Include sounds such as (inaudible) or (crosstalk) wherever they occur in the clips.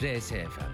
RSFM.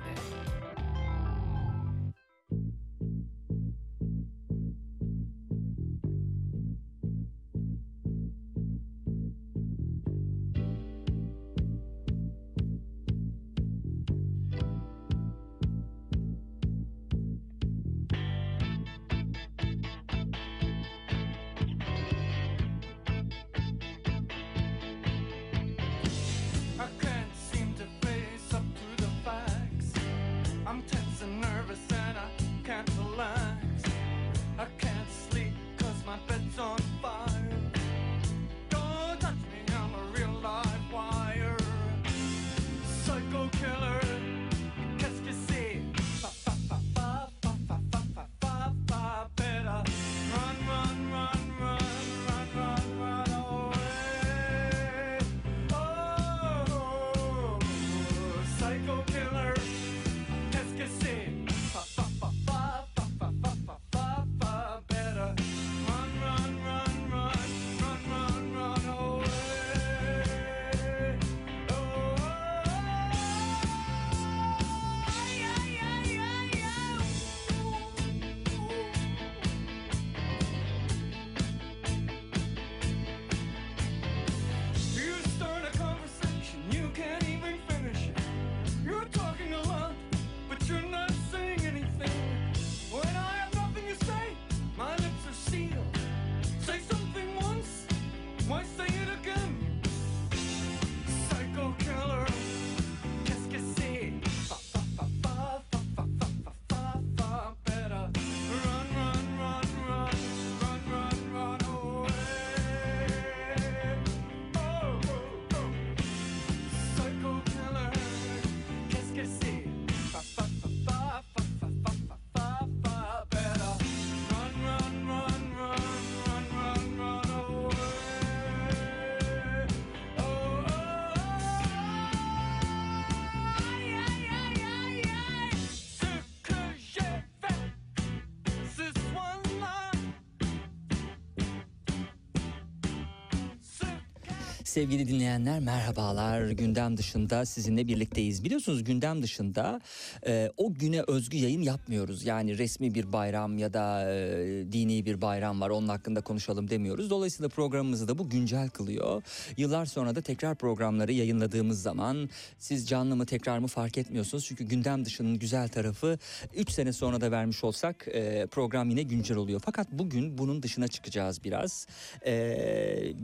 Sevgili dinleyenler merhabalar. Gündem dışında sizinle birlikteyiz. Biliyorsunuz gündem dışında e, o güne özgü yayın yapmıyoruz. Yani resmi bir bayram ya da e, dini bir bayram var onun hakkında konuşalım demiyoruz. Dolayısıyla programımızı da bu güncel kılıyor. Yıllar sonra da tekrar programları yayınladığımız zaman siz canlı mı tekrar mı fark etmiyorsunuz. Çünkü gündem dışının güzel tarafı 3 sene sonra da vermiş olsak e, program yine güncel oluyor. Fakat bugün bunun dışına çıkacağız biraz. E,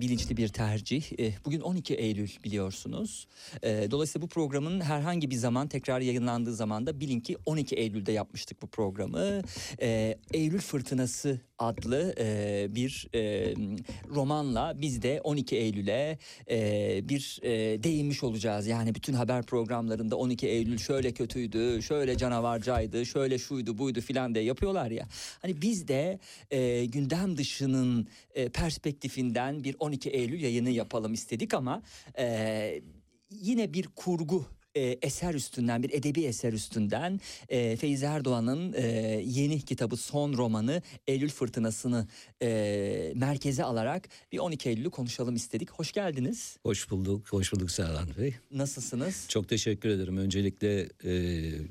bilinçli bir tercih. E, bugün 12 Eylül biliyorsunuz. E, dolayısıyla bu programın herhangi bir zaman tekrar yayınlandığı zaman da bilin ki 12 Eylül'de yapmıştık bu programı. E, Eylül Fırtınası adlı e, bir e, romanla biz de 12 Eylül'e e, bir e, değinmiş olacağız. Yani bütün haber programlarında 12 Eylül şöyle kötüydü, şöyle canavarcaydı, şöyle şuydu buydu filan diye yapıyorlar ya. Hani biz de e, gündem dışının e, perspektifinden bir 12 Eylül yayını yapalım istedik ama e, yine bir kurgu e, eser üstünden bir edebi eser üstünden e, Feyzi Erdoğan'ın e, yeni kitabı son romanı Eylül Fırtınası'nı e, merkeze alarak bir 12 Eylül'ü konuşalım istedik. Hoş geldiniz. Hoş bulduk, hoş bulduk Serhan Bey. Nasılsınız? Çok teşekkür ederim. Öncelikle e,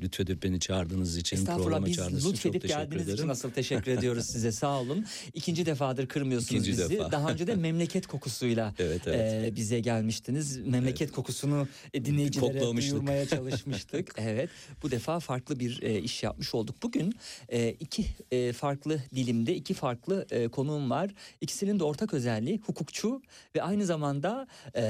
lütfedip beni çağırdığınız için, programa çağırdığınız için çok teşekkür geldiğiniz ederim. için asıl teşekkür ediyoruz size (laughs) sağ olun. İkinci defadır kırmıyorsunuz İkinci bizi. defa. Daha önce de (laughs) memleket kokusuyla Evet, evet. e, bize gelmiştiniz. Memleket kokusunu e, dinleyicilere. Duyurmaya çalışmıştık. (laughs) evet bu defa farklı bir e, iş yapmış olduk. Bugün e, iki e, farklı dilimde iki farklı e, konuğum var. İkisinin de ortak özelliği hukukçu ve aynı zamanda e,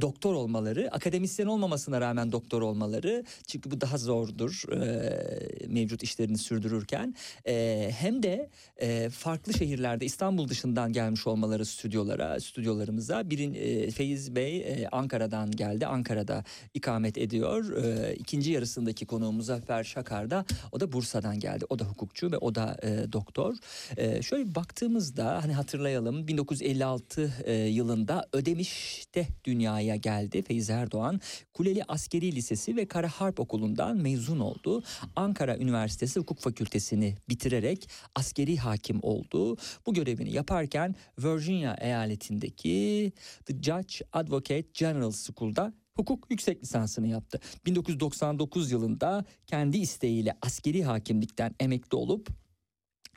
doktor olmaları. Akademisyen olmamasına rağmen doktor olmaları. Çünkü bu daha zordur e, mevcut işlerini sürdürürken. E, hem de e, farklı şehirlerde İstanbul dışından gelmiş olmaları stüdyolara, stüdyolarımıza. Birin e, Feyiz Bey e, Ankara'dan geldi. Ankara'da ikamet ediyor gidiyor. Ee, ikinci yarısındaki konuğum Muzaffer Şakar da o da Bursa'dan geldi. O da hukukçu ve o da e, doktor. Ee, şöyle baktığımızda hani hatırlayalım 1956 e, yılında Ödemiş'te dünyaya geldi Feyzi Erdoğan. Kuleli Askeri Lisesi ve Kara Harp Okulu'ndan mezun oldu. Ankara Üniversitesi Hukuk Fakültesini bitirerek askeri hakim oldu. Bu görevini yaparken Virginia eyaletindeki The Judge Advocate General School'da hukuk yüksek lisansını yaptı. 1999 yılında kendi isteğiyle askeri hakimlikten emekli olup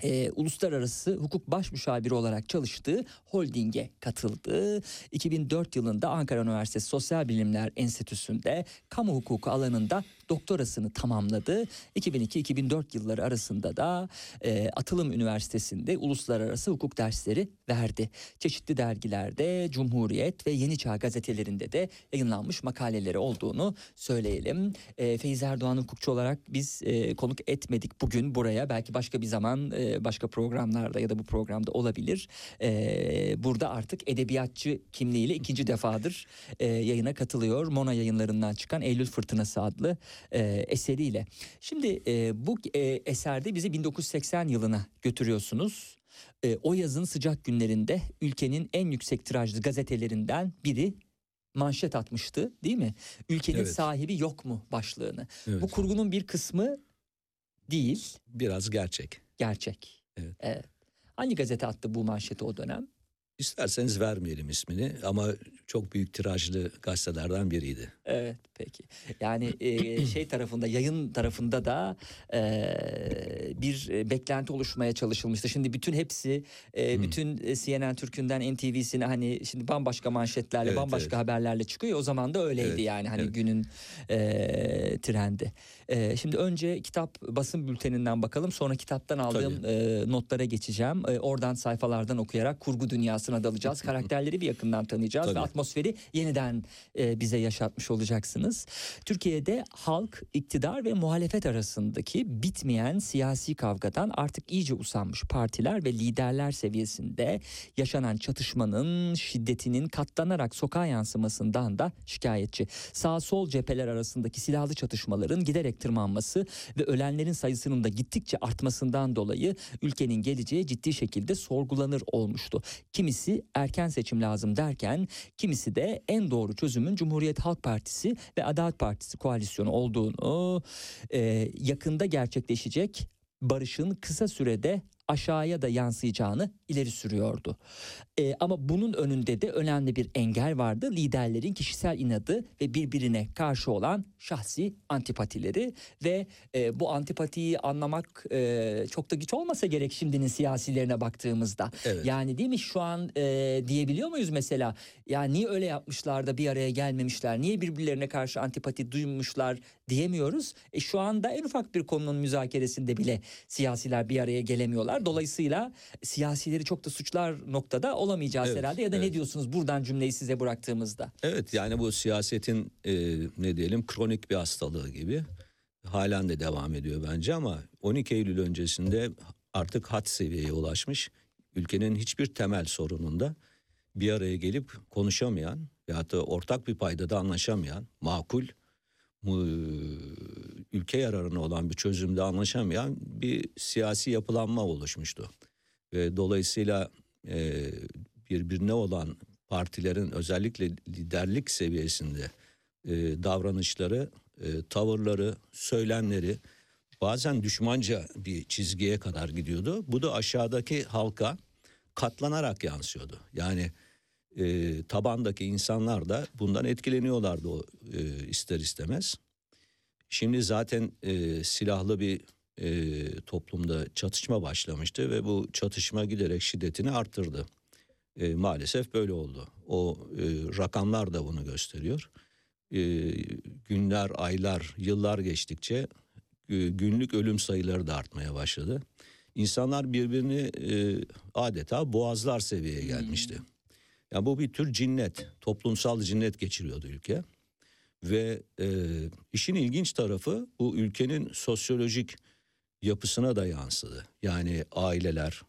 e, uluslararası hukuk başmüşaviri olarak çalıştığı holdinge katıldı. 2004 yılında Ankara Üniversitesi Sosyal Bilimler Enstitüsü'nde kamu hukuku alanında doktorasını tamamladı. 2002-2004 yılları arasında da e, Atılım Üniversitesi'nde uluslararası hukuk dersleri verdi. Çeşitli dergilerde Cumhuriyet ve Yeni Çağ gazetelerinde de yayınlanmış makaleleri olduğunu söyleyelim. E, Feyzi Erdoğan hukukçu olarak biz e, konuk etmedik bugün buraya. Belki başka bir zaman e, başka programlarda ya da bu programda olabilir. E, burada artık edebiyatçı kimliğiyle ikinci defadır e, yayına katılıyor. Mona yayınlarından çıkan Eylül Fırtınası adlı e, eseriyle. Şimdi e, bu e, eserde bizi 1980 yılına götürüyorsunuz. E, o yazın sıcak günlerinde ülkenin en yüksek tirajlı gazetelerinden biri manşet atmıştı değil mi? Ülkenin Evet. sahibi yok mu başlığını. Evet. Bu kurgunun bir kısmı değil, Biraz gerçek. gerçek. Evet. Hangi gazete attı bu manşeti o dönem? İsterseniz vermeyelim ismini ama çok büyük tirajlı gazetelerden biriydi. Evet peki. Yani e, (clears throat) şey tarafında yayın tarafında da e, bir e, beklenti oluşmaya çalışılmıştı. Şimdi bütün hepsi e, Hmm. bütün e, CNN Türk'ünden NTV'sine hani şimdi bambaşka manşetlerle Evet, bambaşka evet. haberlerle çıkıyor. O zaman da öyleydi Evet, yani hani evet. günün e, trendi. E, şimdi önce kitap basın bülteninden bakalım. Sonra kitaptan aldığım e, notlara geçeceğim. E, oradan sayfalardan okuyarak kurgu dünyasına dalacağız. (laughs) Karakterleri bir yakından tanıyacağız ve Tabii. Atmosferi yeniden e, bize yaşatmış olacaksınız. Türkiye'de halk, iktidar ve muhalefet arasındaki bitmeyen siyasi kavgadan artık iyice usanmış partiler ve liderler seviyesinde yaşanan çatışmanın şiddetinin katlanarak sokağa yansımasından da şikayetçi. Sağ sol cepheler arasındaki silahlı çatışmaların giderek tırmanması ve ölenlerin sayısının da gittikçe artmasından dolayı ülkenin geleceği ciddi şekilde sorgulanır olmuştu. Kimisi erken seçim lazım derken kimisi de en doğru çözümün Cumhuriyet Halk Partisi ve Adalet Partisi koalisyonu olduğunu e, yakında gerçekleşecek barışın kısa sürede aşağıya da yansıyacağını ileri sürüyordu. E, ama bunun önünde de önemli bir engel vardı. Liderlerin kişisel inadı ve birbirine karşı olan şahsi antipatileri ve e, bu antipatiyi anlamak e, çok da güç olmasa gerek şimdinin siyasilerine baktığımızda. Evet. Yani değil mi şu an e, diyebiliyor muyuz mesela ya niye öyle yapmışlar da bir araya gelmemişler niye birbirlerine karşı antipati duymuşlar diyemiyoruz. E, şu anda en ufak bir konunun müzakeresinde bile siyasiler bir araya gelemiyorlar. Dolayısıyla siyasileri çok da suçlar noktada olamayacağız Evet, herhalde ya da ne evet. diyorsunuz buradan cümleyi size bıraktığımızda? Evet yani bu siyasetin e, ne diyelim kronik bir hastalığı gibi halen de devam ediyor bence ama 12 Eylül öncesinde artık had seviyeye ulaşmış. Ülkenin hiçbir temel sorununda bir araya gelip konuşamayan ya da ortak bir paydada anlaşamayan, makul, ülke yararına olan bir çözümde anlaşamayan bir siyasi yapılanma oluşmuştu. Ve dolayısıyla e, birbirine olan partilerin özellikle liderlik seviyesinde e, davranışları, e, tavırları, söylemleri bazen düşmanca bir çizgiye kadar gidiyordu. Bu da aşağıdaki halka katlanarak yansıyordu. Yani e, tabandaki insanlar da bundan etkileniyorlardı o e, ister istemez. Şimdi zaten e, silahlı bir e, toplumda çatışma başlamıştı ve bu çatışma giderek şiddetini arttırdı. E, maalesef böyle oldu. O e, rakamlar da bunu gösteriyor. E, günler, aylar, yıllar geçtikçe e, günlük ölüm sayıları da artmaya başladı. İnsanlar birbirini e, adeta boğazlar seviyeye gelmişti. Ya bu bir tür cinnet, toplumsal cinnet geçiriyordu ülke. Ve e, işin ilginç tarafı bu ülkenin sosyolojik yapısına da yansıdı. Yani aileler,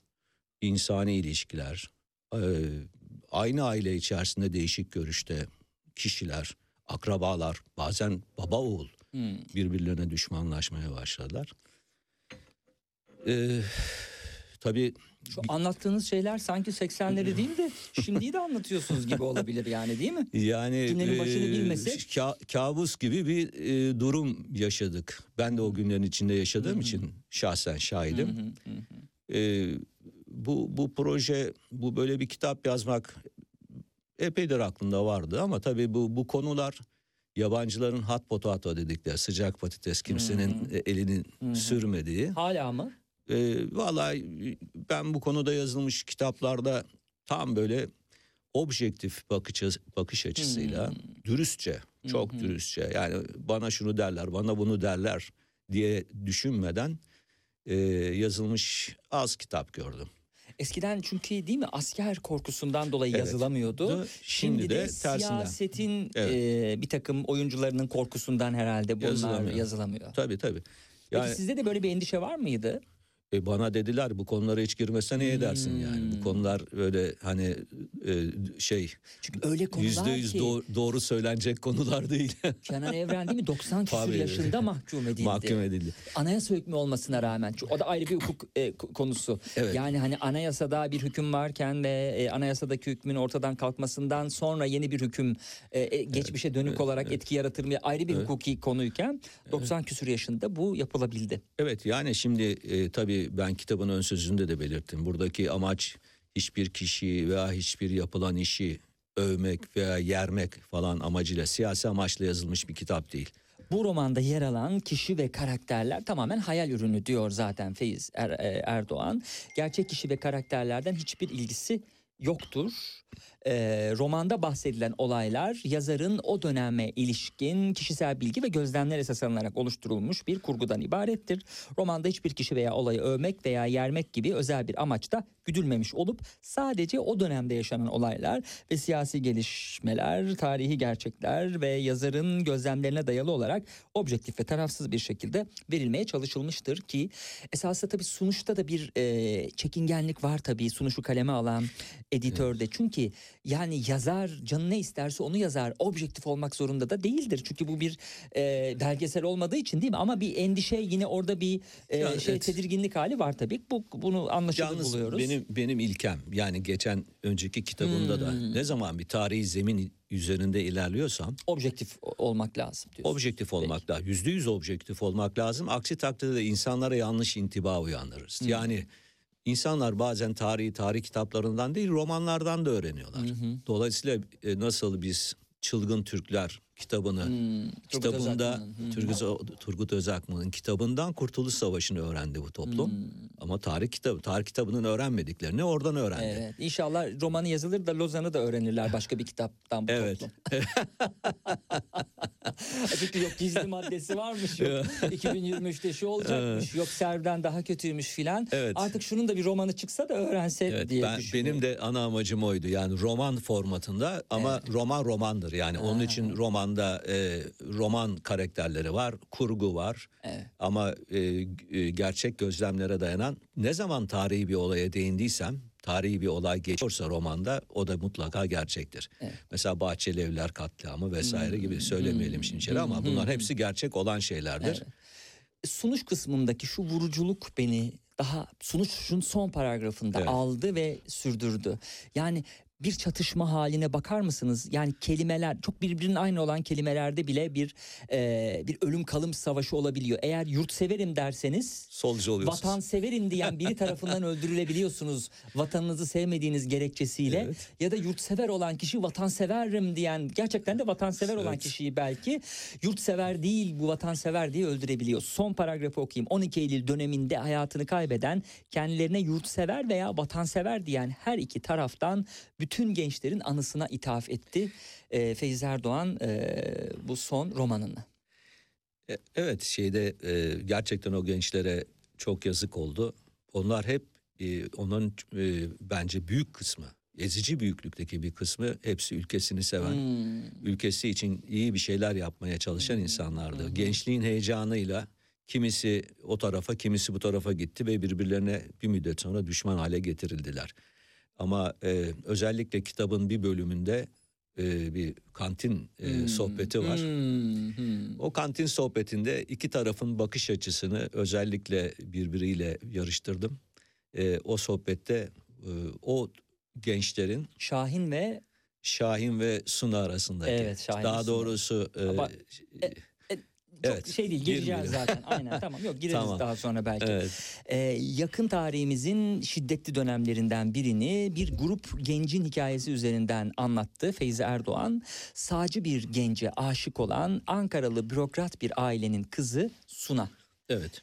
insani ilişkiler, e, aynı aile içerisinde değişik görüşte kişiler, akrabalar, bazen baba oğul Hmm. birbirlerine düşmanlaşmaya başladılar. Ee, tabii Şu anlattığınız şeyler sanki 80'leri değil de şimdiyi de anlatıyorsunuz gibi olabilir yani değil mi? Yani Günlerin başını e, bilmesek? ka- kabus gibi bir e, durum yaşadık. Ben de o günlerin içinde yaşadığım için şahsen şahidim. E, bu bu proje, bu böyle bir kitap yazmak epeydir aklımda vardı ama tabii bu bu konular yabancıların hot potato dedikleri sıcak patates kimsenin e, elinin sürmediği. Hala mı? E, vallahi ben bu konuda yazılmış kitaplarda tam böyle objektif bakış bakış açısıyla dürüstçe, çok dürüstçe yani bana şunu derler, bana bunu derler diye düşünmeden e, yazılmış az kitap gördüm. Eskiden çünkü değil mi asker korkusundan dolayı Evet. yazılamıyordu. Du- Şimdi, şimdi de, de tersinden. siyasetin Evet. e, bir takım oyuncularının korkusundan herhalde bunlar Yazılamıyor. yazılamıyor. Tabii tabii. Peki Yani sizde de böyle bir endişe var mıydı? E, bana dediler bu konulara hiç girmesen iyi edersin yani. Hmm. Bu konular böyle hani e, şey Çünkü öyle konular yüzde yüz ki doğ- doğru söylenecek konular değil. (laughs) Kenan Evren değil mi 90 küsur Tabii. yaşında mahkum edildi. Mahkum edildi. Anayasa hükmü olmasına rağmen o da ayrı bir hukuk e, ko- konusu. Evet. Yani hani anayasada bir hüküm varken ve e, anayasadaki hükmün ortadan kalkmasından sonra yeni bir hüküm e, e, geçmişe dönük olarak etki yaratır mı ayrı bir hukuki konuyken 90 küsur yaşında bu yapılabildi. Evet yani şimdi e, tabii ben kitabın ön sözünde de belirttim. Buradaki amaç hiçbir kişiyi veya hiçbir yapılan işi övmek veya yermek falan amacıyla siyasi amaçla yazılmış bir kitap değil. Bu romanda yer alan kişi ve karakterler tamamen hayal ürünü diyor zaten Feyiz Er- e, Erdoğan. Gerçek kişi ve karakterlerden hiçbir ilgisi yoktur. Ee, romanda bahsedilen olaylar yazarın o döneme ilişkin kişisel bilgi ve gözlemler esas alınarak oluşturulmuş bir kurgudan ibarettir. Romanda hiçbir kişi veya olayı övmek veya yermek gibi özel bir amaçta güdülmemiş olup sadece o dönemde yaşanan olaylar ve siyasi gelişmeler, tarihi gerçekler ve yazarın gözlemlerine dayalı olarak objektif ve tarafsız bir şekilde verilmeye çalışılmıştır ki esasında tabii sunuşta da bir e, çekingenlik var tabii sunuşu kaleme alan editörde. Çünkü yani yazar canı ne isterse onu yazar. Objektif olmak zorunda da değildir. Çünkü bu bir e, belgesel olmadığı için değil mi? Ama bir endişe yine orada bir e, Ya, şey evet. tedirginlik hali var tabii. Bu bunu anlaşılır Yalnız buluyoruz. benim benim ilkem yani geçen önceki kitabımda da Hmm. ne zaman bir tarihi zemin üzerinde ilerliyorsam objektif olmak lazım diyorsun. objektif olmak lazım. Yüzde yüz objektif olmak lazım. Aksi takdirde de insanlara yanlış intiba uyandırırız. Yani insanlar bazen tarihi tarih kitaplarından değil romanlardan da öğreniyorlar. Dolayısıyla e, nasıl biz Çılgın Türkler kitabını Hmm, Turgut kitabında Özakman'ın, hı. Turgut, Turgut Özakman'ın kitabından Kurtuluş Savaşı'nı öğrendi bu toplum. Ama tarih kitabı tarih kitabının öğrenmediklerini oradan öğrendi. Evet. İnşallah romanı yazılır da Lozan'ı da öğrenirler başka bir kitaptan bu Evet. toplum. (laughs) (laughs) Çünkü yok gizli maddesi varmış yok. 2023'te şu olacakmış. Yok Serv'den daha kötüymüş filan. Evet. Artık şunun da bir romanı çıksa da öğrense Evet, diye ben, benim de ana amacım oydu. Yani roman formatında ama roman romandır. Yani onun için romanda e, roman karakterleri var, kurgu var. Evet. Ama e, e, gerçek gözlemlere dayanan ne zaman tarihi bir olaya değindiysem tarihi bir olay geçiyorsa romanda o da mutlaka gerçektir. Mesela Bahçeli Evler katliamı vesaire gibi söylemeyelim şimdi içeri ama bunlar hepsi gerçek olan şeylerdir. sunuş kısmındaki şu vuruculuk beni daha sunuşun son paragrafında Evet. aldı ve sürdürdü. Yani bir çatışma haline bakar mısınız? Yani kelimeler çok birbirinin aynı olan kelimelerde bile bir e, bir ölüm kalım savaşı olabiliyor. Eğer yurtseverim derseniz Solcu oluyorsunuz. vatanseverim diyen biri (laughs) tarafından öldürülebiliyorsunuz vatanınızı sevmediğiniz gerekçesiyle Evet. ya da yurtsever olan kişi vatanseverim diyen gerçekten de vatansever olan Evet. kişiyi belki yurtsever değil bu vatansever diye öldürebiliyor. Son paragrafı okuyayım. 12 Eylül döneminde hayatını kaybeden kendilerine yurtsever veya vatansever diyen her iki taraftan bütün gençlerin anısına ithaf etti. Ee, Feyz Erdoğan e, bu son romanını. E, Evet şeyde e, gerçekten o gençlere çok yazık oldu. Onlar hep e, onların e, bence büyük kısmı ezici büyüklükteki bir kısmı hepsi ülkesini seven, Hmm. ülkesi için iyi bir şeyler yapmaya çalışan insanlardı. Gençliğin heyecanıyla kimisi o tarafa kimisi bu tarafa gitti ve birbirlerine bir müddet sonra düşman hale getirildiler. Ama e, özellikle kitabın bir bölümünde e, bir kantin e, sohbeti var. Hmm, hmm. O kantin sohbetinde iki tarafın bakış açısını özellikle birbiriyle yarıştırdım. E, o sohbette e, o gençlerin Şahin ve Şahin ve Suna arasındaki. Evet, Şahin Daha Suna. doğrusu e, Ama- e, çok Evet, şey değil gireceğiz zaten. Aynen tamam yok (laughs) gireriz Tamam. daha sonra belki. evet, Ee, yakın tarihimizin şiddetli dönemlerinden birini bir grup gencin hikayesi üzerinden anlattı Feyzi Erdoğan. Sağcı bir gence aşık olan Ankaralı bürokrat bir ailenin kızı Suna. evet.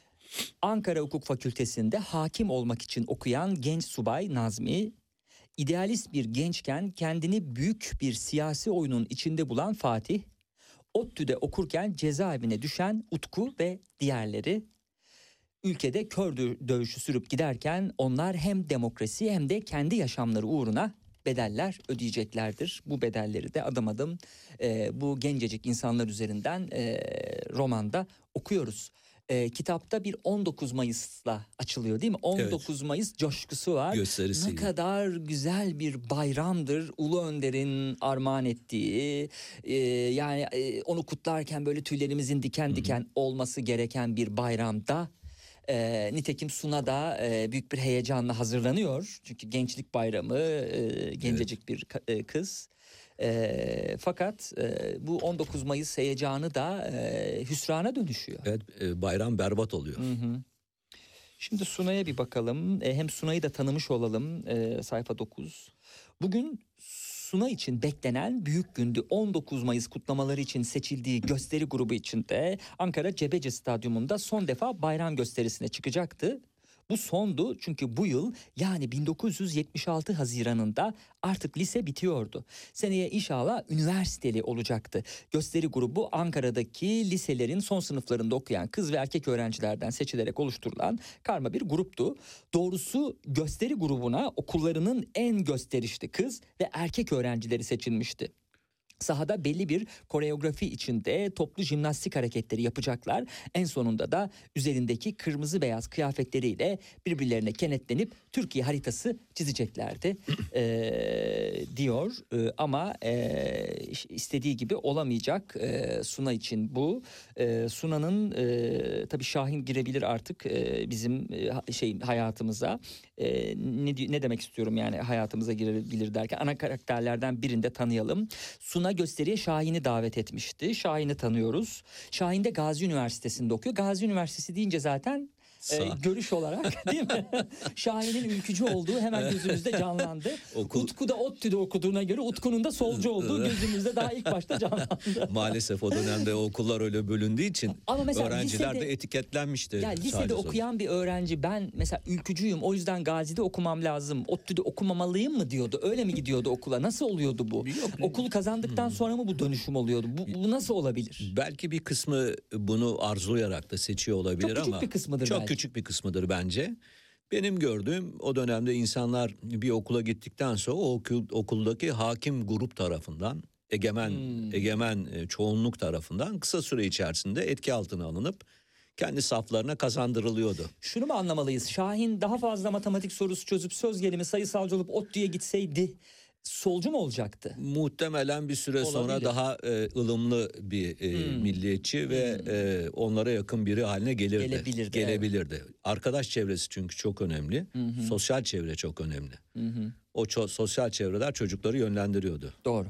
Ankara Hukuk Fakültesi'nde hakim olmak için okuyan genç subay Nazmi, idealist bir gençken kendini büyük bir siyasi oyunun içinde bulan Fatih, ODTÜ'de okurken cezaevine düşen Utku ve diğerleri ülkede kör dö- dövüşü sürüp giderken onlar hem demokrasi hem de kendi yaşamları uğruna bedeller ödeyeceklerdir. Bu bedelleri de adım adım e, bu gencecik insanlar üzerinden e, romanda okuyoruz. E, kitapta bir 19 Mayıs'la açılıyor değil mi? 19 Mayıs coşkusu var. Gösterisi. Ne kadar güzel bir bayramdır Ulu Önder'in armağan ettiği e, yani e, onu kutlarken böyle tüylerimizin diken diken olması gereken bir bayramda e, nitekim Suna da e, büyük bir heyecanla hazırlanıyor çünkü gençlik bayramı e, gencecik bir ka- e, kız. E, fakat e, bu 19 Mayıs heyecanı da e, hüsrana dönüşüyor. Evet, e, bayram berbat oluyor. Hı hı. Şimdi Sunay'a bir bakalım. E, hem Sunay'ı da tanımış olalım. E, sayfa 9. Bugün Suna için beklenen büyük gündü. 19 Mayıs kutlamaları için seçildiği gösteri grubu içinde Ankara Cebece Stadyumunda son defa bayram gösterisine çıkacaktı. Bu sondu çünkü bu yıl yani 1976 Haziran'ında artık lise bitiyordu. Seneye inşallah üniversiteli olacaktı. Gösteri grubu Ankara'daki liselerin son sınıflarında okuyan kız ve erkek öğrencilerden seçilerek oluşturulan karma bir gruptu. Doğrusu gösteri grubuna okullarının en gösterişli kız ve erkek öğrencileri seçilmişti. Sahada belli bir koreografi içinde toplu jimnastik hareketleri yapacaklar. En sonunda da üzerindeki kırmızı beyaz kıyafetleriyle birbirlerine kenetlenip Türkiye haritası çizeceklerdi (clears throat) Ee, diyor. Ee, ama e, istediği gibi olamayacak e, Suna için bu. E, Suna'nın e, tabii Şahin girebilir artık e, bizim e, şey hayatımıza. E, ne, ne demek istiyorum yani hayatımıza girebilir derken ana karakterlerden birinde tanıyalım. Suna gösteriye Şahin'i davet etmişti. Şahin'i tanıyoruz. Şahin de Gazi Üniversitesi'nde okuyor. Gazi Üniversitesi deyince zaten e, görüş olarak (laughs) değil mi? Şahin'in ülkücü olduğu hemen gözümüzde canlandı. Okul- Utku da ODTÜ'de okuduğuna göre Utku'nun da solcu olduğu gözümüzde daha ilk başta canlandı. (laughs) Maalesef o dönemde okullar öyle bölündüğü için Ama mesela öğrenciler lisede- de etiketlenmişti. Ya lisede sadece. okuyan bir öğrenci ben mesela ülkücüyüm o yüzden Gazi'de okumam lazım. ODTÜ'de okumamalıyım mı diyordu. Öyle mi gidiyordu okula? Nasıl oluyordu bu? Yok. Okul kazandıktan sonra mı bu dönüşüm oluyordu? Bu, bu nasıl olabilir? Belki bir kısmı bunu arzulayarak da seçiyor olabilir Çok küçük ama bir kısmıdır çok belki. Küçük bir kısmıdır bence. Benim gördüğüm o dönemde insanlar bir okula gittikten sonra o okul, okuldaki hakim grup tarafından egemen Hmm. egemen e, çoğunluk tarafından kısa süre içerisinde etki altına alınıp kendi saflarına kazandırılıyordu. Şunu mu anlamalıyız? Şahin daha fazla matematik sorusu çözüp söz gelimi sayısalcı olup ODTÜ'ye gitseydi solcu mu olacaktı? Muhtemelen bir süre sonra Olabilir. daha e, ılımlı bir e, Hmm. milliyetçi ve e, onlara yakın biri haline gelirdi. Gelebilirdi, Gelebilirdi. Arkadaş çevresi çünkü çok önemli. Sosyal çevre çok önemli. O ço- sosyal çevreler çocukları yönlendiriyordu. Doğru.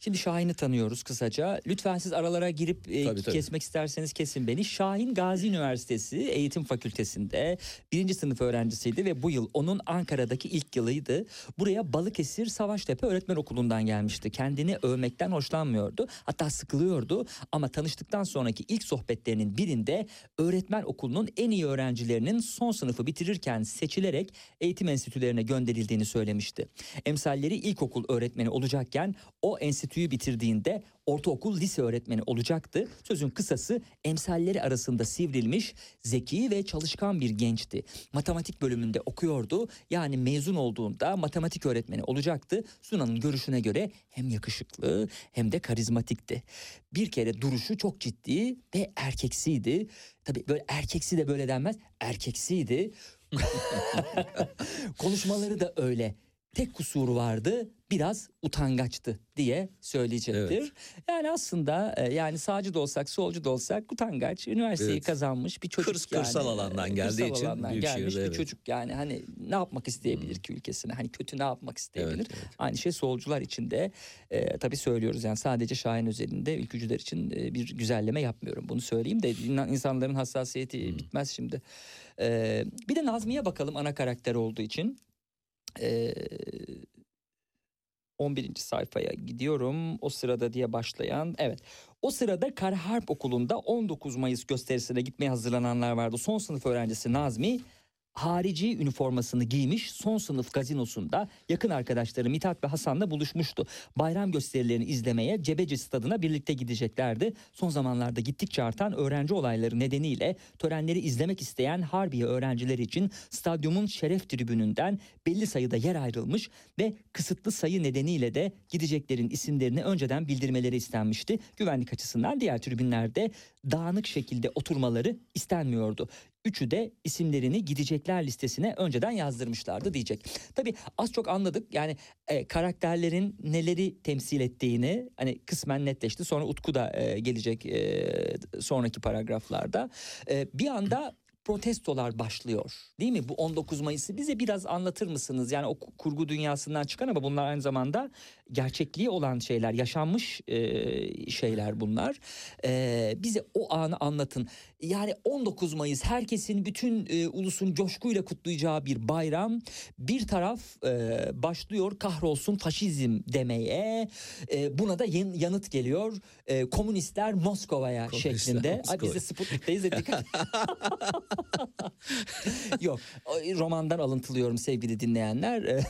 Şimdi Şahin'i tanıyoruz kısaca. Lütfen siz aralara girip e, Tabii, tabii. kesmek isterseniz kesin beni. Şahin Gazi Üniversitesi Eğitim Fakültesi'nde birinci sınıf öğrencisiydi ve bu yıl onun Ankara'daki ilk yılıydı. Buraya Balıkesir Savaştepe Öğretmen Okulu'ndan gelmişti. Kendini övmekten hoşlanmıyordu. Hatta sıkılıyordu ama tanıştıktan sonraki ilk sohbetlerinin birinde öğretmen okulunun en iyi öğrencilerinin son sınıfı bitirirken seçilerek eğitim enstitülerine gönderildiğini söylemişti. Emsalleri ilkokul öğretmeni olacakken o enstitüyü bitirdiğinde ortaokul lise öğretmeni olacaktı. Sözün kısası emsalleri arasında sivrilmiş, zeki ve çalışkan bir gençti. Matematik bölümünde okuyordu. Yani mezun olduğunda matematik öğretmeni olacaktı. Sunan'ın görüşüne göre hem yakışıklı hem de karizmatikti. Bir kere duruşu çok ciddi ve erkeksiydi. Tabii böyle erkeksi de böyle denmez. Erkeksiydi. (laughs) Konuşmaları da öyle. Tek kusuru vardı biraz utangaçtı diye söyleyecektir. Evet. Yani aslında e, yani sağcı da olsak solcu da olsak utangaç üniversiteyi Evet. kazanmış bir çocuk Kırs- kırsal yani. alandan E, geldiği kırsal için alandan büyük gelmiş şehirde, bir evet. çocuk yani hani ne yapmak isteyebilir ki ülkesine hani kötü ne yapmak isteyebilir. Evet, evet. Aynı şey solcular için de e, tabii söylüyoruz yani sadece Şahin özelinde ülkücüler için e, bir güzelleme yapmıyorum bunu söyleyeyim de in- insanların hassasiyeti bitmez şimdi. E, bir de Nazmi'ye bakalım ana karakter olduğu için. E, 11. sayfaya gidiyorum. O sırada diye başlayan evet. O sırada Kara Harp Okulu'nda 19 Mayıs gösterisine gitmeye hazırlananlar vardı. Son sınıf öğrencisi Nazmi harici üniformasını giymiş son sınıf gazinosunda yakın arkadaşları Mithat ve Hasan'la buluşmuştu. Bayram gösterilerini izlemeye Cebeci stadına birlikte gideceklerdi. Son zamanlarda gittikçe artan öğrenci olayları nedeniyle törenleri izlemek isteyen Harbiye öğrencileri için stadyumun şeref tribününden belli sayıda yer ayrılmış ve kısıtlı sayı nedeniyle de gideceklerin isimlerini önceden bildirmeleri istenmişti. Güvenlik açısından diğer tribünlerde dağınık şekilde oturmaları istenmiyordu. Üçü de isimlerini gidecekler listesine önceden yazdırmışlardı diyecek. Tabii az çok anladık yani e, karakterlerin neleri temsil ettiğini hani kısmen netleşti. Sonra Utku da e, gelecek e, sonraki paragraflarda. E, bir anda protestolar başlıyor değil mi? Bu 19 Mayıs'ı bize biraz anlatır mısınız? Yani o kurgu dünyasından çıkan ama bunlar aynı zamanda gerçekliği olan şeyler, yaşanmış e, şeyler bunlar. E, bize o anı anlatın. Yani 19 Mayıs herkesin bütün e, ulusun coşkuyla kutlayacağı bir bayram. Bir taraf e, başlıyor kahrolsun faşizm demeye. E, buna da yan- yanıt geliyor. E, komünistler Moskova'ya Komünistler şeklinde. Ay, biz Moskova. de Sputnik'teyiz de dikkat. (laughs) Yok romandan alıntılıyorum sevgili dinleyenler. (laughs)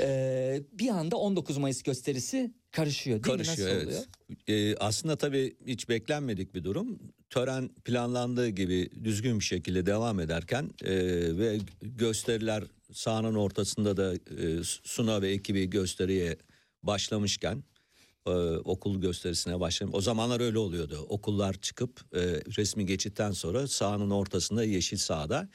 Ee, bir anda 19 Mayıs gösterisi karışıyor değil Karışıyor mi? Nasıl oluyor? evet. Ee, aslında tabii hiç beklenmedik bir durum. Tören planlandığı gibi düzgün bir şekilde devam ederken e, ve gösteriler sahanın ortasında da e, Suna ve ekibi gösteriye başlamışken e, okul gösterisine başlamış. O zamanlar öyle oluyordu. Okullar çıkıp e, resmi geçitten sonra sahanın ortasında yeşil sahada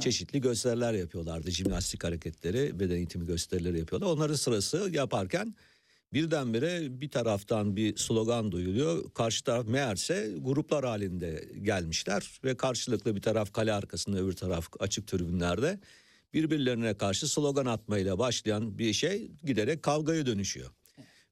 çeşitli gösteriler yapıyorlardı. Jimnastik hareketleri, beden eğitimi gösterileri yapıyorlar. Onların sırası yaparken birdenbire bir taraftan bir slogan duyuluyor. Karşı taraf meğerse gruplar halinde gelmişler ve karşılıklı bir taraf kale arkasında öbür taraf açık tribünlerde birbirlerine karşı slogan atmayla başlayan bir şey giderek kavgaya dönüşüyor.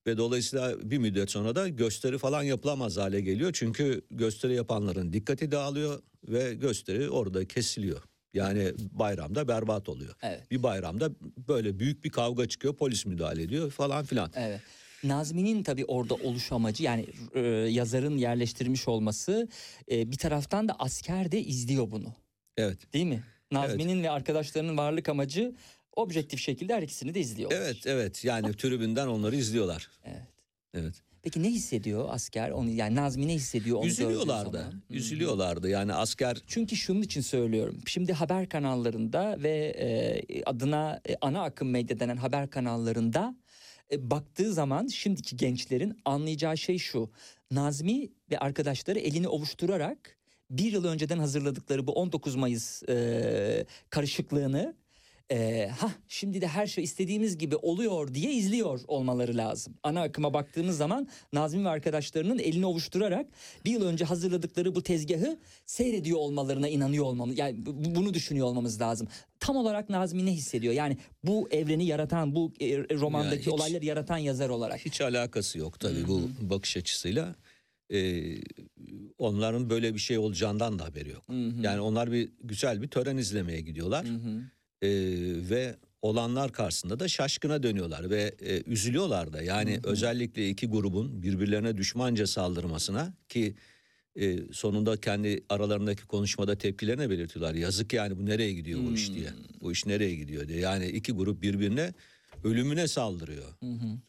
Ve dolayısıyla bir müddet sonra da gösteri falan yapılamaz hale geliyor. Çünkü gösteri yapanların dikkati dağılıyor ve gösteri orada kesiliyor. Yani bayramda berbat oluyor. Evet. Bir bayramda böyle büyük bir kavga çıkıyor, polis müdahale ediyor falan filan. Evet. Nazmi'nin tabii orada oluş amacı yani e, yazarın yerleştirmiş olması e, bir taraftan da asker de izliyor bunu Evet. değil mi? Nazmi'nin ve arkadaşlarının varlık amacı objektif şekilde her ikisini de izliyor. Evet, evet. Yani tribünden onları izliyorlar. Evet. Evet. Peki ne hissediyor asker? Onu yani Nazmi ne hissediyor onu Üzülüyorlardı. Üzülüyorlardı. Yani asker Çünkü şunun için söylüyorum. Şimdi haber kanallarında ve e, adına e, ana akım medya denen haber kanallarında e, baktığı zaman şimdiki gençlerin anlayacağı şey şu. Nazmi ve arkadaşları elini ovuşturarak bir yıl önceden hazırladıkları bu 19 Mayıs e, karışıklığını e, ha şimdi de her şey istediğimiz gibi oluyor diye izliyor olmaları lazım. Ana akıma baktığımız zaman Nazmi ve arkadaşlarının elini ovuşturarak bir yıl önce hazırladıkları bu tezgahı seyrediyor olmalarına inanıyor olmamız yani bu- bunu düşünüyor olmamız lazım. Tam olarak Nazmi ne hissediyor? Yani bu evreni yaratan bu e, romandaki Ya hiç- olayları yaratan yazar olarak. hiç alakası yok tabii bu bakış açısıyla. Ee, onların böyle bir şey olacağından da haberi yok. Yani onlar bir güzel bir tören izlemeye gidiyorlar. Ee, ve olanlar karşısında da şaşkına dönüyorlar ve e, üzülüyorlar da. Yani özellikle iki grubun birbirlerine düşmanca saldırmasına ki e, sonunda kendi aralarındaki konuşmada tepkilerini belirtiyorlar. Yazık yani bu nereye gidiyor bu iş diye. Bu iş nereye gidiyor diye. Yani iki grup birbirine ölümüne saldırıyor.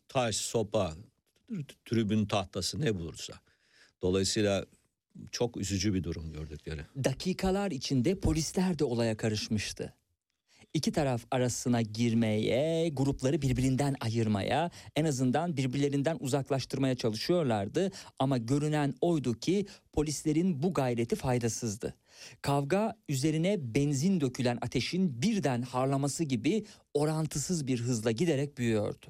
Taş, sopa, tribün tahtası ne bulursa. Dolayısıyla çok üzücü bir durum gördükleri. Dakikalar içinde polisler de olaya karışmıştı. İki taraf arasına girmeye, grupları birbirinden ayırmaya, en azından birbirlerinden uzaklaştırmaya çalışıyorlardı. Ama görünen oydu ki polislerin bu gayreti faydasızdı. Kavga üzerine benzin dökülen ateşin birden harlaması gibi orantısız bir hızla giderek büyüyordu.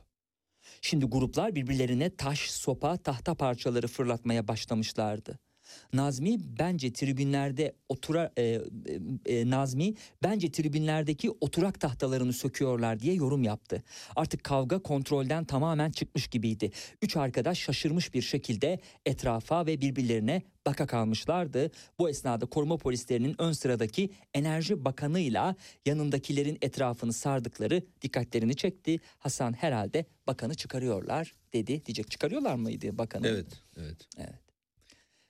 Şimdi gruplar birbirlerine taş, sopa, tahta parçaları fırlatmaya başlamışlardı. Nazmi bence tribünlerde otura e, e, e, Nazmi bence tribünlerdeki oturak tahtalarını söküyorlar diye yorum yaptı. Artık kavga kontrolden tamamen çıkmış gibiydi. Üç arkadaş şaşırmış bir şekilde etrafa ve birbirlerine baka kalmışlardı. Bu esnada koruma polislerinin ön sıradaki enerji bakanıyla yanındakilerin etrafını sardıkları dikkatlerini çekti. Hasan herhalde bakanı çıkarıyorlar dedi. Diyecek çıkarıyorlar mıydı bakanı? Evet, evet.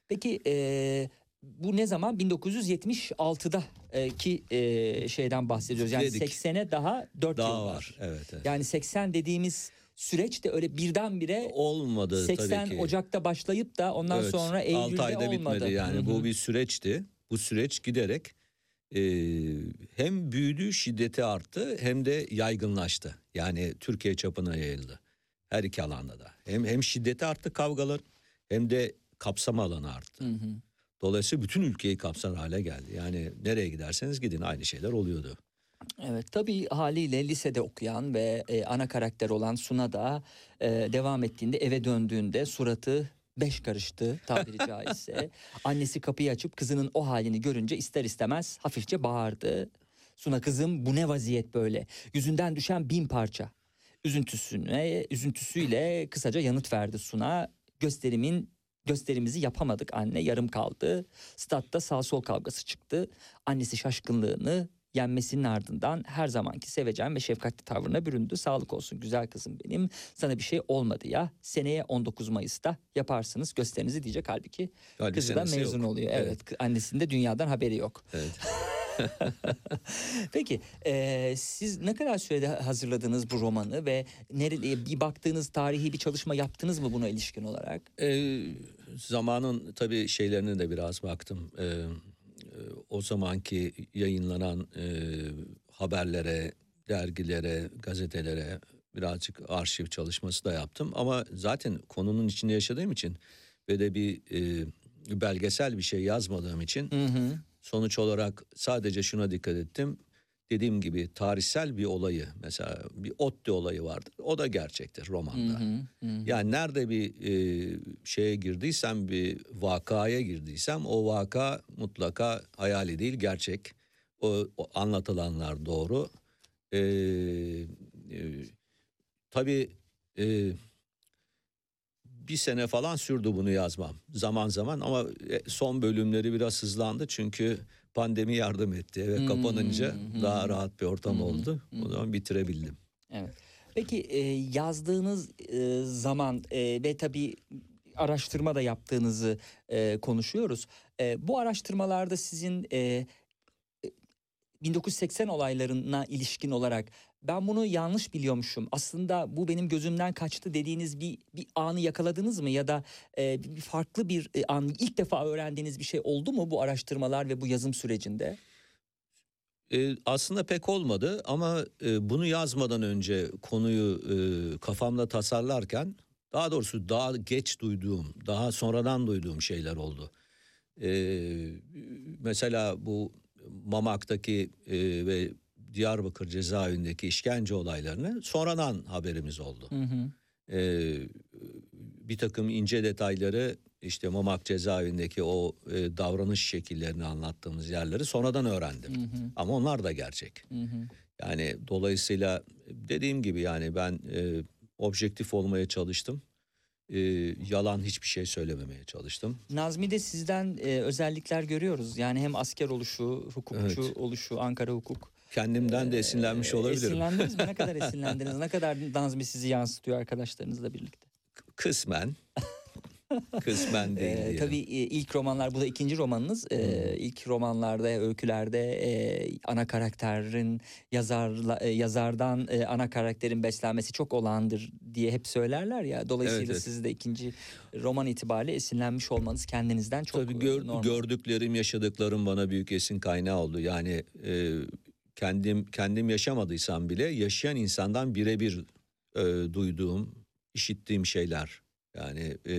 Peki e, bu ne zaman? 1976'da e, ki e, şeyden bahsediyoruz. Yani Dedik. 80'e daha 4 Daha yıl var. var. Evet, evet. Yani 80 dediğimiz süreç de öyle birdenbire Olmadı 80 tabii ki. Ocak'ta başlayıp da ondan Evet, sonra Eylül'de ayda olmadı. bitmedi yani Hı hı. bu bir süreçti. Bu süreç giderek e, hem büyüdü, şiddeti arttı hem de yaygınlaştı. Yani Türkiye çapına yayıldı. Her iki alanda da. Hem hem şiddeti arttı kavgalar hem de kapsama alanı arttı. Hı hı. Dolayısıyla bütün ülkeyi kapsar hale geldi. Yani nereye giderseniz gidin aynı şeyler oluyordu. Evet tabii haliyle lisede okuyan ve e, ana karakter olan Suna da e, devam ettiğinde eve döndüğünde suratı beş karıştı tabiri (laughs) caizse. Annesi kapıyı açıp kızının o halini görünce ister istemez hafifçe bağırdı. Suna kızım bu ne vaziyet böyle? Yüzünden düşen bin parça. Üzüntüsüne, üzüntüsüyle kısaca yanıt verdi Suna. Gösterimin gösterimizi yapamadık anne yarım kaldı. Statta sağ sol kavgası çıktı. Annesi şaşkınlığını yenmesinin ardından her zamanki sevecen ve şefkatli tavrına büründü. Sağlık olsun güzel kızım benim. Sana bir şey olmadı ya. Seneye 19 Mayıs'ta yaparsınız gösterinizi diyecek halbuki. Halbuki Kızı da mezun yok. oluyor. Evet. Evet. Annesinin de dünyadan haberi yok. Evet. (laughs) (laughs) Peki e, siz ne kadar sürede hazırladınız bu romanı ve nerede bir baktığınız tarihi bir çalışma yaptınız mı buna ilişkin olarak? Ee, zamanın tabii şeylerine de biraz baktım. E, o zamanki yayınlanan e, haberlere, dergilere, gazetelere birazcık arşiv çalışması da yaptım. Ama zaten konunun içinde yaşadığım için ve de bir e, belgesel bir şey yazmadığım için Hı hı. Sonuç olarak sadece şuna dikkat ettim. Dediğim gibi tarihsel bir olayı mesela bir Otti olayı vardır. O da gerçektir romanda. Hı hı. hı. Yani nerede bir e, şeye girdiysem bir vakaya girdiysem o vaka mutlaka hayali değil gerçek. O, o anlatılanlar doğru. E, e, tabii e, bir sene falan sürdü bunu yazmam zaman zaman ama e, son bölümleri biraz hızlandı çünkü pandemi yardım etti. Eve Hmm, kapanınca hmm. daha rahat bir ortam Hmm, oldu. hmm. O zaman bitirebildim. Evet. Peki e, yazdığınız e, zaman ve tabii araştırma da yaptığınızı konuşuyoruz. Bu araştırmalarda sizin e, e, 1980 olaylarına ilişkin olarak ben bunu yanlış biliyormuşum. Aslında bu benim gözümden kaçtı dediğiniz bir bir anı yakaladınız mı ya da e, bir farklı bir e, an ilk defa öğrendiğiniz bir şey oldu mu bu araştırmalar ve bu yazım sürecinde? E, aslında pek olmadı ama e, bunu yazmadan önce konuyu e, kafamda tasarlarken daha doğrusu daha geç duyduğum, daha sonradan duyduğum şeyler oldu. E, mesela bu Mamak'taki e, ve Diyarbakır cezaevindeki işkence olaylarını sonradan haberimiz oldu. Hı hı. Ee, bir takım ince detayları işte Mamak cezaevindeki o e, davranış şekillerini anlattığımız yerleri sonradan öğrendim. Hı hı. Ama onlar da gerçek. Hı hı. Yani dolayısıyla dediğim gibi yani ben e, objektif olmaya çalıştım. E, yalan hiçbir şey söylememeye çalıştım. Nazmi'de sizden e, özellikler görüyoruz. Yani hem asker oluşu, hukukçu Evet. oluşu, Ankara hukuk. Kendimden de esinlenmiş Ee, olabilirim. Esinlendiniz mi? Ne kadar (laughs) esinlendiniz? Ne kadar Nazmi sizi yansıtıyor arkadaşlarınızla birlikte? Kısmen. (laughs) Kısmen değil. Ee, tabii e, ilk romanlar, bu da ikinci romanınız. Ee, ilk romanlarda, öykülerde e, ana karakterin yazarla, e, yazardan e, ana karakterin beslenmesi çok olağandır diye hep söylerler ya. Dolayısıyla Evet, evet. siz de ikinci roman itibariyle esinlenmiş olmanız kendinizden çok Tabii gör- normal. gördüklerim, yaşadıklarım bana büyük esin kaynağı oldu. Yani e, kendim kendim yaşamadıysam bile yaşayan insandan birebir e, duyduğum, işittiğim şeyler. Yani e,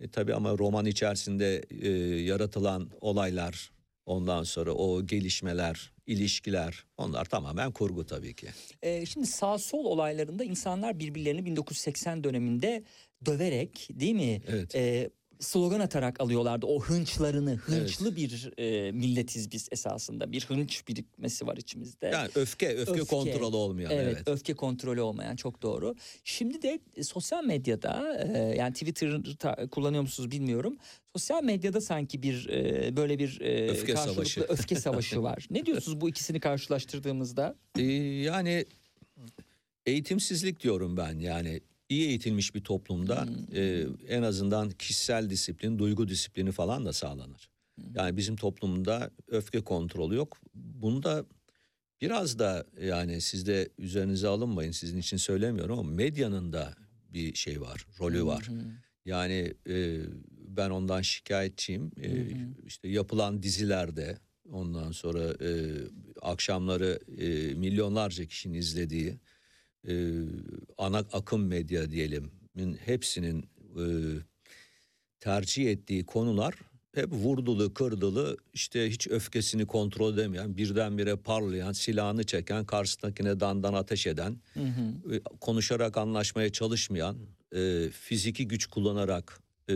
e, tabii ama roman içerisinde e, yaratılan olaylar, ondan sonra o gelişmeler, ilişkiler, onlar tamamen kurgu tabii ki. Ee, şimdi sağ sol olaylarında insanlar birbirlerini 1980 döneminde döverek değil mi? Evet. Ee, slogan atarak alıyorlardı o hınçlarını. Hınçlı bir e, milletiz biz esasında. Bir hınç birikmesi var içimizde. Yani öfke, öfke, Öfke. kontrolü olmayan. Evet, Evet. öfke kontrolü olmayan çok doğru. Şimdi de e, sosyal medyada e, yani Twitter ta- kullanıyor musunuz bilmiyorum. Sosyal medyada sanki bir e, böyle bir e, Öfke savaşı. öfke savaşı var. Ne diyorsunuz bu ikisini karşılaştırdığımızda? Ee, yani eğitimsizlik diyorum ben yani iyi eğitilmiş bir toplumda e, en azından kişisel disiplin, duygu disiplini falan da sağlanır. Yani bizim toplumda öfke kontrolü yok. Bunda biraz da yani siz de üzerinize alınmayın sizin için söylemiyorum ama medyanın da bir şey var, rolü var. Yani e, ben ondan şikayetçiyim. E, işte yapılan dizilerde ondan sonra e, akşamları e, milyonlarca kişinin izlediği e, ana akım medya diyelim hepsinin e, tercih ettiği konular hep vurdulu kırdılı işte hiç öfkesini kontrol edemeyen birdenbire parlayan silahını çeken karşısındakine dandan ateş eden e, konuşarak anlaşmaya çalışmayan e, fiziki güç kullanarak e,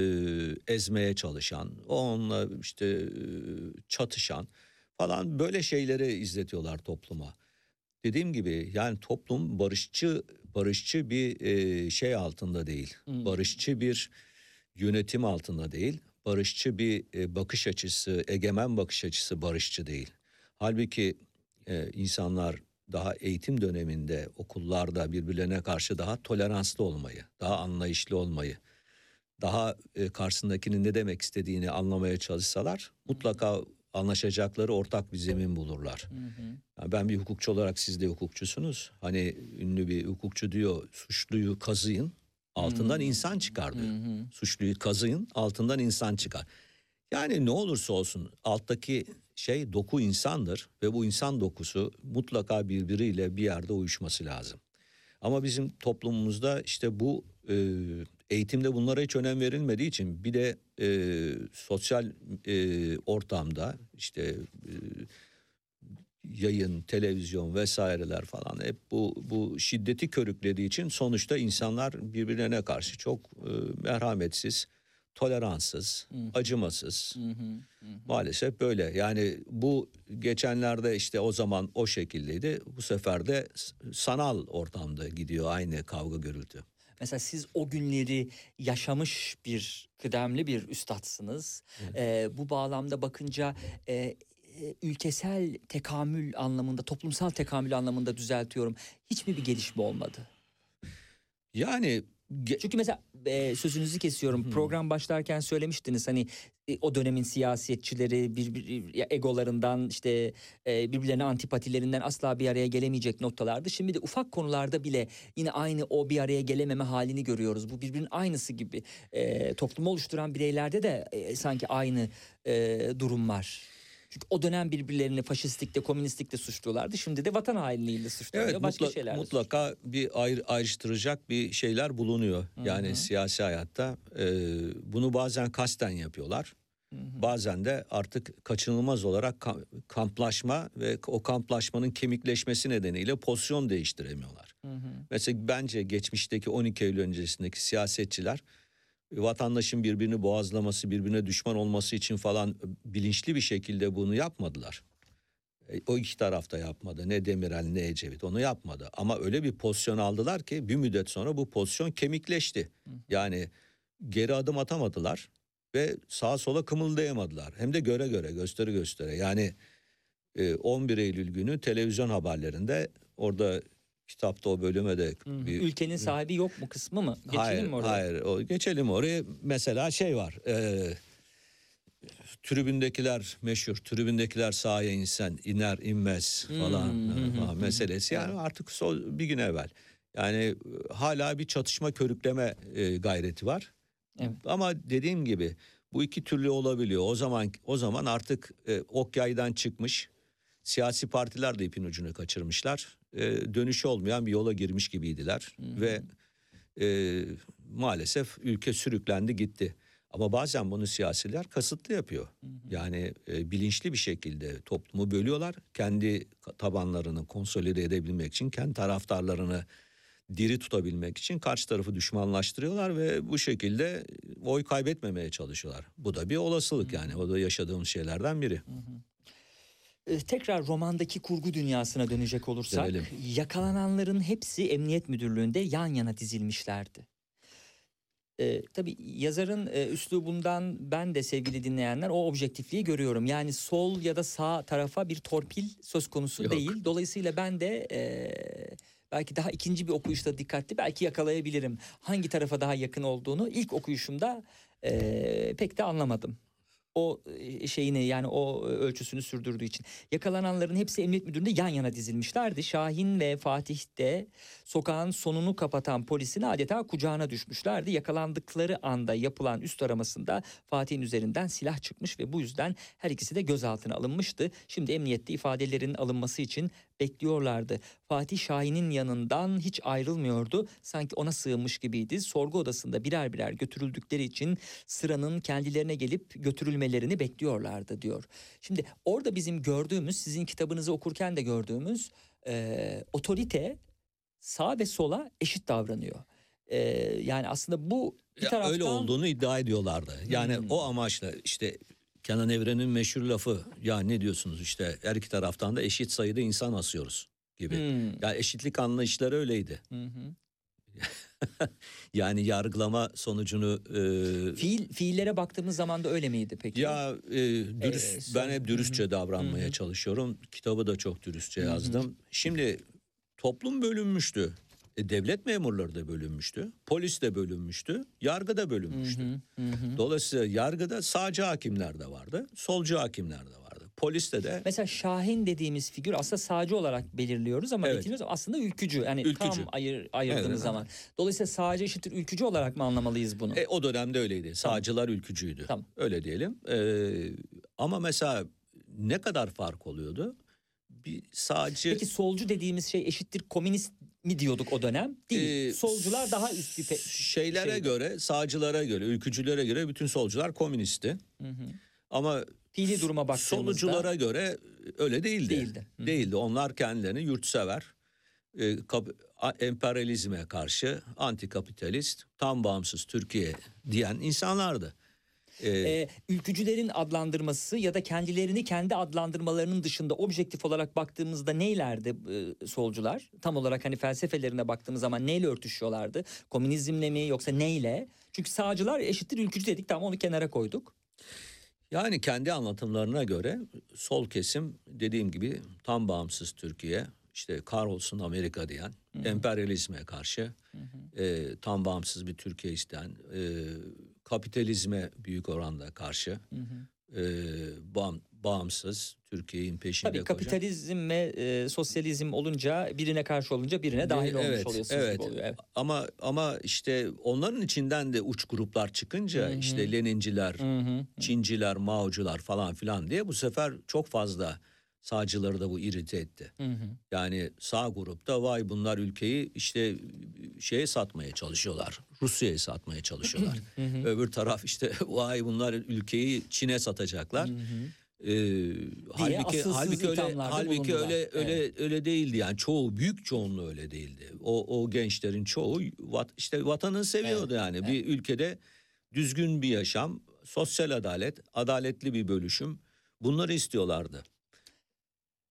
ezmeye çalışan onunla işte e, çatışan falan böyle şeyleri izletiyorlar topluma. Dediğim gibi yani toplum barışçı barışçı bir e, şey altında değil. Barışçı bir yönetim altında değil. Barışçı bir e, bakış açısı, egemen bakış açısı barışçı değil. Halbuki e, insanlar daha eğitim döneminde okullarda birbirlerine karşı daha toleranslı olmayı, daha anlayışlı olmayı, daha e, karşısındakinin ne demek istediğini anlamaya çalışsalar mutlaka anlaşacakları ortak bir zemin bulurlar. Ya ben bir hukukçu olarak siz de hukukçusunuz. Hani ünlü bir hukukçu diyor suçluyu kazıyın altından insan çıkar diyor. Suçluyu kazıyın altından insan çıkar. Yani ne olursa olsun alttaki şey doku insandır ve bu insan dokusu mutlaka birbiriyle bir yerde uyuşması lazım. Ama bizim toplumumuzda işte bu e, eğitimde bunlara hiç önem verilmediği için bir de e, sosyal e, ortamda işte e, yayın, televizyon vesaireler falan hep bu bu şiddeti körüklediği için sonuçta insanlar birbirlerine karşı çok e, merhametsiz, toleranssız, acımasız. Maalesef böyle. Yani bu geçenlerde işte o zaman o şekildeydi. Bu sefer de sanal ortamda gidiyor aynı kavga gürültü. Mesela siz o günleri yaşamış bir kıdemli bir üstadsınız. Ee, bu bağlamda bakınca e, e, ülkesel tekamül anlamında, toplumsal tekamül anlamında düzeltiyorum. Hiç mi bir gelişme olmadı? Yani Çünkü mesela e, sözünüzü kesiyorum. Program başlarken söylemiştiniz hani e, o dönemin siyasetçileri birbir ya egolarından işte e, birbirlerine antipatilerinden asla bir araya gelemeyecek noktalardı. Şimdi de ufak konularda bile yine aynı o bir araya gelememe halini görüyoruz. Bu birbirinin aynısı gibi. E, toplumu oluşturan bireylerde de e, sanki aynı e, durum var. Çünkü o dönem birbirlerini faşistlikte, komünistlikte suçluyorlardı. Şimdi de vatan hainliğiyle suçluyorlar. Evet başka mutla- şeylerle mutlaka bir ayrı, ayrıştıracak bir şeyler bulunuyor. Yani siyasi hayatta e, bunu bazen kasten yapıyorlar. Bazen de artık kaçınılmaz olarak ka- kamplaşma ve o kamplaşmanın kemikleşmesi nedeniyle pozisyon değiştiremiyorlar. Mesela bence geçmişteki 12 Eylül öncesindeki siyasetçiler vatandaşın birbirini boğazlaması, birbirine düşman olması için falan bilinçli bir şekilde bunu yapmadılar. E, O iki tarafta yapmadı. Ne Demirel ne Ecevit onu yapmadı. Ama öyle bir pozisyon aldılar ki bir müddet sonra bu pozisyon kemikleşti. Yani geri adım atamadılar ve sağa sola kımıldayamadılar. Hem de göre göre gösteri göstere. Yani e, 11 Eylül günü televizyon haberlerinde orada kitapta o bölüme de bir Ülkenin sahibi yok mu kısmı mı? Geçelim hayır, mi oraya? Hayır, o, geçelim oraya. Mesela şey var. E, tribündekiler meşhur. Tribündekiler sahaya insen iner inmez falan, Hmm, falan meselesi. Yani artık sol, bir gün evvel. Yani e, hala bir çatışma körükleme e, gayreti var. Evet. Ama dediğim gibi bu iki türlü olabiliyor. O zaman o zaman artık e, ok yaydan çıkmış. Siyasi partiler de ipin ucunu kaçırmışlar. E, dönüşü olmayan bir yola girmiş gibiydiler ve e, maalesef ülke sürüklendi gitti. Ama bazen bunu siyasiler kasıtlı yapıyor. Yani e, bilinçli bir şekilde toplumu bölüyorlar. Kendi tabanlarını konsolide edebilmek için, kendi taraftarlarını diri tutabilmek için karşı tarafı düşmanlaştırıyorlar ve bu şekilde oy kaybetmemeye çalışıyorlar. Bu da bir olasılık yani. O da yaşadığımız şeylerden biri. Ee, Tekrar romandaki kurgu dünyasına dönecek olursak Dönelim. yakalananların hepsi emniyet müdürlüğünde yan yana dizilmişlerdi. Ee, tabii yazarın e, üslubundan ben de sevgili dinleyenler o objektifliği görüyorum. Yani sol ya da sağ tarafa bir torpil söz konusu Yok. değil. Dolayısıyla ben de e, belki daha ikinci bir okuyuşta dikkatli belki yakalayabilirim. Hangi tarafa daha yakın olduğunu ilk okuyuşumda e, pek de anlamadım o e, şeyini yani o ölçüsünü sürdürdüğü için. Yakalananların hepsi emniyet müdüründe yan yana dizilmişlerdi. Şahin ve Fatih de sokağın sonunu kapatan polisin adeta kucağına düşmüşlerdi. Yakalandıkları anda yapılan üst aramasında Fatih'in üzerinden silah çıkmış ve bu yüzden her ikisi de gözaltına alınmıştı. Şimdi emniyette ifadelerin alınması için bekliyorlardı. Fatih Şahin'in yanından hiç ayrılmıyordu. Sanki ona sığınmış gibiydi. Sorgu odasında birer birer götürüldükleri için sıranın kendilerine gelip götürülmelerini bekliyorlardı diyor. Şimdi orada bizim gördüğümüz sizin kitabınızı okurken de gördüğümüz e, otorite sağ ve sola eşit davranıyor. E, yani aslında bu bir Ya taraftan Öyle olduğunu iddia ediyorlardı. Yani Hmm. o amaçla işte Kenan Evren'in meşhur lafı ya ne diyorsunuz işte her iki taraftan da eşit sayıda insan asıyoruz gibi. Hmm. Ya eşitlik anlayışları öyleydi. Hı hı. (laughs) Yani yargılama sonucunu e, Fiil fiillere baktığımız zaman da öyle miydi peki? ya e, dürüst Ee, ben son- hep dürüstçe davranmaya Hı hı. çalışıyorum. Kitabı da çok dürüstçe Hı hı. yazdım. Şimdi toplum bölünmüştü. E, devlet memurları da bölünmüştü. Polis de bölünmüştü. Yargı da bölünmüştü. hı, hı hı. Dolayısıyla yargıda sağcı hakimler de vardı, solcu hakimler de vardı. Poliste de Mesela Şahin dediğimiz figür aslında sağcı olarak belirliyoruz ama Evet. aslında ülkücü. Yani Ülkücü. tam ayır, ayırdığımız Evet. zaman. Dolayısıyla sağcı eşittir ülkücü olarak mı anlamalıyız bunu? e, o dönemde öyleydi. Sağcılar ülkücüydü. Tamam. Öyle diyelim. E, ama mesela ne kadar fark oluyordu? Bir sağcı Peki solcu dediğimiz şey eşittir komünist mi diyorduk o dönem? Değil. e, Solcular daha üst bir şeylere şeydi. göre, sağcılara göre, ülkücülere göre bütün solcular komünistti. Hı hı. Ama Fiili duruma baktığımızda Soluculara göre öyle değildi. Değildi. Hı. Değildi. Onlar kendilerini yurtsever, e, kap- a- emperyalizme karşı antikapitalist, tam bağımsız Türkiye diyen insanlardı. E, e, ülkücülerin adlandırması ya da kendilerini kendi adlandırmalarının dışında objektif olarak baktığımızda neylerdi e, solcular? Tam olarak hani felsefelerine baktığımız zaman neyle örtüşüyorlardı? Komünizmle mi yoksa neyle? Çünkü sağcılar eşittir ülkücü dedik tamam onu kenara koyduk. yani kendi anlatımlarına göre sol kesim dediğim gibi tam bağımsız Türkiye, işte kahrolsun Amerika diyen, emperyalizme karşı e, tam bağımsız bir Türkiye isteyen, e, kapitalizme büyük oranda karşı, e, bağım- bağımsız Türkiye'nin peşinde Tabii kapitalizm ve e, sosyalizm olunca birine karşı olunca birine dahil olmuş Evet, oluyorsunuz evet. gibi oluyor. Evet. Ama ama işte onların içinden de uç gruplar çıkınca Hı hı. işte Leninciler, Hı hı. Çinciler, Maocular falan filan diye bu sefer çok fazla sağcıları da bu irite etti. Hı hı. Yani sağ grupta vay bunlar ülkeyi işte şeye satmaya çalışıyorlar. Rusya'ya satmaya çalışıyorlar. (clears throat) Hı hı. Öbür taraf işte (laughs) vay bunlar ülkeyi Çin'e satacaklar. Hı hı. Ee, halbuki halbuki öyle halbuki öyle öyle öyle değildi yani çoğu büyük çoğunluğu öyle değildi. O o gençlerin çoğu vat, işte vatanını seviyordu yani. Bir ülkede düzgün bir yaşam, sosyal adalet, adaletli bir bölüşüm bunları istiyorlardı.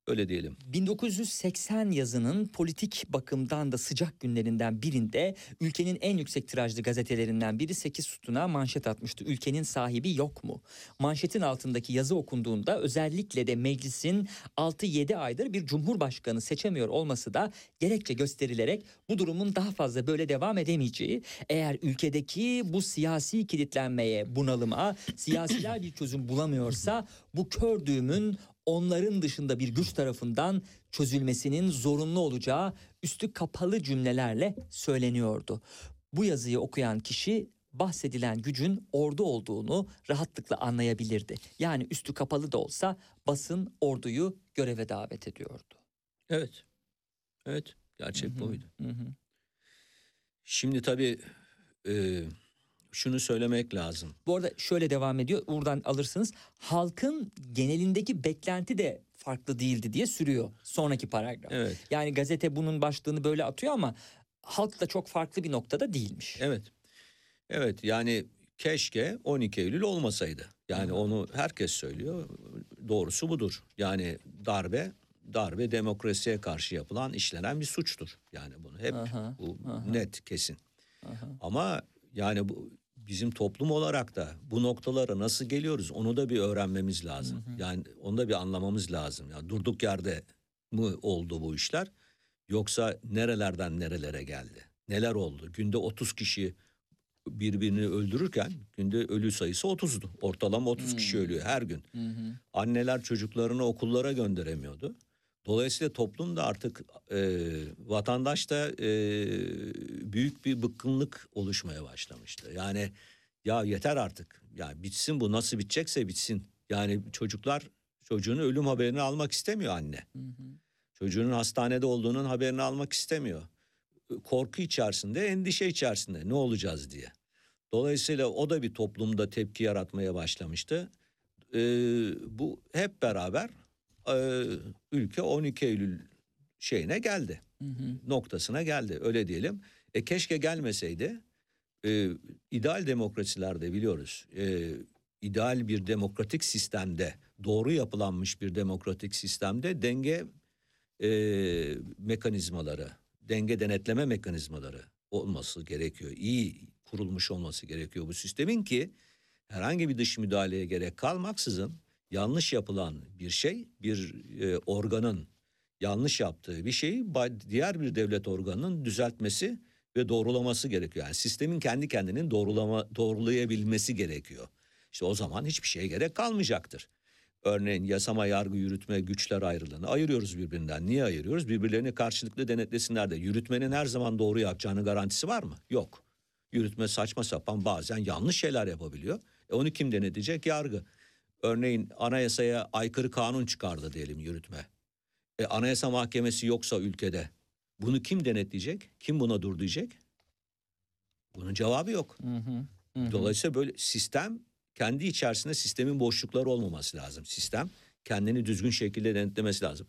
Öyle diyelim. 1980 yazının politik bakımdan da sıcak günlerinden birinde ülkenin en yüksek tirajlı gazetelerinden biri 8 sütuna manşet atmıştı. Ülkenin sahibi yok mu? Manşetin altındaki yazı okunduğunda özellikle de meclisin 6-7 aydır bir cumhurbaşkanı seçemiyor olması da gerekçe gösterilerek bu durumun daha fazla böyle devam edemeyeceği, eğer ülkedeki bu siyasi kilitlenmeye, bunalıma siyasiler bir çözüm bulamıyorsa bu kör düğümün onların dışında bir güç tarafından çözülmesinin zorunlu olacağı üstü kapalı cümlelerle söyleniyordu. Bu yazıyı okuyan kişi bahsedilen gücün ordu olduğunu rahatlıkla anlayabilirdi. Yani üstü kapalı da olsa basın orduyu göreve davet ediyordu. Evet. Evet. Gerçek Hı hı, buydu. hı hı. Şimdi tabii e, şunu söylemek lazım. Bu arada şöyle devam ediyor. Buradan alırsınız. Halkın genelindeki beklenti de farklı değildi diye sürüyor sonraki paragraf. Evet. Yani gazete bunun başlığını böyle atıyor ama halk da çok farklı bir noktada değilmiş. Evet. Evet yani keşke 12 Eylül olmasaydı. Yani onu herkes söylüyor. Doğrusu budur. Yani darbe darbe demokrasiye karşı yapılan işlenen bir suçtur. Yani bunu hep Aha, bu aha. net kesin. Aha. Ama yani bu bizim toplum olarak da bu noktalara nasıl geliyoruz onu da bir öğrenmemiz lazım. Yani onu da bir anlamamız lazım. Yani durduk yerde mi oldu bu işler yoksa nerelerden nerelere geldi? Neler oldu? Günde 30 kişi birbirini öldürürken günde ölü sayısı 30'du. Ortalama 30 kişi ölüyor her gün. Hı hı. Anneler çocuklarını okullara gönderemiyordu. Dolayısıyla toplum da artık e, vatandaşta e, büyük bir bıkkınlık oluşmaya başlamıştı. Yani ya yeter artık. Ya bitsin bu nasıl bitecekse bitsin. Yani çocuklar çocuğunun ölüm haberini almak istemiyor anne. Hı hı. Çocuğunun hastanede olduğunun haberini almak istemiyor. Korku içerisinde, endişe içerisinde ne olacağız diye. Dolayısıyla o da bir toplumda tepki yaratmaya başlamıştı. Ee, bu hep beraber e, ülke 12 Eylül şeyine geldi. Hı hı. Noktasına geldi öyle diyelim. E keşke gelmeseydi. E, ideal demokrasilerde biliyoruz. E, ideal bir demokratik sistemde, doğru yapılanmış bir demokratik sistemde denge e, mekanizmaları, denge denetleme mekanizmaları olması gerekiyor. İyi kurulmuş olması gerekiyor bu sistemin ki herhangi bir dış müdahaleye gerek kalmaksızın yanlış yapılan bir şey, bir e, organın yanlış yaptığı bir şeyi diğer bir devlet organının düzeltmesi ve doğrulaması gerekiyor. Yani sistemin kendi kendinin doğrulama doğrulayabilmesi gerekiyor. İşte o zaman hiçbir şeye gerek kalmayacaktır. Örneğin yasama, yargı, yürütme, güçler ayrılığını ayırıyoruz birbirinden. Niye ayırıyoruz? Birbirlerini karşılıklı denetlesinler de. Yürütmenin her zaman doğru yapacağını garantisi var mı? Yok. Yürütme saçma sapan bazen yanlış şeyler yapabiliyor. E onu kim denetleyecek? Yargı. Örneğin anayasaya aykırı kanun çıkardı diyelim yürütme. E, anayasa mahkemesi yoksa ülkede bunu kim denetleyecek? Kim buna dur diyecek? Bunun cevabı yok. Hı hı. Hı. Dolayısıyla böyle sistem kendi içerisinde sistemin boşlukları olmaması lazım. Sistem kendini düzgün şekilde denetlemesi lazım.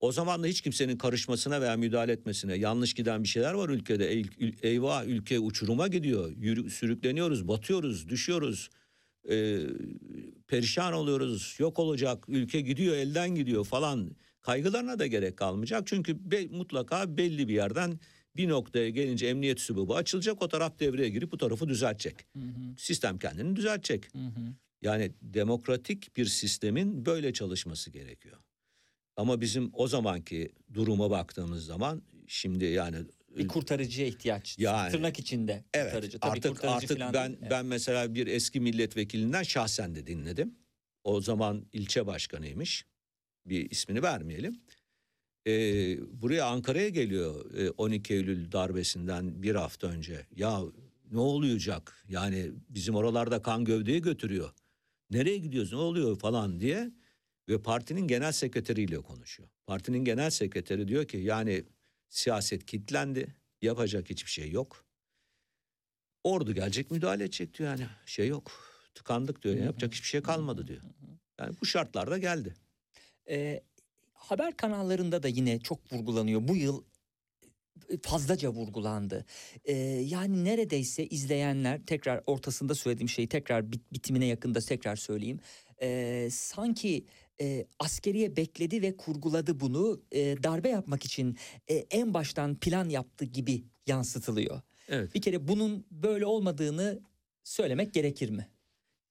O zaman da hiç kimsenin karışmasına veya müdahale etmesine yanlış giden bir şeyler var ülkede. Ey- ül- eyvah ülke uçuruma gidiyor. Yürü, sürükleniyoruz, batıyoruz, düşüyoruz. Ee, perişan oluyoruz. Yok olacak. Ülke gidiyor, elden gidiyor falan. Kaygılarına da gerek kalmayacak. Çünkü be- mutlaka belli bir yerden bir noktaya gelince emniyet sübubu açılacak. O taraf devreye girip bu tarafı düzeltecek. Hı hı. Sistem kendini düzeltecek. Hı hı. Yani demokratik bir sistemin böyle çalışması gerekiyor. Ama bizim o zamanki duruma baktığımız zaman şimdi yani Bir kurtarıcıya ihtiyaç. Yani, Tırnak içinde evet kurtarıcı. Tabii artık kurtarıcı artık falan ben. Evet. ben mesela bir eski milletvekilinden şahsen de dinledim. O zaman ilçe başkanıymış. Bir ismini vermeyelim. Ee, buraya Ankara'ya geliyor e, 12 Eylül darbesinden bir hafta önce. Ya ne olacak? Yani bizim oralarda kan gövdeyi götürüyor. Nereye gidiyoruz? Ne oluyor falan diye ve partinin genel sekreteriyle konuşuyor. Partinin genel sekreteri diyor ki yani siyaset kilitlendi. Yapacak hiçbir şey yok. Ordu gelecek müdahale edecek diyor yani. Şey yok. Tıkandık diyor. Yapacak hiçbir şey kalmadı diyor. Yani bu şartlarda geldi. Ee, haber kanallarında da yine çok vurgulanıyor. Bu yıl e, fazlaca vurgulandı. Ee, yani neredeyse izleyenler tekrar ortasında söylediğim şeyi tekrar bit- bitimine yakında tekrar söyleyeyim. Ee, sanki e, askeriye bekledi ve kurguladı bunu e, darbe yapmak için e, en baştan plan yaptı gibi yansıtılıyor. Evet. Bir kere bunun böyle olmadığını söylemek gerekir mi?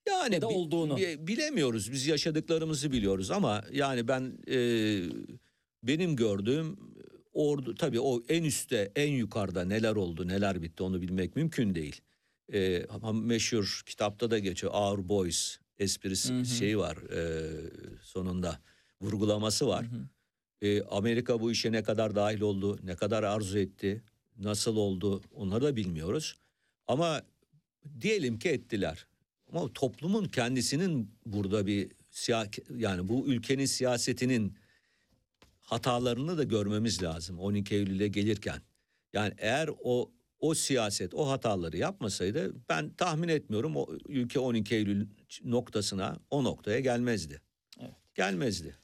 Yani Ya da olduğunu. bi- bilemiyoruz. Biz yaşadıklarımızı biliyoruz ama yani ben e, benim gördüğüm ordu tabii o en üstte en yukarıda neler oldu neler bitti onu bilmek mümkün değil. E, meşhur kitapta da geçiyor Our Boys esprisi Hı hı. şeyi var e, sonunda vurgulaması var. Hı hı. E, Amerika bu işe ne kadar dahil oldu, ne kadar arzu etti, nasıl oldu onları da bilmiyoruz. Ama Diyelim ki ettiler. Ama toplumun kendisinin burada bir yani bu ülkenin siyasetinin hatalarını da görmemiz lazım 12 Eylül'e gelirken. Yani eğer o o siyaset o hataları yapmasaydı ben tahmin etmiyorum o ülke 12 Eylül noktasına o noktaya gelmezdi. Evet. Gelmezdi.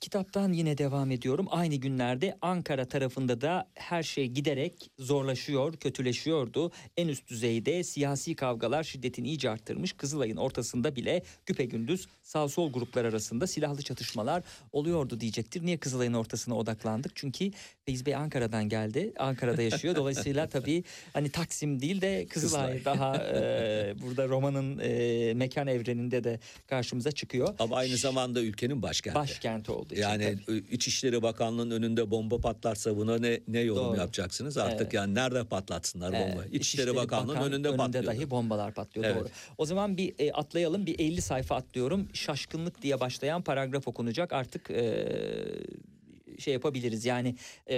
Kitaptan yine devam ediyorum. Aynı günlerde Ankara tarafında da her şey giderek zorlaşıyor, kötüleşiyordu. En üst düzeyde siyasi kavgalar şiddetini iyice arttırmış. Kızılay'ın ortasında bile güpegündüz sağ sol gruplar arasında silahlı çatışmalar oluyordu diyecektir. Niye Kızılay'ın ortasına odaklandık? Çünkü Feyz Bey Ankara'dan geldi. Ankara'da yaşıyor. Dolayısıyla (laughs) tabii hani Taksim değil de Kızılay, Kızılay. (laughs) daha e, burada romanın e, mekan evreninde de karşımıza çıkıyor. Ama aynı zamanda ülkenin başkenti. Başkenti için. Yani tabii. İçişleri Bakanlığı'nın önünde bomba patlarsa buna ne ne yorum Doğru. yapacaksınız? Artık Evet. yani nerede patlatsınlar Evet, bomba? İçişleri, Bakanlığı'nın Bakan önünde, patlıyor. dahi bombalar patlıyor Evet. doğru. O zaman bir e, atlayalım bir 50 sayfa atlıyorum. Şaşkınlık diye başlayan paragraf okunacak. Artık e, şey yapabiliriz yani e,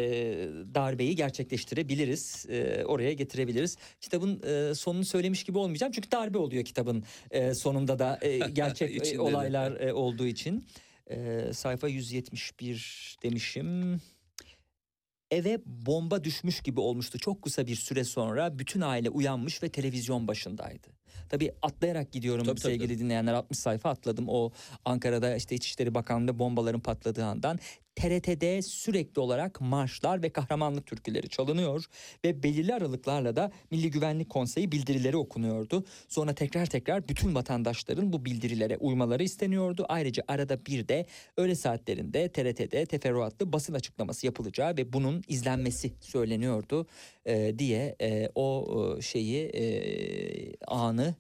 darbeyi gerçekleştirebiliriz. E, oraya getirebiliriz. Kitabın e, sonunu söylemiş gibi olmayacağım. Çünkü darbe oluyor kitabın e, sonunda da e, (laughs) gerçek olaylar e, olduğu için. E, sayfa 171 demişim. Eve bomba düşmüş gibi olmuştu. Çok kısa bir süre sonra bütün aile uyanmış ve televizyon başındaydı. Tabii atlayarak gidiyorum Tabii, sevgili tabii. dinleyenler 60 sayfa atladım. O Ankara'da işte İçişleri Bakanlığı'nda bombaların patladığı andan TRT'de sürekli olarak marşlar ve kahramanlık türküleri çalınıyor ve belirli aralıklarla da Milli Güvenlik Konseyi bildirileri okunuyordu. Sonra tekrar tekrar bütün vatandaşların bu bildirilere uymaları isteniyordu. Ayrıca arada bir de öğle saatlerinde TRT'de teferruatlı basın açıklaması yapılacağı ve bunun izlenmesi söyleniyordu e, diye e, o şeyi e, anı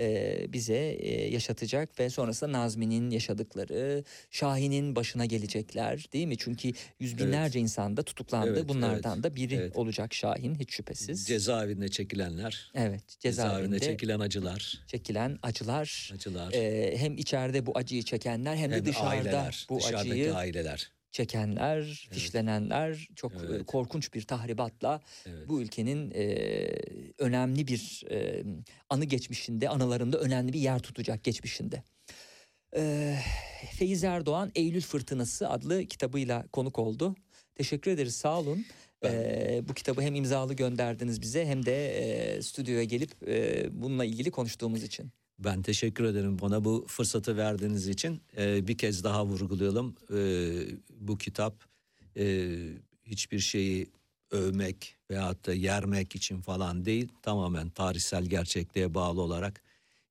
e, bize e, yaşatacak ve sonrasında Nazmi'nin yaşadıkları, Şahin'in başına gelecekler değil mi? Çünkü yüz binlerce insan da tutuklandı. Evet, Bunlardan evet, da biri evet. olacak Şahin hiç şüphesiz. Cezaevinde çekilenler, evet, cezaevinde cezaevinde çekilen acılar, çekilen acılar. acılar. e, hem içeride bu acıyı çekenler hem, de hem dışarıda aileler, bu dışarıdaki acıyı aileler. Çekenler, fişlenenler çok e, Evet. korkunç bir tahribatla Evet. bu ülkenin e, önemli bir e, anı geçmişinde, anılarında önemli bir yer tutacak geçmişinde. E, Feyiz Erdoğan Eylül Fırtınası adlı kitabıyla konuk oldu. Teşekkür ederiz sağ olun. Ben- E, bu kitabı hem imzalı gönderdiniz bize hem de e, stüdyoya gelip e, bununla ilgili konuştuğumuz için. Ben teşekkür ederim bana bu fırsatı verdiğiniz için. Ee, bir kez daha vurgulayalım. Ee, bu kitap e, hiçbir şeyi övmek veyahut da yermek için falan değil. Tamamen tarihsel gerçekliğe bağlı olarak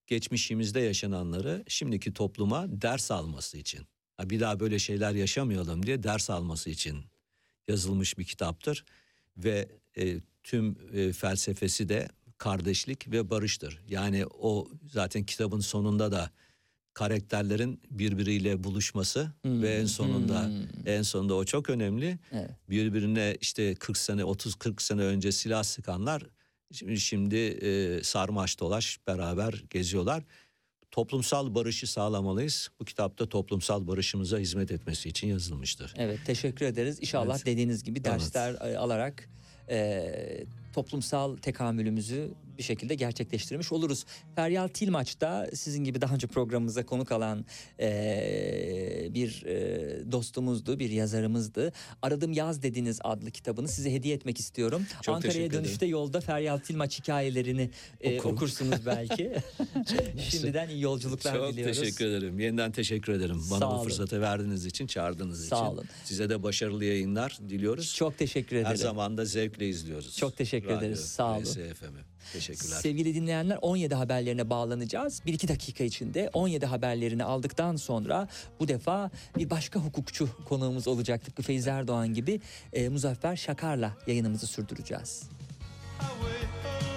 geçmişimizde yaşananları şimdiki topluma ders alması için. Bir daha böyle şeyler yaşamayalım diye ders alması için yazılmış bir kitaptır. Ve e, tüm e, felsefesi de kardeşlik ve barıştır. Yani o zaten kitabın sonunda da karakterlerin birbiriyle buluşması Hmm, ve en sonunda hmm. en sonunda o çok önemli. Evet. Birbirine işte 40 sene 30 40 sene önce silah sıkanlar şimdi, şimdi e, sarmaş dolaş beraber geziyorlar. Toplumsal barışı sağlamalıyız. Bu kitapta toplumsal barışımıza hizmet etmesi için yazılmıştır. Evet teşekkür ederiz. İnşallah Evet. dediğiniz gibi Evet. dersler e, alarak e, toplumsal tekamülümüzü bir şekilde gerçekleştirmiş oluruz. Feryal Tilmaç da sizin gibi daha önce programımıza konuk alan e, bir e, dostumuzdu, bir yazarımızdı. Aradım Yaz Dediniz adlı kitabını size hediye etmek istiyorum. Çok Ankara'ya teşekkür ederim. dönüşte yolda Feryal Tilmaç hikayelerini e, okursunuz belki. (laughs) (laughs) Şimdiden iyi yolculuklar Çok diliyoruz. teşekkür ederim. Yeniden teşekkür ederim. Bana Sağ bu olun. fırsatı verdiğiniz için, çağırdığınız için. Sağ olun. Size de başarılı yayınlar diliyoruz. Çok teşekkür ederim. Her zaman da zevkle izliyoruz. Çok teşekkür ederiz. Sağ olun. RSFM'i. Teşekkürler. Sevgili dinleyenler 17 haberlerine bağlanacağız. 1-2 dakika içinde 17 haberlerini aldıktan sonra bu defa bir başka hukukçu konuğumuz olacak. Tıpkı Feyzi Erdoğan gibi e, Muzaffer Şakar'la yayınımızı sürdüreceğiz. I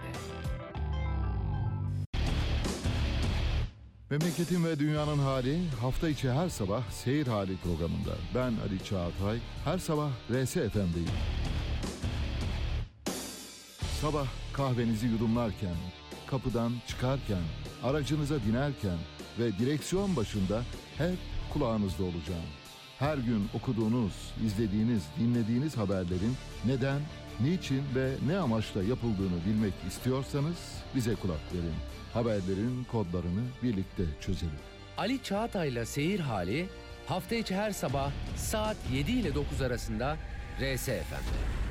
Memleketin ve dünyanın hali hafta içi her sabah seyir hali programında. Ben Ali Çağatay, her sabah RS FM'deyim. Sabah kahvenizi yudumlarken, kapıdan çıkarken, aracınıza binerken ve direksiyon başında hep kulağınızda olacağım. Her gün okuduğunuz, izlediğiniz, dinlediğiniz haberlerin neden, niçin ve ne amaçla yapıldığını bilmek istiyorsanız bize kulak verin. Haberlerin kodlarını birlikte çözelim. Ali Çağatay'la Seyir Hali hafta içi her sabah saat 7 ile 9 arasında RSFM'de.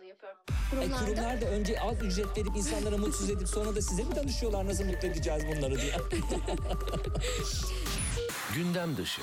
E, Kurumlarda kurumlar da önce az ücret verip insanlara mutsuz edip sonra da size mi danışıyorlar nasıl mutlu edeceğiz bunları diye. (laughs) Gündem dışı.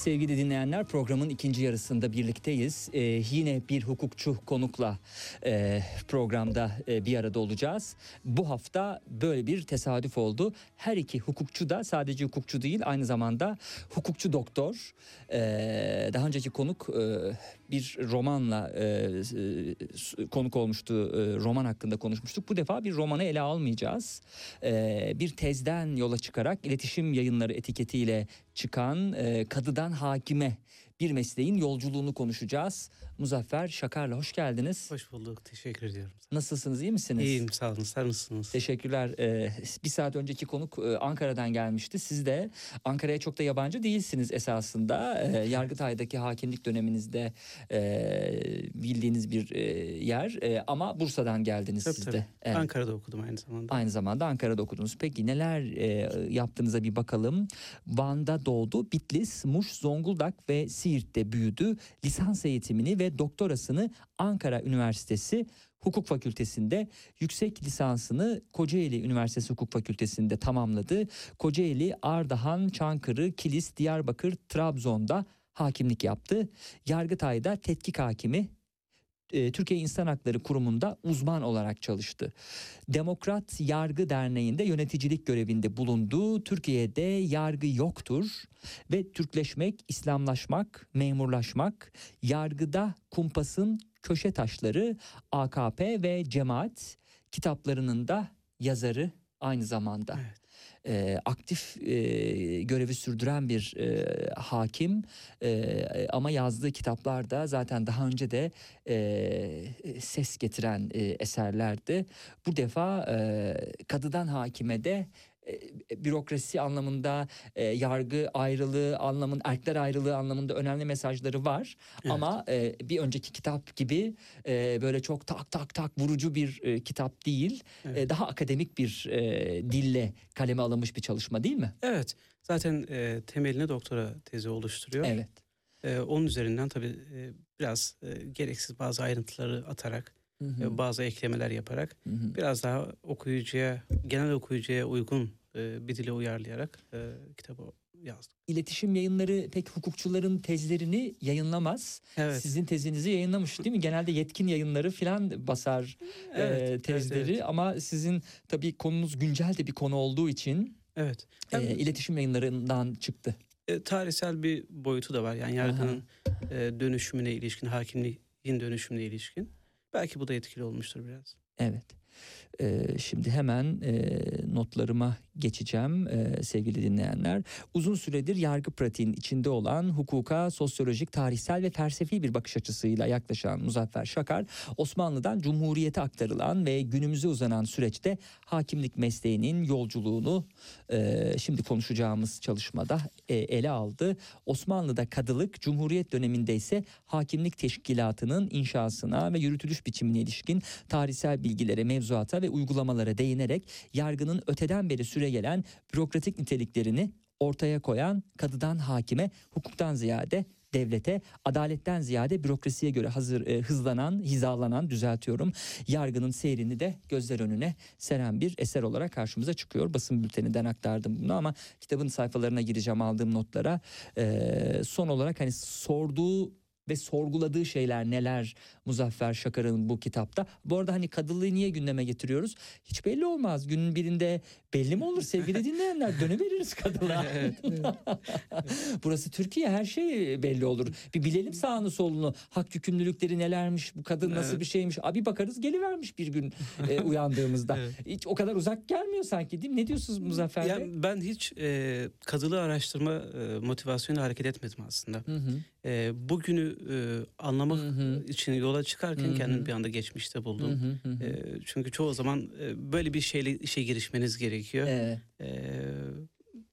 Sevgili dinleyenler programın ikinci yarısında birlikteyiz. Ee, yine bir hukukçu konukla e, programda e, bir arada olacağız. Bu hafta böyle bir tesadüf oldu. Her iki hukukçu da sadece hukukçu değil aynı zamanda hukukçu doktor. Ee, daha önceki konuk e, bir romanla e, e, konuk olmuştu. E, roman hakkında konuşmuştuk. Bu defa bir romanı ele almayacağız. E, bir tezden yola çıkarak iletişim yayınları etiketiyle çıkan e, kadıdan hakime bir mesleğin yolculuğunu konuşacağız. Muzaffer Şakar'la hoş geldiniz. Hoş bulduk. Teşekkür ediyorum. Nasılsınız iyi misiniz? İyiyim sağ olun. Sen nasılsınız? Teşekkürler. Ee, bir saat önceki konuk e, Ankara'dan gelmişti. Siz de Ankara'ya çok da yabancı değilsiniz esasında. Ee, Yargıtay'daki hakimlik döneminizde e, bildiğiniz bir e, yer. E, ama Bursa'dan geldiniz Tabii, siz tabii. de. Evet. Ankara'da okudum aynı zamanda. Aynı zamanda Ankara'da okudunuz. Peki neler e, yaptığınıza bir bakalım. Van'da doğdu, Bitlis, Muş, Zonguldak ve Siirt'te büyüdü. Lisans eğitimini ve doktorasını Ankara Üniversitesi Hukuk Fakültesi'nde, yüksek lisansını Kocaeli Üniversitesi Hukuk Fakültesi'nde tamamladı. Kocaeli, Ardahan, Çankırı, Kilis, Diyarbakır, Trabzon'da hakimlik yaptı. Yargıtay'da tetkik hakimi e, Türkiye İnsan Hakları Kurumu'nda uzman olarak çalıştı. Demokrat Yargı Derneği'nde yöneticilik görevinde bulundu. Türkiye'de yargı yoktur ve Türkleşmek, İslamlaşmak, memurlaşmak, yargıda kumpasın köşe taşları AKP ve Cemaat kitaplarının da yazarı aynı zamanda. Evet. Ee, aktif e, görevi sürdüren bir e, hakim e, ama yazdığı kitaplar da zaten daha önce de e, ses getiren e, eserlerdi. Bu defa e, kadıdan hakime de e, bürokrasi anlamında e, yargı ayrılığı anlamında erkler ayrılığı anlamında önemli mesajları var Evet. ama e, bir önceki kitap gibi e, böyle çok tak tak tak vurucu bir e, kitap değil Evet. E, daha akademik bir e, dille kaleme alınmış bir çalışma değil mi? Evet. Zaten e, temelini doktora tezi oluşturuyor. Evet. E, onun üzerinden tabii e, biraz e, gereksiz bazı ayrıntıları atarak, Hı hı, e, bazı eklemeler yaparak hı hı. biraz daha okuyucuya, genel okuyucuya uygun e, bir dile uyarlayarak e, kitabı yazdım. İletişim yayınları pek hukukçuların tezlerini yayınlamaz. Evet. Sizin tezinizi yayınlamış değil mi? Genelde yetkin yayınları filan basar e, Evet, evet, tezleri evet. ama sizin tabii konunuz güncel de bir konu olduğu için Evet. e, Hem- iletişim yayınlarından çıktı. E, tarihsel bir boyutu da var. Yani yargının e, dönüşümüne ilişkin, hakimliğin dönüşümüne ilişkin. Belki bu da etkili olmuştur biraz. Evet. Ee, şimdi hemen e, notlarıma geçeceğim e, sevgili dinleyenler. Uzun süredir yargı pratiğinin içinde olan hukuka sosyolojik, tarihsel ve felsefi bir bakış açısıyla yaklaşan Muzaffer Şakar, Osmanlı'dan Cumhuriyete aktarılan ve günümüze uzanan süreçte hakimlik mesleğinin yolculuğunu e, şimdi konuşacağımız çalışmada e, ele aldı. Osmanlı'da kadılık, Cumhuriyet döneminde ise hakimlik teşkilatının inşasına ve yürütülüş biçimine ilişkin tarihsel bilgilere, mevzuata ve uygulamalara değinerek yargının öteden beri süre gelen bürokratik niteliklerini ortaya koyan kadıdan hakime, hukuktan ziyade devlete, adaletten ziyade bürokrasiye göre hazır e, hızlanan, hizalanan düzeltiyorum. Yargının seyrini de gözler önüne seren bir eser olarak karşımıza çıkıyor. Basın bülteninden aktardım bunu ama kitabın sayfalarına gireceğim aldığım notlara. E, son olarak hani sorduğu ve sorguladığı şeyler neler Muzaffer Şakar'ın bu kitapta. Bu arada hani kadılığı niye gündeme getiriyoruz? Hiç belli olmaz. Günün birinde belli mi olur sevgili dinleyenler? Döneveririz kadılığa. (laughs) Burası Türkiye her şey belli olur. Bir bilelim sağını solunu. Hak yükümlülükleri nelermiş? Bu kadın nasıl Evet. bir şeymiş? Abi bakarız gelivermiş bir gün e, (laughs) uyandığımızda. Evet. Hiç o kadar uzak gelmiyor sanki değil mi? Ne diyorsunuz Muzaffer Bey? Yani ben hiç e, kadılığı araştırma e, motivasyonuyla hareket etmedim aslında. Hı hı. E, bugünü e, anlamak Hı hı. için yola çıkarken Hı hı. kendimi bir anda geçmişte buldum. hı hı hı. E, çünkü çoğu zaman e, böyle bir şeyle işe girişmeniz gerekiyor. Evet. E,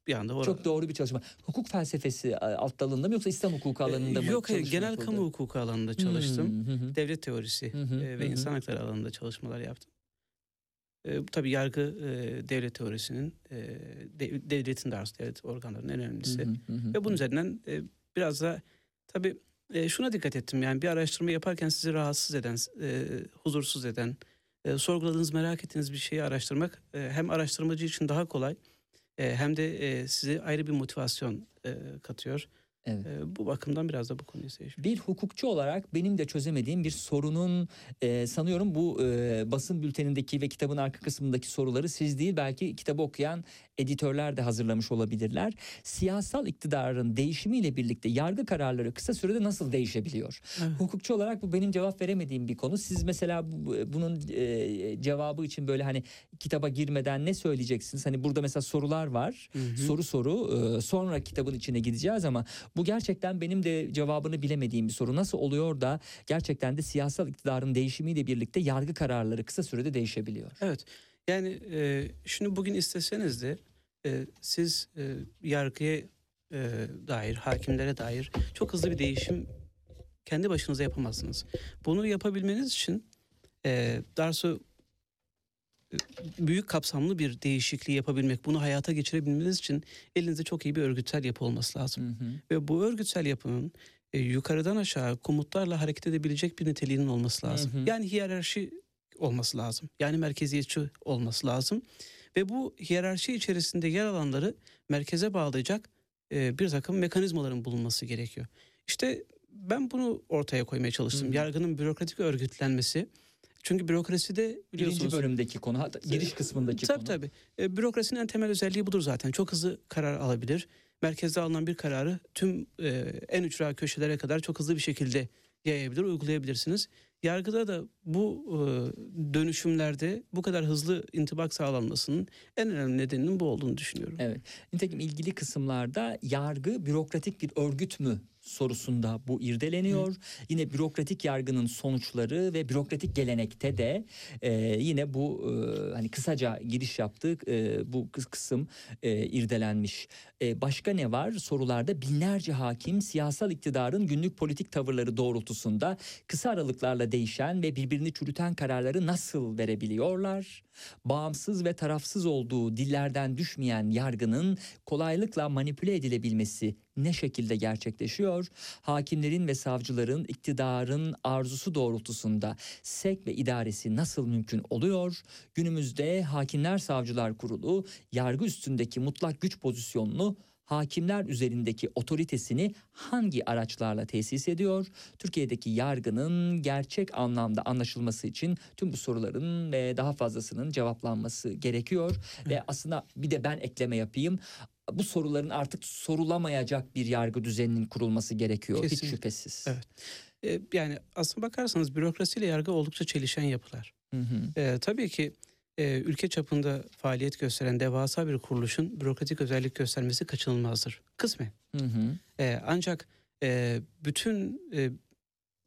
bir anda orada. Çok doğru bir çalışma. Hukuk felsefesi e, alt dalında mı yoksa İslam hukuku alanında mı? Yok hayır, genel yapıldı? kamu hukuku alanında çalıştım. Hı hı. Devlet teorisi Hı hı, e, ve hı hı. insan hakları alanında çalışmalar yaptım. E, tabii yargı e, devlet teorisinin, e, de- devletin de arzu devlet organlarının en önemlisi. Hı, hı hı. Ve bunun üzerinden e, biraz da tabii e, şuna dikkat ettim. Yani bir araştırma yaparken sizi rahatsız eden, e, huzursuz eden, e, sorguladığınız, merak ettiğiniz bir şeyi araştırmak e, hem araştırmacı için daha kolay e, hem de e, size ayrı bir motivasyon e, katıyor. Evet. E, bu bakımdan biraz da bu konuyu seçmiş. Bir hukukçu olarak benim de çözemediğim bir sorunun e, sanıyorum bu e, basın bültenindeki ve kitabın arka kısmındaki soruları siz değil belki kitabı okuyan editörler de hazırlamış olabilirler. Siyasal iktidarın değişimiyle birlikte yargı kararları kısa sürede nasıl değişebiliyor? Evet. Hukukçu olarak bu benim cevap veremediğim bir konu. Siz mesela bu- bunun e, cevabı için böyle hani kitaba girmeden ne söyleyeceksiniz? Hani burada mesela sorular var. Hı hı. Soru soru e, sonra kitabın içine gideceğiz ama bu gerçekten benim de cevabını bilemediğim bir soru. Nasıl oluyor da gerçekten de siyasal iktidarın değişimiyle birlikte yargı kararları kısa sürede değişebiliyor? Evet. Yani e, şunu bugün isteseniz de e, siz e, yargıya e, dair, hakimlere dair çok hızlı bir değişim kendi başınıza yapamazsınız. Bunu yapabilmeniz için e, daha büyük kapsamlı bir değişikliği yapabilmek, bunu hayata geçirebilmeniz için elinizde çok iyi bir örgütsel yapı olması lazım. Ve bu örgütsel yapının e, yukarıdan aşağı komutlarla hareket edebilecek bir niteliğinin olması lazım. Hı hı. Yani hiyerarşi olması lazım. Yani merkeziyetçi olması lazım. Ve bu hiyerarşi içerisinde yer alanları merkeze bağlayacak e, bir takım mekanizmaların bulunması gerekiyor. İşte ben bunu ortaya koymaya çalıştım. Hı hı. Yargının bürokratik örgütlenmesi. Çünkü bürokraside biliyorsunuz... Birinci bölümdeki konu, hatta giriş kısmındaki Tabii konu. tabii. E, bürokrasinin en temel özelliği budur zaten. Çok hızlı karar alabilir. Merkezde alınan bir kararı tüm e, en ücra köşelere kadar çok hızlı bir şekilde yayabilir, uygulayabilirsiniz. Yargıda da bu e, dönüşümlerde bu kadar hızlı intibak sağlanmasının en önemli nedeninin bu olduğunu düşünüyorum. Evet. Nitekim ilgili kısımlarda yargı bürokratik bir örgüt mü sorusunda bu irdeleniyor. Yine bürokratik yargının sonuçları ve bürokratik gelenekte de e, yine bu e, hani kısaca giriş yaptık e, bu kıs- kısım e, irdelenmiş. E, başka ne var? Sorularda binlerce hakim siyasal iktidarın günlük politik tavırları doğrultusunda kısa aralıklarla değişen ve birbirini çürüten kararları nasıl verebiliyorlar? Bağımsız ve tarafsız olduğu dillerden düşmeyen yargının kolaylıkla manipüle edilebilmesi ne şekilde gerçekleşiyor? Hakimlerin ve savcıların iktidarın arzusu doğrultusunda sevk ve idaresi nasıl mümkün oluyor? Günümüzde Hakimler Savcılar Kurulu yargı üstündeki mutlak güç pozisyonunu hakimler üzerindeki otoritesini hangi araçlarla tesis ediyor? Türkiye'deki yargının gerçek anlamda anlaşılması için tüm bu soruların ve daha fazlasının cevaplanması gerekiyor ve aslında bir de ben ekleme yapayım. Bu soruların artık sorulamayacak bir yargı düzeninin kurulması gerekiyor hiç Kesinlikle. şüphesiz. Evet. E, yani aslına bakarsanız bürokrasiyle yargı oldukça çelişen yapılar. Hı hı. E, tabii ki e, ülke çapında faaliyet gösteren devasa bir kuruluşun bürokratik özellik göstermesi kaçınılmazdır. Kısmen. Hı hı. E, ancak e, bütün e,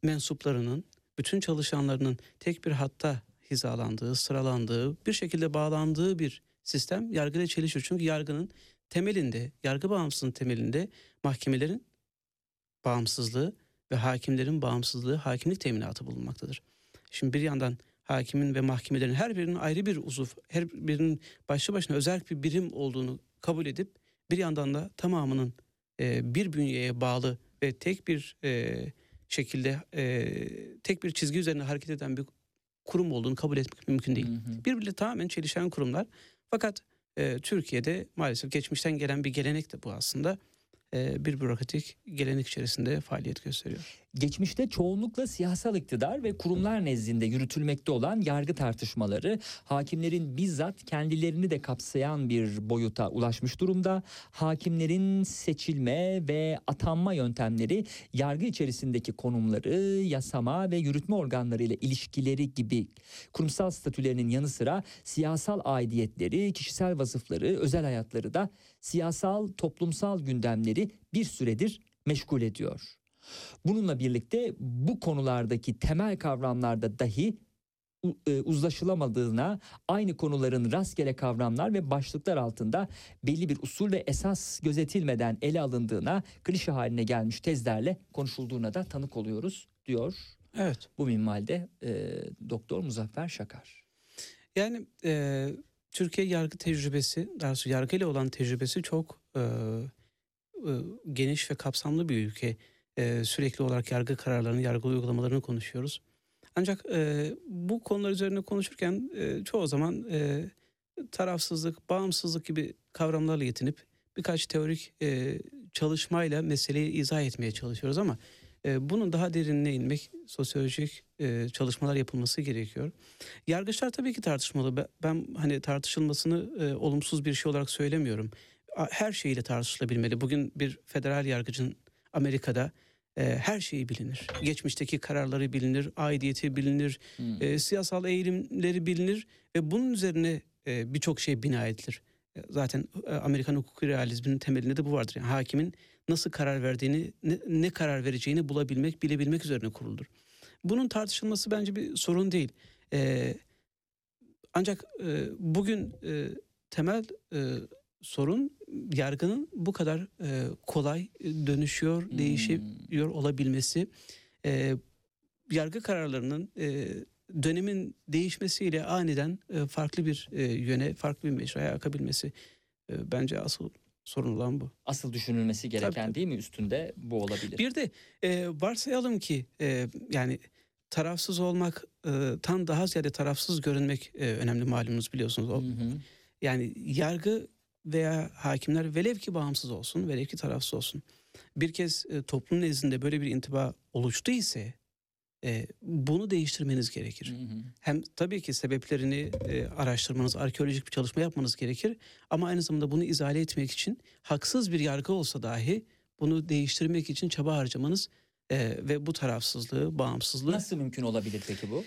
mensuplarının, bütün çalışanlarının tek bir hatta hizalandığı, sıralandığı, bir şekilde bağlandığı bir sistem yargıyla çelişiyor. Çünkü yargının temelinde, yargı bağımsızlığının temelinde mahkemelerin bağımsızlığı ve hakimlerin bağımsızlığı, hakimlik teminatı bulunmaktadır. Şimdi bir yandan hakimin ve mahkemelerin her birinin ayrı bir uzuv, her birinin başlı başına özel bir birim olduğunu kabul edip bir yandan da tamamının e, bir bünyeye bağlı ve tek bir e, şekilde e, tek bir çizgi üzerine hareket eden bir kurum olduğunu kabul etmek mümkün değil. Hı hı. Birbiriyle tamamen çelişen kurumlar. Fakat e, Türkiye'de maalesef geçmişten gelen bir gelenek de bu aslında. E, bir bürokratik gelenek içerisinde faaliyet gösteriyor. Geçmişte çoğunlukla siyasal iktidar ve kurumlar nezdinde yürütülmekte olan yargı tartışmaları hakimlerin bizzat kendilerini de kapsayan bir boyuta ulaşmış durumda. Hakimlerin seçilme ve atanma yöntemleri yargı içerisindeki konumları, yasama ve yürütme organları ile ilişkileri gibi kurumsal statülerinin yanı sıra siyasal aidiyetleri, kişisel vasıfları, özel hayatları da siyasal, toplumsal gündemleri bir süredir meşgul ediyor. Bununla birlikte bu konulardaki temel kavramlarda dahi e, uzlaşılamadığına, aynı konuların rastgele kavramlar ve başlıklar altında belli bir usul ve esas gözetilmeden ele alındığına, klişe haline gelmiş tezlerle konuşulduğuna da tanık oluyoruz diyor Evet. bu minvalde e, Doktor Muzaffer Şakar. Yani e, Türkiye yargı tecrübesi, daha doğrusu yargıyla olan tecrübesi çok e, e, geniş ve kapsamlı bir ülke. E, sürekli olarak yargı kararlarını, yargı uygulamalarını konuşuyoruz. Ancak e, bu konular üzerine konuşurken e, çoğu zaman e, tarafsızlık, bağımsızlık gibi kavramlarla yetinip birkaç teorik e, çalışmayla meseleyi izah etmeye çalışıyoruz ama e, bunun daha derinine inmek, sosyolojik e, çalışmalar yapılması gerekiyor. Yargıçlar tabii ki tartışmalı. Ben, hani tartışılmasını e, olumsuz bir şey olarak söylemiyorum. Her şeyiyle tartışılabilmeli. Bugün bir federal yargıcın Amerika'da e, her şeyi bilinir. Geçmişteki kararları bilinir, aidiyeti bilinir, Hmm. e, siyasal eğilimleri bilinir ve bunun üzerine e, birçok şey bina edilir. E, Zaten e, Amerikan hukuki realizminin temelinde de bu vardır. Yani hakimin nasıl karar verdiğini, ne, ne karar vereceğini bulabilmek, bilebilmek üzerine kurulur. Bunun tartışılması bence bir sorun değil. E, ancak e, bugün e, temel e, sorun yargının bu kadar e, kolay dönüşüyor, Hmm. değişiyor olabilmesi. E, yargı kararlarının e, dönemin değişmesiyle aniden e, farklı bir e, yöne, farklı bir mecraya akabilmesi e, bence asıl sorun olan bu. Asıl düşünülmesi gereken tabii. değil mi üstünde bu olabilir. Bir de e, varsayalım ki e, yani tarafsız olmak e, tam daha ziyade tarafsız görünmek e, önemli malumunuz biliyorsunuz. O, Hı hı. yani yargı veya hakimler velev ki bağımsız olsun, velev ki tarafsız olsun. Bir kez e, toplum nezdinde böyle bir intiba oluştu ise e, bunu değiştirmeniz gerekir. Hı hı. Hem tabii ki sebeplerini e, araştırmanız, arkeolojik bir çalışma yapmanız gerekir. Ama aynı zamanda bunu izale etmek için haksız bir yargı olsa dahi bunu değiştirmek için çaba harcamanız e, ve bu tarafsızlığı, bağımsızlığı Nasıl mümkün olabilir peki bu?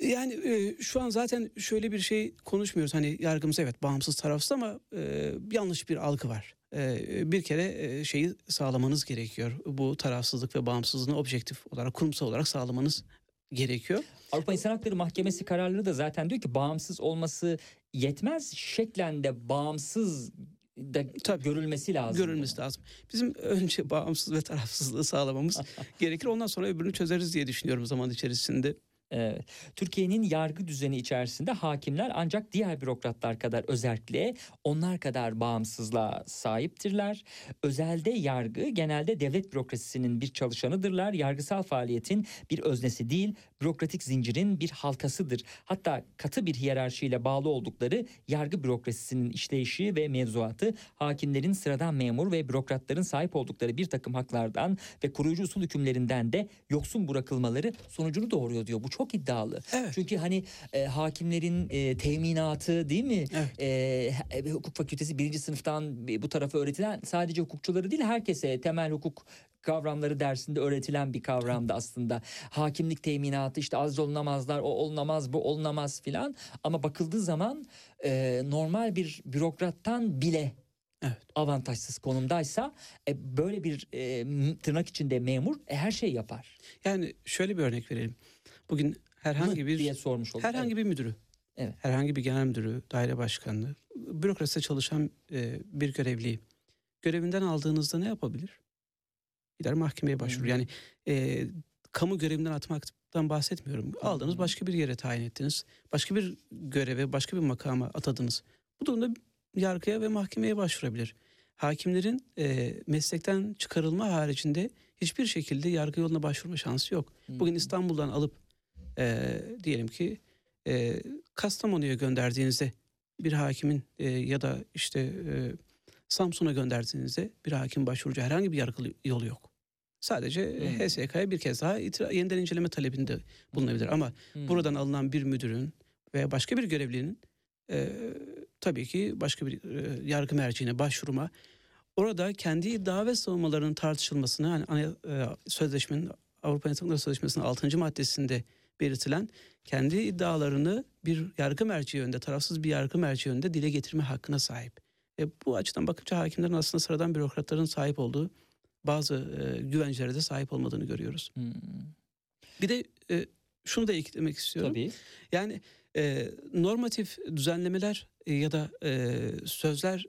Yani e, şu an zaten şöyle bir şey konuşmuyoruz. Hani yargımız evet bağımsız tarafsız ama e, yanlış bir algı var. E, bir kere e, şeyi sağlamanız gerekiyor. Bu tarafsızlık ve bağımsızlığını objektif olarak, kurumsal olarak sağlamanız gerekiyor. Avrupa İnsan Hakları Mahkemesi kararları da zaten diyor ki bağımsız olması yetmez. Şeklen de bağımsız da Tabii. görülmesi lazım. Görülmesi lazım. Bizim önce bağımsız ve tarafsızlığı sağlamamız (laughs) gerekir. Ondan sonra öbürünü çözeriz diye düşünüyorum zaman içerisinde. Evet. Türkiye'nin yargı düzeni içerisinde hakimler ancak diğer bürokratlar kadar özellikle onlar kadar bağımsızlığa sahiptirler. Özelde yargı genelde devlet bürokrasisinin bir çalışanıdırlar. Yargısal faaliyetin bir öznesi değil, bürokratik zincirin bir halkasıdır. Hatta katı bir hiyerarşiyle bağlı oldukları yargı bürokrasisinin işleyişi ve mevzuatı hakimlerin sıradan memur ve bürokratların sahip oldukları bir takım haklardan ve koruyucu usul hükümlerinden de yoksun bırakılmaları sonucunu doğuruyor diyor. Bu çok iddialı. Evet. Çünkü hani e, hakimlerin e, teminatı değil mi? Evet. E, he- hukuk fakültesi birinci sınıftan bu tarafa öğretilen sadece hukukçuları değil herkese temel hukuk kavramları dersinde öğretilen bir kavramdı aslında. Hakimlik teminatı işte az olunamazlar, o olunamaz, bu olunamaz filan. Ama bakıldığı zaman e, normal bir bürokrattan bile Evet. avantajsız konumdaysa e, böyle bir e, tırnak içinde memur e, her şey yapar. Yani şöyle bir örnek verelim. Bugün herhangi Mı bir diye sormuş olduk. herhangi bir müdürü, Evet. herhangi bir genel müdürü, daire başkanlığı, bürokraside çalışan e, bir görevliyi görevinden aldığınızda ne yapabilir? Gider mahkemeye başvurur. Hı. Yani e, kamu görevinden atmaktan bahsetmiyorum. Aldınız hı. başka bir yere tayin ettiniz. Başka bir göreve, başka bir makama atadınız. Bu durumda yargıya ve mahkemeye başvurabilir. Hakimlerin e, meslekten çıkarılma haricinde hiçbir şekilde yargı yoluna başvurma şansı yok. Bugün İstanbul'dan alıp e, diyelim ki e, Kastamonu'ya gönderdiğinizde bir hakimin e, ya da işte e, Samsun'a gönderdiğinizde bir hakim başvurucu herhangi bir yargı yolu yok. Sadece Hmm. HSK'ya bir kez daha itira- yeniden inceleme talebinde bulunabilir. Ama Hmm. buradan alınan bir müdürün veya başka bir görevlinin e, tabii ki başka bir e, yargı merciğine başvurma orada kendi iddia ve savunmalarının tartışılmasını hani e, sözleşmenin Avrupa İnsan Hakları Sözleşmesi'nin 6. maddesinde belirtilen kendi iddialarını bir yargı merci önünde, tarafsız bir yargı merci önünde dile getirme hakkına sahip. E, bu açıdan bakınca hakimlerin aslında sıradan bürokratların sahip olduğu bazı e, güvencelere de sahip olmadığını görüyoruz. Hmm, Bir de e, şunu da eklemek istiyorum. Tabii. Yani e, normatif düzenlemeler e, ya da e, sözler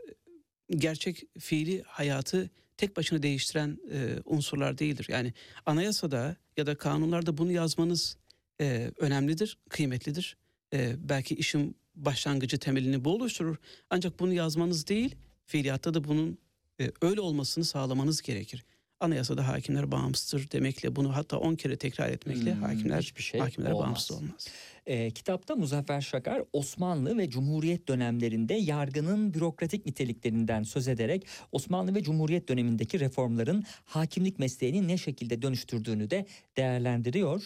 gerçek fiili hayatı tek başına değiştiren e, unsurlar değildir. Yani anayasada ya da kanunlarda bunu yazmanız e, önemlidir, kıymetlidir. E, belki işin başlangıcı temelini bu oluşturur. Ancak bunu yazmanız değil, fiiliyatta da bunun e, öyle olmasını sağlamanız gerekir. Anayasada hakimler bağımsızdır demekle bunu hatta 10 kere tekrar etmekle Hmm, hakimler hiçbir şey hakimler olmaz. bağımsız olmaz. Ee, kitapta Muzaffer Şakar Osmanlı ve Cumhuriyet dönemlerinde yargının bürokratik niteliklerinden söz ederek Osmanlı ve Cumhuriyet dönemindeki reformların hakimlik mesleğini ne şekilde dönüştürdüğünü de değerlendiriyor.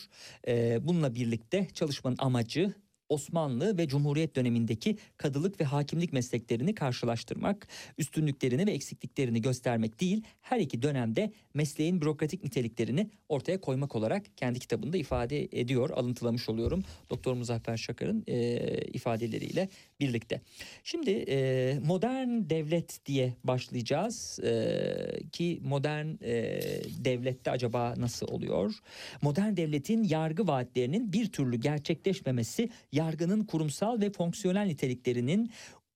Ee, bununla birlikte çalışmanın amacı Osmanlı ve Cumhuriyet dönemindeki kadılık ve hakimlik mesleklerini karşılaştırmak, üstünlüklerini ve eksikliklerini göstermek değil, her iki dönemde mesleğin bürokratik niteliklerini ortaya koymak olarak kendi kitabında ifade ediyor, alıntılamış oluyorum Doktor Muzaffer Şakar'ın e, ifadeleriyle birlikte. Şimdi e, modern devlet diye başlayacağız E, ki modern e, devlette acaba nasıl oluyor? Modern devletin yargı vaatlerinin bir türlü gerçekleşmemesi, yargının kurumsal ve fonksiyonel niteliklerinin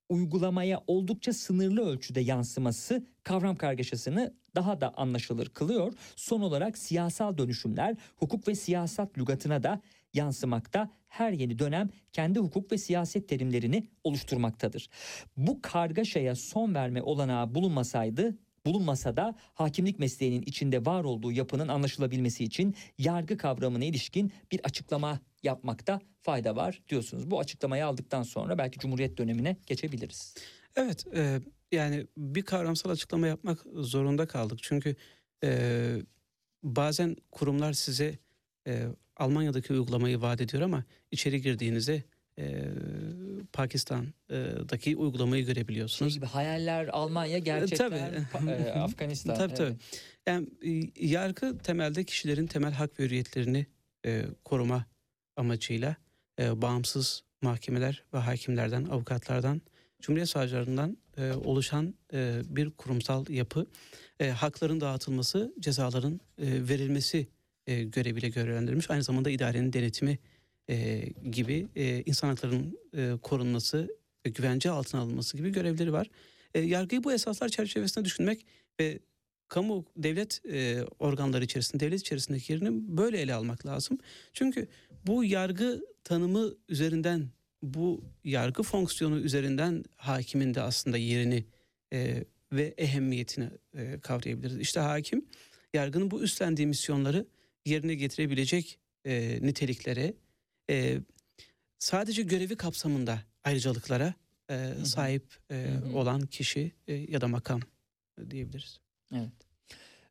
uygulamaya oldukça sınırlı ölçüde yansıması kavram kargaşasını daha da anlaşılır kılıyor. Son olarak siyasal dönüşümler hukuk ve siyaset lügatına da yansımakta. Her yeni dönem kendi hukuk ve siyaset terimlerini oluşturmaktadır. Bu kargaşaya son verme olanağı bulunmasaydı bulunmasa da hakimlik mesleğinin içinde var olduğu yapının anlaşılabilmesi için yargı kavramına ilişkin bir açıklama yapmakta fayda var diyorsunuz. Bu açıklamayı aldıktan sonra belki Cumhuriyet dönemine geçebiliriz. Evet e, yani bir kavramsal açıklama yapmak zorunda kaldık. Çünkü e, bazen kurumlar size e, Almanya'daki uygulamayı vaat ediyor ama içeri girdiğinizde e, Pakistan'daki uygulamayı Şey görebiliyorsunuz. gibi hayaller Almanya, gerçekler tabii. E, (laughs) Afganistan. Tabii tabii. evet. Yani e, yargı temelde kişilerin temel hak ve hürriyetlerini e, koruma amacıyla e, bağımsız mahkemeler ve hakimlerden, avukatlardan, cumhuriyet savcılarından e, oluşan e, bir kurumsal yapı. E, hakların dağıtılması, cezaların e, verilmesi e, göreviyle görevlendirilmiş. Aynı zamanda idarenin denetimi e, gibi e, insan haklarının e, korunması, ve güvence altına alınması gibi görevleri var. E, yargıyı bu esaslar çerçevesinde düşünmek ve kamu devlet e, organları içerisinde devlet içerisindeki yerini böyle ele almak lazım. Çünkü bu yargı tanımı üzerinden bu yargı fonksiyonu üzerinden hakimin de aslında yerini e, ve ehemmiyetini e, kavrayabiliriz. İşte hakim yargının bu üstlendiği misyonları yerine getirebilecek e, niteliklere e, sadece görevi kapsamında ayrıcalıklara e, sahip e, olan kişi e, ya da makam e, diyebiliriz. Evet.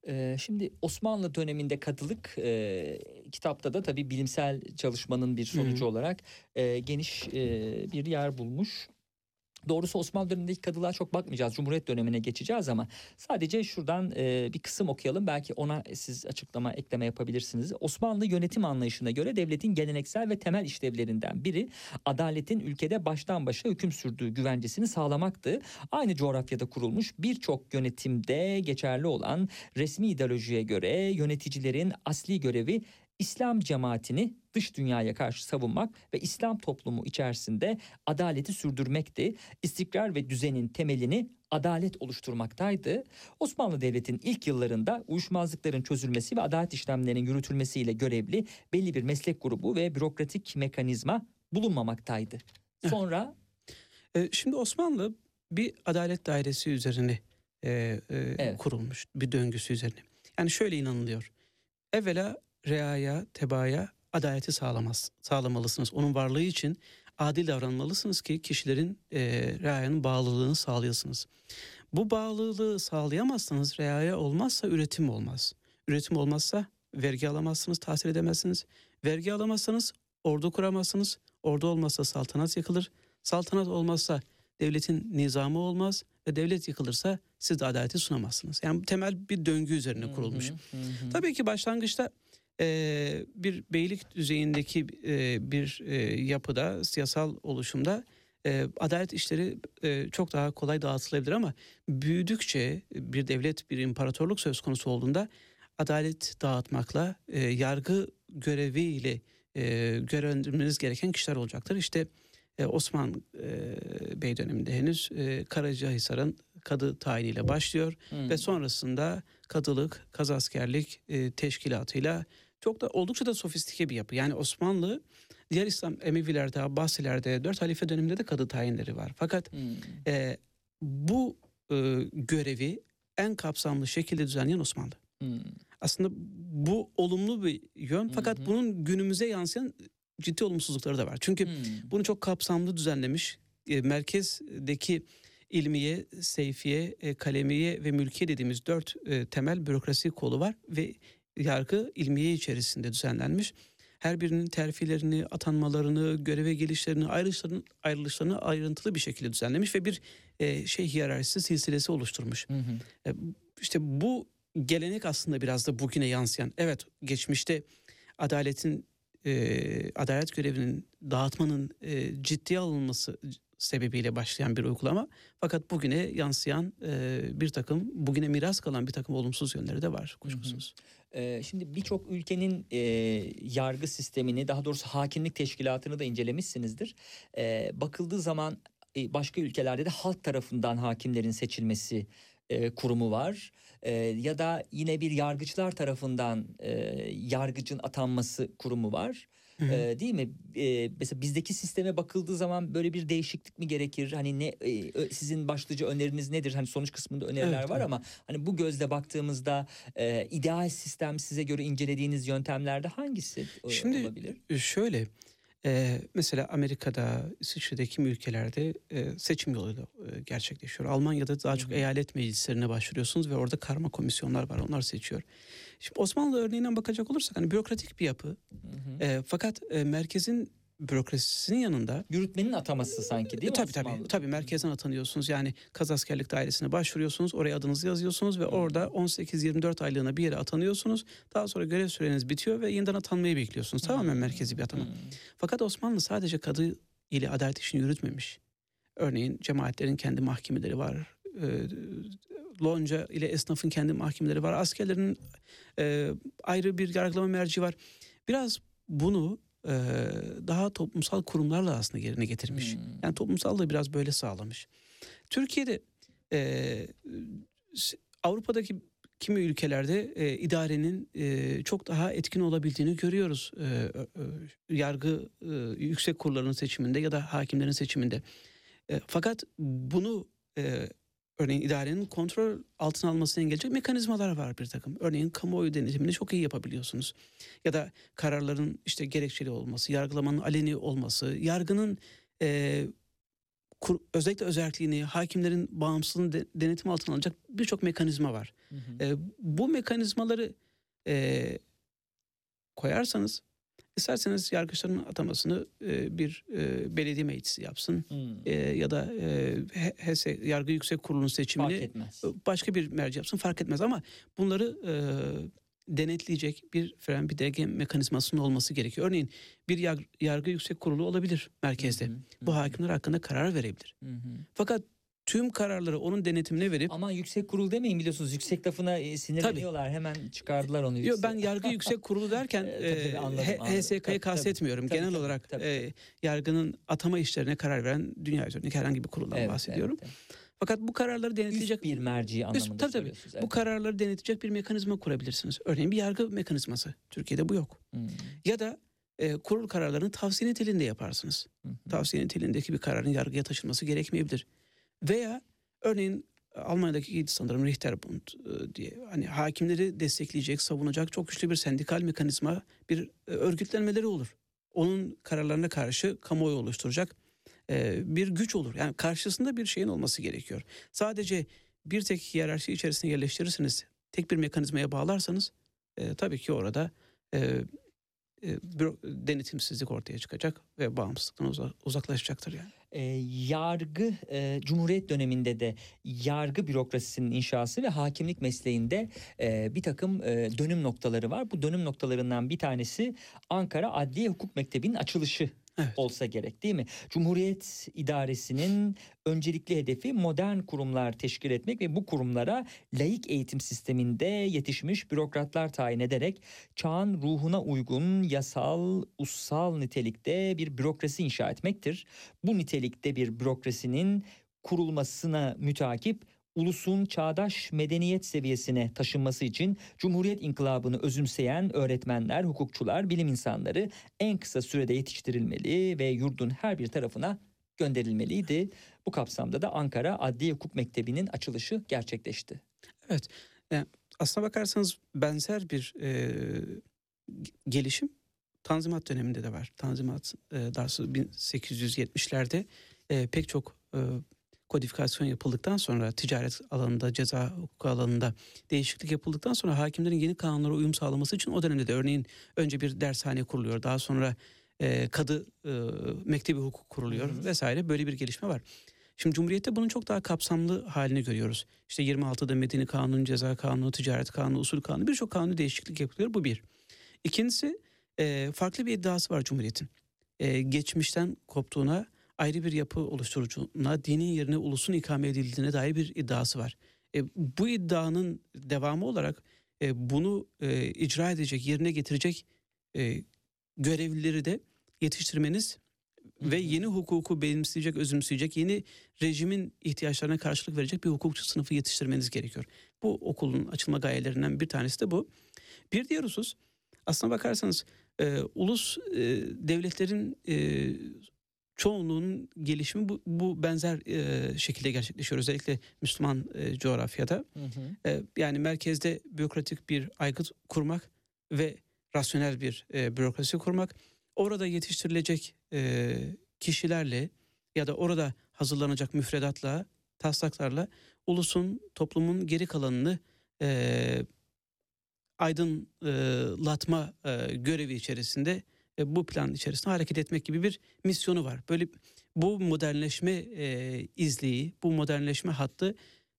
Ee, şimdi Osmanlı döneminde kadılık e, kitapta da tabii bilimsel çalışmanın bir sonucu Hı. olarak e, geniş e, bir yer bulmuş. Doğrusu Osmanlı dönemindeki kadılığa çok bakmayacağız. Cumhuriyet dönemine geçeceğiz ama sadece şuradan e, bir kısım okuyalım. Belki ona siz açıklama, ekleme yapabilirsiniz. Osmanlı yönetim anlayışına göre devletin geleneksel ve temel işlevlerinden biri adaletin ülkede baştan başa hüküm sürdüğü güvencesini sağlamaktı. Aynı coğrafyada kurulmuş birçok yönetimde geçerli olan resmi ideolojiye göre yöneticilerin asli görevi İslam cemaatini dış dünyaya karşı savunmak ve İslam toplumu içerisinde adaleti sürdürmekti. İstikrar ve düzenin temelini adalet oluşturmaktaydı. Osmanlı Devleti'nin ilk yıllarında uyuşmazlıkların çözülmesi ve adalet işlemlerinin yürütülmesiyle görevli belli bir meslek grubu ve bürokratik mekanizma bulunmamaktaydı. Sonra E, şimdi Osmanlı bir adalet dairesi üzerine e, e, Evet. kurulmuş bir döngüsü üzerine. Yani şöyle inanılıyor. Evvela reaya, tebaaya adaleti sağlamaz, sağlamalısınız. Onun varlığı için adil davranmalısınız ki kişilerin e, reayanın bağlılığını sağlayasınız. Bu bağlılığı sağlayamazsanız reaya olmazsa üretim olmaz. Üretim olmazsa vergi alamazsınız, tahsil edemezsiniz. Vergi alamazsanız ordu kuramazsınız. Ordu olmazsa saltanat yıkılır. Saltanat olmazsa devletin nizamı olmaz ve devlet yıkılırsa siz de adaleti sunamazsınız. Yani temel bir döngü üzerine kurulmuş. Hı hı, hı. Tabii ki başlangıçta e, bir beylik düzeyindeki e, bir e, yapıda, siyasal oluşumda e, adalet işleri e, çok daha kolay dağıtılabilir ama büyüdükçe bir devlet, bir imparatorluk söz konusu olduğunda adalet dağıtmakla, e, yargı göreviyle e, görevlendirmeniz gereken kişiler olacaktır. İşte e, Osman e, Bey döneminde henüz e, Karacahisar'ın kadı tayiniyle başlıyor Hı. ve sonrasında kadılık, kazaskerlik e, teşkilatıyla çok da oldukça da sofistike bir yapı. Yani Osmanlı diğer İslam Emevilerde, Abbasilerde, dört halife döneminde de kadı tayinleri var. Fakat Hı. e, bu e, görevi en kapsamlı şekilde düzenleyen Osmanlı. Hmm. Aslında bu olumlu bir yön fakat hı. bunun günümüze yansıyan ciddi olumsuzlukları da var. Çünkü Hmm. bunu çok kapsamlı düzenlemiş. E, merkezdeki ilmiye, seyfiye, e, kalemiye ve mülkiye dediğimiz dört e, temel bürokrasi kolu var ve yargı ilmiye içerisinde düzenlenmiş. Her birinin terfilerini, atanmalarını, göreve gelişlerini, ayrılışlarını, ayrılışlarını ayrıntılı bir şekilde düzenlemiş ve bir e, şey hiyerarşisi silsilesi oluşturmuş. Hı hı. E, işte bu gelenek aslında biraz da bugüne yansıyan. Evet geçmişte adaletin e, adalet görevinin dağıtmanın e, ciddiye alınması sebebiyle başlayan bir uygulama. Fakat bugüne yansıyan e, bir takım, bugüne miras kalan bir takım olumsuz yönleri de var kuşkusuz. Ee, şimdi birçok ülkenin e, yargı sistemini daha doğrusu hakimlik teşkilatını da incelemişsinizdir. Ee, bakıldığı zaman e, başka ülkelerde de halk tarafından hakimlerin seçilmesi e, kurumu var. E, ya da yine bir yargıçlar tarafından yargıcın atanması kurumu var. E, değil mi? E, mesela bizdeki sisteme bakıldığı zaman böyle bir değişiklik mi gerekir? Hani ne e, sizin başlıca öneriniz nedir? Hani sonuç kısmında öneriler Evet, var evet. ama hani bu gözle baktığımızda e, ideal sistem size göre incelediğiniz yöntemlerde hangisi Şimdi olabilir? e, şöyle e, mesela Amerika'da, İsviçre'de kimi ülkelerde e, seçim yoluyla e, gerçekleşiyor. Almanya'da daha çok eyalet meclislerine başvuruyorsunuz ve orada karma komisyonlar var. Onlar seçiyor. Şimdi Osmanlı örneğinden bakacak olursak hani bürokratik bir yapı. Hı hı. E, fakat e, merkezin bürokrasisinin yanında Yürütmenin ataması sanki değil mi? tabii tabii Osmanlı? tabii merkezden atanıyorsunuz. Yani kaz askerlik dairesine başvuruyorsunuz. Oraya adınızı yazıyorsunuz ve orada 18-24 aylığına bir yere atanıyorsunuz. Daha sonra görev süreniz bitiyor ve yeniden atanmayı bekliyorsunuz. Tamamen merkezi bir atama. Hmm. Fakat Osmanlı sadece kadı ile adalet işini yürütmemiş. Örneğin cemaatlerin kendi mahkemeleri var. E, lonca ile esnafın kendi mahkemeleri var. Askerlerin e, ayrı bir yargılama merci var. Biraz bunu e, daha toplumsal kurumlarla aslında yerine getirmiş. Hmm. Yani toplumsal da biraz böyle sağlamış. Türkiye'de e, Avrupa'daki kimi ülkelerde e, idarenin e, çok daha etkin olabildiğini görüyoruz. E, ö- yargı e, yüksek kurulların seçiminde ya da hakimlerin seçiminde. E, fakat bunu e, örneğin idarenin kontrol altına almasını engelleyecek mekanizmalar var bir takım. Örneğin kamuoyu denetimini çok iyi yapabiliyorsunuz. Ya da kararların işte gerekçeli olması, yargılamanın aleni olması, yargının e, kur- özellikle özelliğini, hakimlerin bağımsızlığını de- denetim altına alacak birçok mekanizma var. Hı hı. E, bu mekanizmaları e, koyarsanız isterseniz yargıçların atamasını e, bir e, belediye meclisi yapsın Hmm. e, ya da e, H- HES Yargı Yüksek Kurulu'nun seçimini başka bir merci yapsın fark etmez ama bunları e, denetleyecek bir fren bir denge mekanizmasının olması gerekiyor. Örneğin bir yar- yargı yüksek kurulu olabilir merkezde. Hı hı, Bu hakimler hakkında karar verebilir. hı hı. Fakat tüm kararları onun denetimine verip Ama yüksek kurul demeyin biliyorsunuz. Yüksek lafına e, sinirleniyorlar. Hemen çıkardılar onu. Yo, yüksek. ben yargı (laughs) yüksek kurulu derken E, e. HSK'yı kastetmiyorum. tabii, Genel tabii, olarak tabii, e, yargının atama işlerine karar veren dünya üzerindeki herhangi bir kuruldan Evet, bahsediyorum. evet, evet. Fakat bu kararları denetleyecek Üst bir merci anlamında tabii, tabii. söylüyorsunuz. bu Evet. kararları denetleyecek bir mekanizma kurabilirsiniz. Örneğin bir yargı mekanizması. Türkiye'de bu yok. Hmm, Ya da e, kurul kararlarını tavsiye niteliğinde yaparsınız. hı. Tavsiye niteliğindeki bir kararın yargıya taşınması gerekmeyebilir. Veya örneğin Almanya'daki sanırım Richterbund e, diye hani hakimleri destekleyecek, savunacak çok güçlü bir sendikal mekanizma, bir e, örgütlenmeleri olur. Onun kararlarına karşı kamuoyu oluşturacak e, bir güç olur. Yani karşısında bir şeyin olması gerekiyor. Sadece bir tek hiyerarşi içerisine yerleştirirseniz, tek bir mekanizmaya bağlarsanız e, tabii ki orada e, e, denetimsizlik ortaya çıkacak ve bağımsızlıktan uza- uzaklaşacaktır yani. E, yargı e, Cumhuriyet döneminde de yargı bürokrasisinin inşası ve hakimlik mesleğinde e, bir takım e, dönüm noktaları var. Bu dönüm noktalarından bir tanesi Ankara Adliye Hukuk Mektebi'nin açılışı Evet. olsa gerek değil mi? Cumhuriyet idaresinin öncelikli hedefi modern kurumlar teşkil etmek ve bu kurumlara laik eğitim sisteminde yetişmiş bürokratlar tayin ederek çağın ruhuna uygun yasal, ussal nitelikte bir bürokrasi inşa etmektir. Bu nitelikte bir bürokrasinin kurulmasına mütakip ulusun çağdaş medeniyet seviyesine taşınması için Cumhuriyet İnkılabını özümseyen öğretmenler, hukukçular, bilim insanları en kısa sürede yetiştirilmeli ve yurdun her bir tarafına gönderilmeliydi. Bu kapsamda da Ankara Adliye Hukuk Mektebi'nin açılışı gerçekleşti. aslına bakarsanız benzer bir e, gelişim Tanzimat döneminde de var. Tanzimat e, daha sonra 1870'lerde e, pek çok e, kodifikasyon yapıldıktan sonra ticaret alanında, ceza hukuku alanında değişiklik yapıldıktan sonra hakimlerin yeni kanunlara uyum sağlaması için o dönemde de örneğin önce bir dershane kuruluyor. Daha sonra e, kadı e, mektebi hukuk kuruluyor vesaire böyle bir gelişme var. Şimdi Cumhuriyet'te bunun çok daha kapsamlı halini görüyoruz. İşte 26'da Medeni Kanun, Ceza Kanunu, Ticaret Kanunu, Usul Kanunu birçok kanunu değişiklik yapılıyor. Bu bir. İkincisi e, farklı bir iddiası var Cumhuriyet'in. E, geçmişten koptuğuna, ayrı bir yapı oluşturucuna, dinin yerine ulusun ikame edildiğine dair bir iddiası var. E, bu iddianın devamı olarak e, bunu e, icra edecek, yerine getirecek e, görevlileri de yetiştirmeniz ve yeni hukuku benimseyecek, özümseyecek, yeni rejimin ihtiyaçlarına karşılık verecek bir hukukçu sınıfı yetiştirmeniz gerekiyor. Bu okulun açılma gayelerinden bir tanesi de bu. Bir diğer husus, aslına bakarsanız e, ulus e, devletlerin e, çoğunluğunun gelişimi bu, bu benzer e, şekilde gerçekleşiyor. Özellikle Müslüman e, coğrafyada. E, yani merkezde bürokratik bir aygıt kurmak ve rasyonel bir e, bürokrasi kurmak. Orada yetiştirilecek e, kişilerle ya da orada hazırlanacak müfredatla, taslaklarla ulusun, toplumun geri kalanını e, aydınlatma e, görevi içerisinde e, bu plan içerisinde hareket etmek gibi bir misyonu var. Böyle bu modernleşme e, izleyi, bu modernleşme hattı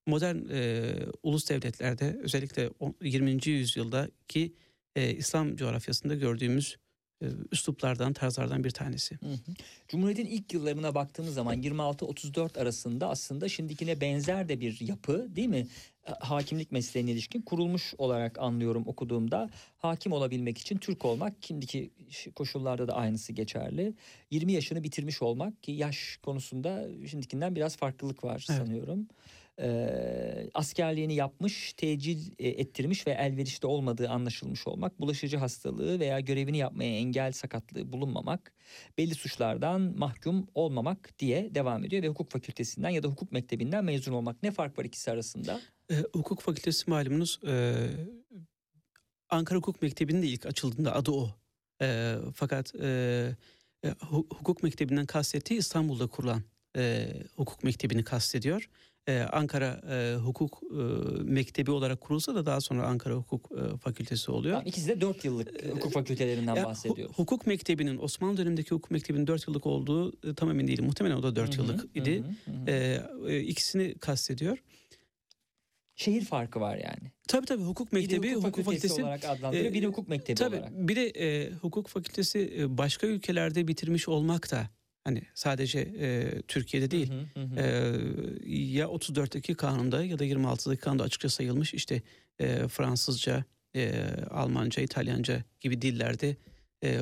modern e, ulus devletlerde özellikle on- 20. yüzyıldaki e, İslam coğrafyasında gördüğümüz e, üsluplardan, tarzlardan bir tanesi. Hı hı. Cumhuriyet'in ilk yıllarına baktığımız zaman 26-34 arasında aslında şimdikine benzer de bir yapı değil mi? E, Hakimlik mesleğine ilişkin kurulmuş olarak anlıyorum okuduğumda. Hakim olabilmek için Türk olmak, şimdiki koşullarda da aynısı geçerli. 20 yaşını bitirmiş olmak ki yaş konusunda şimdikinden biraz farklılık var Evet. sanıyorum. Ee, askerliğini yapmış, tecil e, ettirmiş ve elverişte olmadığı anlaşılmış olmak, bulaşıcı hastalığı veya görevini yapmaya engel sakatlığı bulunmamak, belli suçlardan mahkum olmamak diye devam ediyor ve hukuk fakültesinden ya da hukuk mektebinden mezun olmak. Ne fark var ikisi arasında? E, hukuk fakültesi malumunuz e, Ankara Hukuk Mektebi'nin de ilk açıldığında adı o. E, fakat e, e, hu- hukuk mektebinden kastettiği İstanbul'da kurulan e, hukuk mektebini kastediyor. E, Ankara e, Hukuk e, Mektebi olarak kurulsa da daha sonra Ankara Hukuk e, Fakültesi oluyor. Tamam, ikisi de 4 yıllık hukuk fakültelerinden Ya, hu- bahsediyoruz. hukuk mektebinin Osmanlı dönemindeki hukuk mektebinin 4 yıllık olduğu e, tam emin değilim. Muhtemelen o da 4 Hı hı, yıllık idi. hı, hı hı. E, e, ikisini kastediyor. Şehir farkı var yani. Tabii tabii hukuk mektebi, biri hukuk, hukuk fakültesi, fakültesi olarak adlandırıyor, e, biri hukuk mektebi Tabii olarak. bir de e, hukuk fakültesi e, başka ülkelerde bitirmiş olmak da hani sadece e, Türkiye'de değil. Hı hı, hı e, ya 34'teki kanunda ya da 26'daki kanunda açıkça sayılmış işte e, Fransızca, e, Almanca, İtalyanca gibi dillerde e,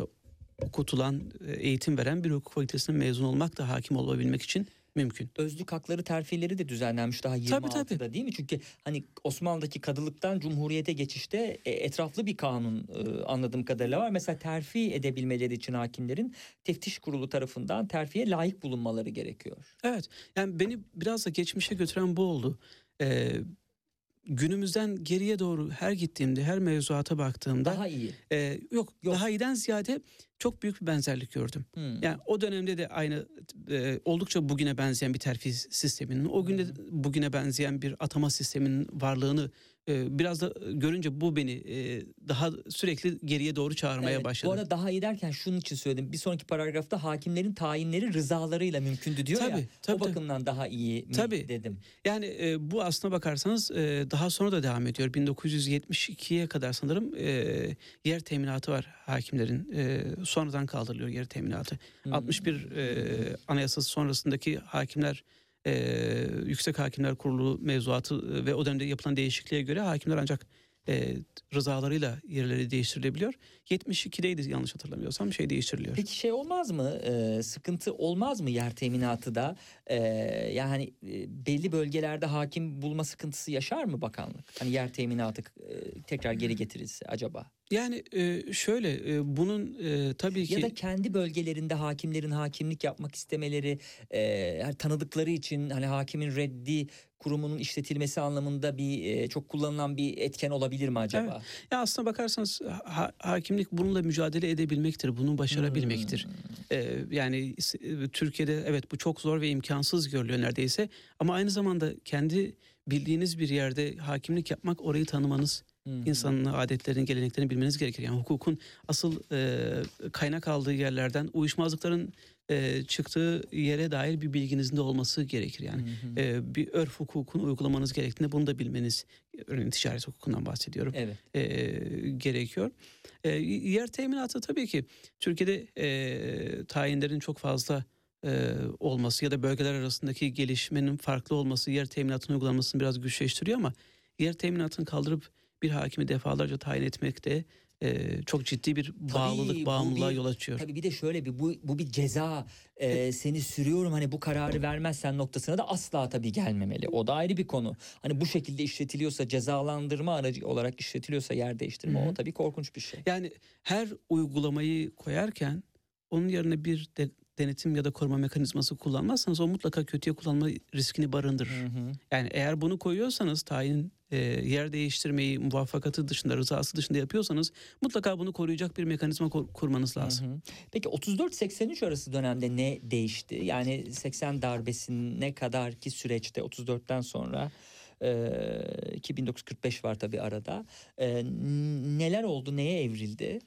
okutulan, e, eğitim veren bir hukuk fakültesine mezun olmak da hakim olabilmek için mümkün. özlük hakları terfileri de düzenlenmiş daha Tabii, 26'da tabii. değil mi? Çünkü hani Osmanlı'daki kadılıktan Cumhuriyete geçişte e, etraflı bir kanun e, anladığım kadarıyla var. Mesela terfi edebilmeleri için hakimlerin teftiş kurulu tarafından terfiye layık bulunmaları gerekiyor. Evet yani beni biraz da geçmişe götüren bu oldu. Ee, günümüzden geriye doğru her gittiğimde, her mevzuata baktığımda Daha iyi. e, yok, Yok. daha iyiden ziyade çok büyük bir benzerlik gördüm. Hmm. Yani o dönemde de aynı e, oldukça bugüne benzeyen bir terfi sisteminin, o günde bugüne benzeyen bir atama sisteminin varlığını biraz da görünce bu beni e, daha sürekli geriye doğru çağırmaya Evet, başladı. Bu arada daha iyi derken şunun için söyledim. Bir sonraki paragrafta hakimlerin tayinleri rızalarıyla mümkündü diyor ya. Tabii, tabii, o tabii. bakımdan daha iyi mi Tabii. dedim. Yani e, bu aslına bakarsanız e, daha sonra da devam ediyor. 1972'ye kadar sanırım e, yer teminatı var hakimlerin. E, sonradan kaldırılıyor yer teminatı. Hmm. 61 e, anayasası sonrasındaki hakimler e, Yüksek Hakimler Kurulu mevzuatı ve o dönemde yapılan değişikliğe göre hakimler ancak e, rızalarıyla yerleri değiştirilebiliyor. 72'deydi yanlış hatırlamıyorsam şey değiştiriliyor. Peki şey olmaz mı? Ee, sıkıntı olmaz mı yer teminatı da? Ee, yani e, belli bölgelerde hakim bulma sıkıntısı yaşar mı bakanlık? Hani yer teminatı e, tekrar geri getirilse acaba? Yani e, şöyle e, bunun e, tabii ki Ya da kendi bölgelerinde hakimlerin hakimlik yapmak istemeleri, e, tanıdıkları için hani hakimin reddi kurumunun işletilmesi anlamında bir e, çok kullanılan bir etken olabilir mi acaba? ya aslına bakarsanız ha- hakimlik bununla mücadele edebilmektir, bunu başarabilmektir. Hmm. E, yani Türkiye'de evet bu çok zor ve imkansız görülüyor neredeyse ama aynı zamanda kendi bildiğiniz bir yerde hakimlik yapmak orayı tanımanız Hı hı. insanın adetlerini, geleneklerini bilmeniz gerekir. Yani hukukun asıl e, kaynak aldığı yerlerden uyuşmazlıkların e, çıktığı yere dair bir bilginizin de olması gerekir. Yani Hı hı. e, bir örf hukukunu uygulamanız gerektiğinde bunu da bilmeniz, örneğin ticaret hukukundan bahsediyorum, Evet. e, gerekiyor. E, yer teminatı tabii ki Türkiye'de e, tayinlerin çok fazla e, olması ya da bölgeler arasındaki gelişmenin farklı olması yer teminatının uygulanmasını biraz güçleştiriyor ama yer teminatını kaldırıp bir hakimi defalarca tayin etmek de e, çok ciddi bir bağlılık, bu bağımlılığa bir- yol açıyor. Tabii bir de şöyle bir bu bu bir ceza Ee, seni sürüyorum hani bu kararı vermezsen noktasına da asla tabii gelmemeli. O da ayrı bir konu. Hani bu şekilde işletiliyorsa cezalandırma aracı olarak işletiliyorsa yer değiştirme Hı hı. o tabii korkunç bir şey. Yani her uygulamayı koyarken onun yerine bir de, denetim ya da koruma mekanizması kullanmazsanız o mutlaka kötüye kullanma riskini barındırır. Hı hı. Yani eğer bunu koyuyorsanız tayin e, yer değiştirmeyi muvaffakatı dışında rızası dışında yapıyorsanız mutlaka bunu koruyacak bir mekanizma kur- kurmanız lazım. Hı hı. Peki 34-83 arası dönemde ne değişti? Yani 80 darbesine kadar ki süreçte 34'ten sonra e, ki 1945 var tabii arada. E, neler oldu? Neye evrildi?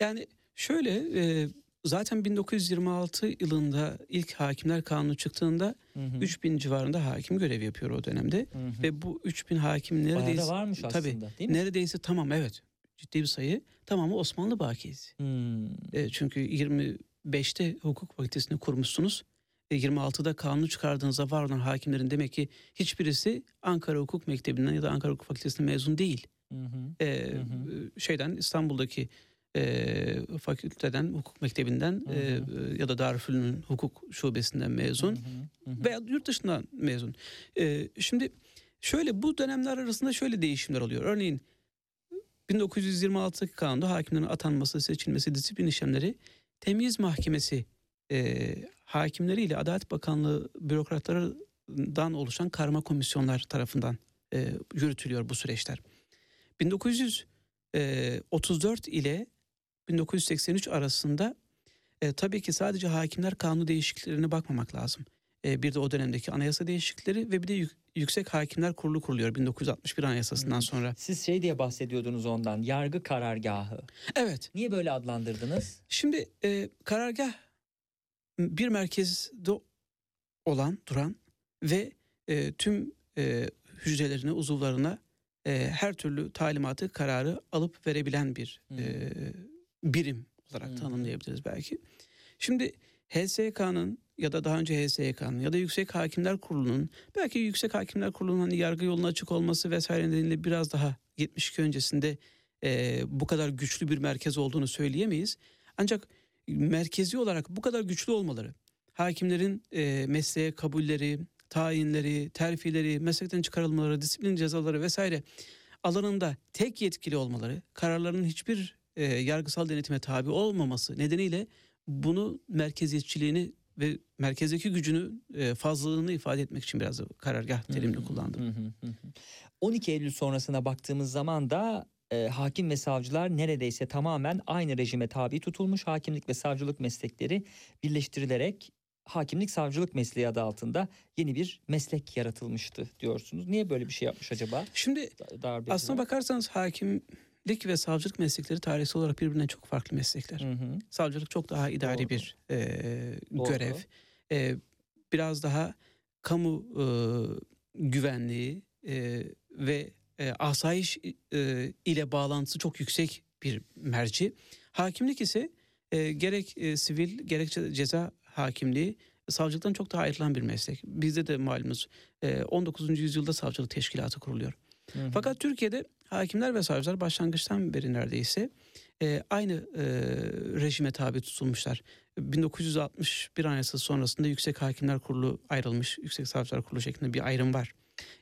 Yani şöyle e, zaten 1926 yılında ilk hakimler kanunu çıktığında Hı hı. 3000 civarında hakim görev yapıyor o dönemde Hı hı. ve bu 3000 hakim Bayağı neredeyse da varmış tabii, aslında değil mi? neredeyse tamam evet ciddi bir sayı tamamı Osmanlı bakiyesi. Hmm. E, çünkü 25'te hukuk fakültesini kurmuşsunuz. E, 26'da kanunu çıkardığınızda var olan hakimlerin demek ki hiçbirisi Ankara Hukuk Mektebi'nden ya da Ankara Hukuk Fakültesinden mezun değil. Hı hı. E, Hı hı. Şeyden İstanbul'daki e, fakülteden, hukuk mektebinden Hı e, ya da Darülfünun'un hukuk şubesinden mezun Hı hı. Hı hı. veya yurt dışından mezun. E, şimdi şöyle bu dönemler arasında şöyle değişimler oluyor. Örneğin 1926 kanunda hakimlerin atanması, seçilmesi, disiplin işlemleri temyiz mahkemesi e, hakimleriyle Adalet Bakanlığı bürokratlarından oluşan karma komisyonlar tarafından e, yürütülüyor bu süreçler. 1934 ile 1983 arasında e, tabii ki sadece hakimler kanunu değişikliklerine bakmamak lazım. E, bir de o dönemdeki anayasa değişiklikleri ve bir de yük- Yüksek Hakimler Kurulu kuruluyor 1961 Anayasası'ndan Hı. sonra. Siz şey diye bahsediyordunuz ondan. Yargı karargahı. Evet. Niye böyle adlandırdınız? Şimdi e, karargah bir merkezde olan, duran ve e, tüm e, hücrelerine, uzuvlarına e, her türlü talimatı, kararı alıp verebilen bir Hı. e, birim olarak hı. tanımlayabiliriz belki. Şimdi HSK'nın ya da daha önce HSYK'nın ya da Yüksek Hakimler Kurulu'nun belki Yüksek Hakimler Kurulu'nun hani yargı yoluna açık olması vesaire nedeniyle biraz daha 72 öncesinde e, bu kadar güçlü bir merkez olduğunu söyleyemeyiz. Ancak merkezi olarak bu kadar güçlü olmaları, hakimlerin e, mesleğe kabulleri, tayinleri, terfileri, meslekten çıkarılmaları, disiplin cezaları vesaire alanında tek yetkili olmaları, kararlarının hiçbir e, yargısal denetime tabi olmaması nedeniyle bunu merkeziyetçiliğini ve merkezdeki gücünü e, fazlalığını ifade etmek için biraz da karargah terimini kullandım. hı hı, hı hı. 12 Eylül sonrasına baktığımız zaman da e, hakim ve savcılar neredeyse tamamen aynı rejime tabi tutulmuş. Hakimlik ve savcılık meslekleri birleştirilerek hakimlik savcılık mesleği adı altında yeni bir meslek yaratılmıştı diyorsunuz. Niye böyle bir şey yapmış acaba? Şimdi Da- Darbeciler. aslına bakarsanız hakimlik ve savcılık meslekleri tarihsel olarak birbirinden çok farklı meslekler. Hı hı. Savcılık çok daha idari Doğru. bir e, görev. E, biraz daha kamu e, güvenliği e, ve e, asayiş e, ile bağlantısı çok yüksek bir merci. Hakimlik ise e, gerek e, sivil gerekçe ceza hakimliği savcılıktan çok daha ayrılan bir meslek. Bizde de malumunuz e, 19. yüzyılda savcılık teşkilatı kuruluyor. Hı hı. Fakat Türkiye'de hakimler ve savcılar başlangıçtan beri neredeyse e, aynı e, rejime tabi tutulmuşlar. 1961 Anayasası sonrasında Yüksek Hakimler Kurulu ayrılmış, Yüksek Savcılar Kurulu şeklinde bir ayrım var.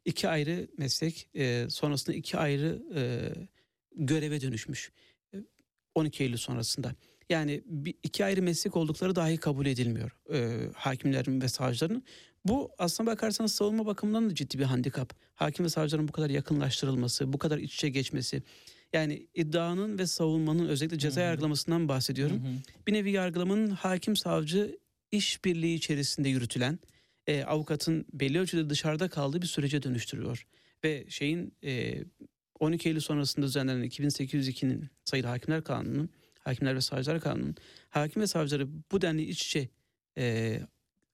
İki ayrı meslek e, sonrasında iki ayrı e, göreve dönüşmüş. E, 12 Eylül sonrasında. Yani iki ayrı meslek oldukları dahi kabul edilmiyor e, hakimlerin ve savcıların. Bu aslına bakarsanız savunma bakımından da ciddi bir handikap. Hakim ve savcıların bu kadar yakınlaştırılması, bu kadar iç içe geçmesi. Yani iddianın ve savunmanın özellikle ceza Hı hı. yargılamasından bahsediyorum. Hı hı. Bir nevi yargılamanın hakim savcı işbirliği içerisinde yürütülen e, avukatın belli ölçüde dışarıda kaldığı bir sürece dönüştürüyor. Ve şeyin e, 12 Eylül sonrasında düzenlenen 2802'nin sayılı Hakimler Kanunu'nun, Hakimler ve Savcılar Kanunu'nun hakim ve savcıları bu denli iç içe e,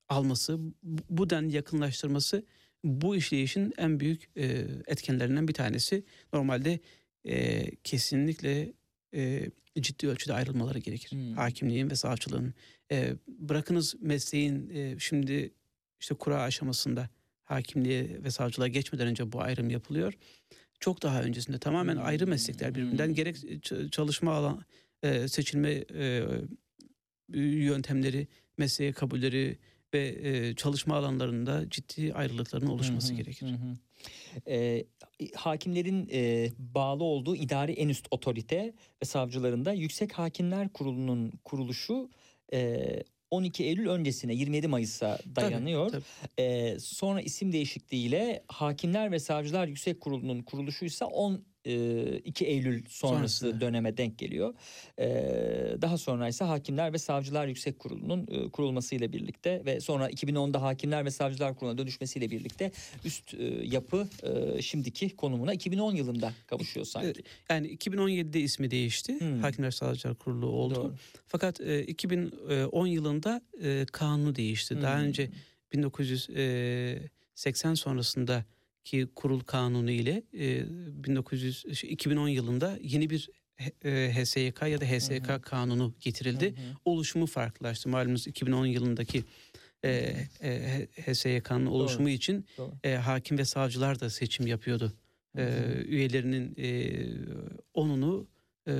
alması, bu- denli yakınlaştırması bu işleyişin en büyük e, etkenlerinden bir tanesi. Normalde e, kesinlikle e, ciddi ölçüde ayrılmaları gerekir. Hmm. Hakimliğin ve savcılığın. E, bırakınız mesleğin e, şimdi işte kura aşamasında hakimliğe ve savcılığa geçmeden önce bu ayrım yapılıyor. Çok daha öncesinde tamamen ayrı meslekler birbirinden Hmm. gerek ç- çalışma alan e, seçilme e, yöntemleri, mesleğe kabulleri ve e, çalışma alanlarında ciddi ayrılıkların oluşması Hı hı, gerekir. hı hı. Ee, hakimlerin e, bağlı olduğu idari en üst otorite ve savcılarında Yüksek Hakimler Kurulu'nun kuruluşu e, 12 Eylül öncesine 27 Mayıs'a dayanıyor. tabii. Ee, sonra isim değişikliğiyle Hakimler ve Savcılar Yüksek Kurulu'nun kuruluşuysa 10 e, 2 Eylül sonrası Sonrası. döneme denk geliyor. Daha sonra ise Hakimler ve Savcılar Yüksek Kurulu'nun kurulmasıyla birlikte ve sonra 2010'da Hakimler ve Savcılar Kurulu'na dönüşmesiyle birlikte üst yapı şimdiki konumuna 2010 yılında kavuşuyor sanki. Yani 2017'de ismi değişti. Hmm. Hakimler Savcılar Kurulu oldu. Doğru. Fakat e, 2010 yılında kanunu değişti. Daha Hmm. önce 1980 sonrasındaki kurul kanunu ile e, 1900 şey, 2010 yılında yeni bir e, HSYK ya da HSK Hı hı. kanunu getirildi. Hı hı. Oluşumu farklılaştı. Malumunuz 2010 yılındaki e, e, HSYK'nın oluşumu için Doğru. e, hakim ve savcılar da seçim yapıyordu. Hı E, hı. üyelerinin e, 10'unu e,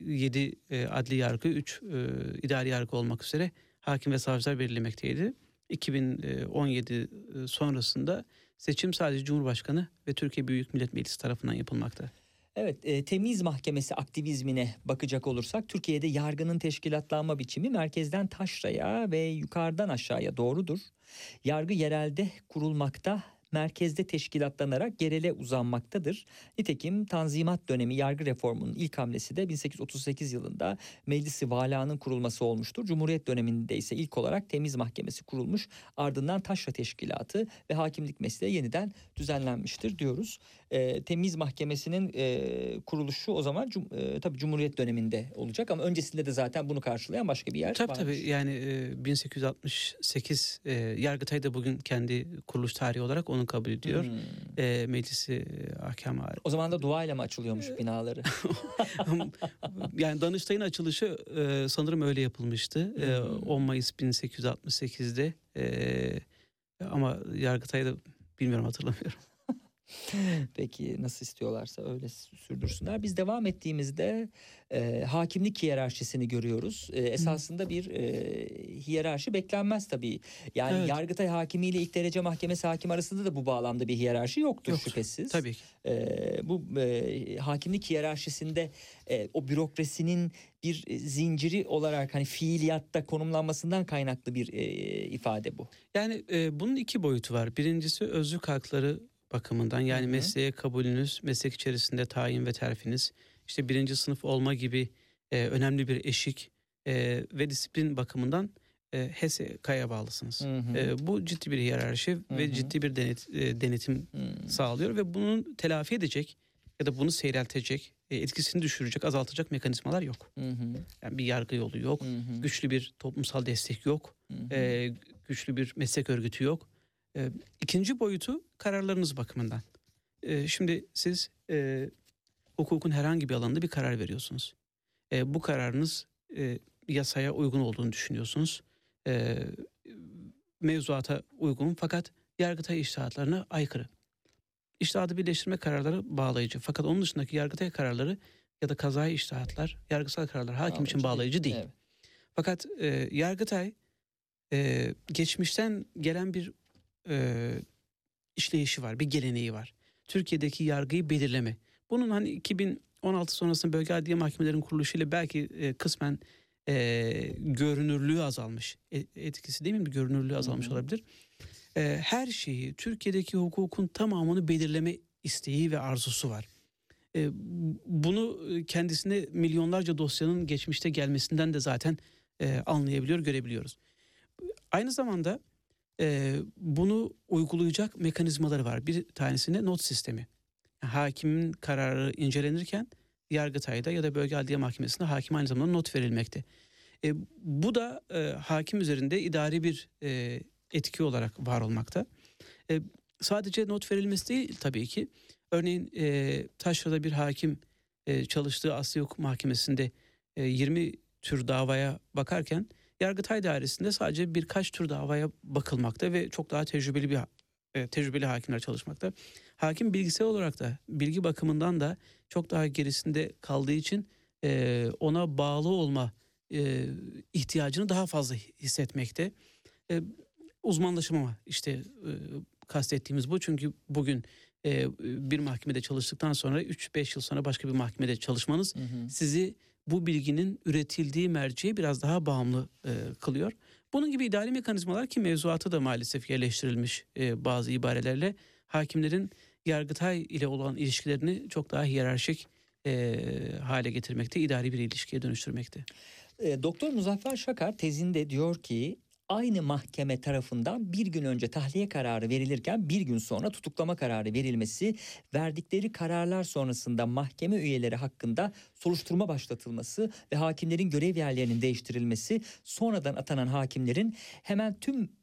7 e, adli yargı, 3 e, idari yargı olmak üzere hakim ve savcılar belirlemekteydi. 2017 e, sonrasında seçim sadece Cumhurbaşkanı ve Türkiye Büyük Millet Meclisi tarafından yapılmakta. Evet, e, temiz mahkemesi aktivizmine bakacak olursak Türkiye'de yargının teşkilatlanma biçimi merkezden taşraya ve yukarıdan aşağıya doğrudur. Yargı yerelde kurulmakta, merkezde teşkilatlanarak yerele uzanmaktadır. Nitekim Tanzimat dönemi yargı reformunun ilk hamlesi de 1838 yılında Meclisi Vala'nın kurulması olmuştur. Cumhuriyet döneminde ise ilk olarak temiz mahkemesi kurulmuş. Ardından taşra teşkilatı ve hakimlik mesleği yeniden düzenlenmiştir diyoruz. E, temiz mahkemesinin e, kuruluşu o zaman cum, e, tabii Cumhuriyet döneminde olacak ama öncesinde de zaten bunu karşılayan başka bir yer Tabii varmış. tabii yani e, 1868 e, Yargıtay da bugün kendi kuruluş tarihi olarak onu kabul ediyor. Hmm. E, meclisi e, ahkam O zaman da duayla mı açılıyormuş binaları? (laughs) yani Danıştay'ın açılışı e, sanırım öyle yapılmıştı. E, Hmm. 10 Mayıs 1868'de. E, ama Yargıtay'da bilmiyorum hatırlamıyorum. (laughs) Peki nasıl istiyorlarsa öyle sürdürsünler. Biz devam ettiğimizde e, hakimlik hiyerarşisini görüyoruz. E, esasında bir e, hiyerarşi beklenmez tabii. Yani Evet. Yargıtay hakimiyle ilk derece mahkemesi hakim arasında da bu bağlamda bir hiyerarşi yoktur Yoktur. şüphesiz. Tabii ki. E, bu e, hakimlik hiyerarşisinde e, o bürokrasinin bir e, zinciri olarak hani fiiliyatta konumlanmasından kaynaklı bir e, ifade bu. Yani e, bunun iki boyutu var. Birincisi özlük hakları bakımından yani Hı hı. mesleğe kabulünüz, meslek içerisinde tayin ve terfiniz, işte birinci sınıf olma gibi e, önemli bir eşik e, ve disiplin bakımından e, HSK'ya bağlısınız. Hı hı. E, bu ciddi bir hiyerarşi Hı ve hı. ciddi bir denet, e, denetim Hmm. sağlıyor ve bunun telafi edecek ya da bunu seyreltecek, e, etkisini düşürecek, azaltacak mekanizmalar yok. Hı hı. Yani bir yargı yolu yok, Hı hı. güçlü bir toplumsal destek yok, Hı hı. e, güçlü bir meslek örgütü yok. E, ikinci boyutu kararlarınız bakımından. E, şimdi siz e, hukukun herhangi bir alanında bir karar veriyorsunuz. E, bu kararınız e, yasaya uygun olduğunu düşünüyorsunuz. E, mevzuata uygun fakat yargıtay iştahatlarına aykırı. İştahatı birleştirme kararları bağlayıcı. Fakat onun dışındaki yargıtay kararları ya da kazayı iştahatlar, yargısal kararlar hakim için bağlayıcı değil. Evet. Fakat e, Yargıtay e, geçmişten gelen bir e, işleyişi var, bir geleneği var. Türkiye'deki yargıyı belirleme. Bunun hani 16 sonrasında bölge adliye mahkemelerin kuruluşuyla belki e, kısmen e, görünürlüğü azalmış. E, etkisi değil mi? Görünürlüğü azalmış Hı hı. olabilir. E, her şeyi Türkiye'deki hukukun tamamını belirleme isteği ve arzusu var. E, bunu kendisine milyonlarca dosyanın geçmişte gelmesinden de zaten e, anlayabiliyor, görebiliyoruz. Aynı zamanda e, bunu uygulayacak mekanizmaları var. Bir tanesine not sistemi. Hakimin kararı incelenirken Yargıtay'da ya da Bölge Adliye Mahkemesi'nde hakim aynı zamanda not verilmekte. E, bu da e, hakim üzerinde idari bir e, etki olarak var olmakta. E, sadece not verilmesi değil tabii ki. Örneğin e, Taşra'da bir hakim e, çalıştığı Asya Hukuk Mahkemesi'nde e, 20 tür davaya bakarken Yargıtay Dairesi'nde sadece birkaç tür davaya bakılmakta ve çok daha tecrübeli bir e, tecrübeli hakimler çalışmakta. Hakim bilgisayar olarak da bilgi bakımından da çok daha gerisinde kaldığı için e, ona bağlı olma e, ihtiyacını daha fazla hissetmekte. E, uzmanlaşamama işte e, kastettiğimiz bu çünkü bugün e, bir mahkemede çalıştıktan sonra 3-5 yıl sonra başka bir mahkemede çalışmanız Hı hı. sizi bu bilginin üretildiği merceğe biraz daha bağımlı e, kılıyor. Bunun gibi idari mekanizmalar ki mevzuata da maalesef yerleştirilmiş e, bazı ibarelerle hakimlerin Yargıtay ile olan ilişkilerini çok daha hiyerarşik e, hale getirmekte, idari bir ilişkiye dönüştürmekte. E, Doktor Muzaffer Şakar tezinde diyor ki aynı mahkeme tarafından bir gün önce tahliye kararı verilirken bir gün sonra tutuklama kararı verilmesi, verdikleri kararlar sonrasında mahkeme üyeleri hakkında soruşturma başlatılması ve hakimlerin görev yerlerinin değiştirilmesi, sonradan atanan hakimlerin hemen tüm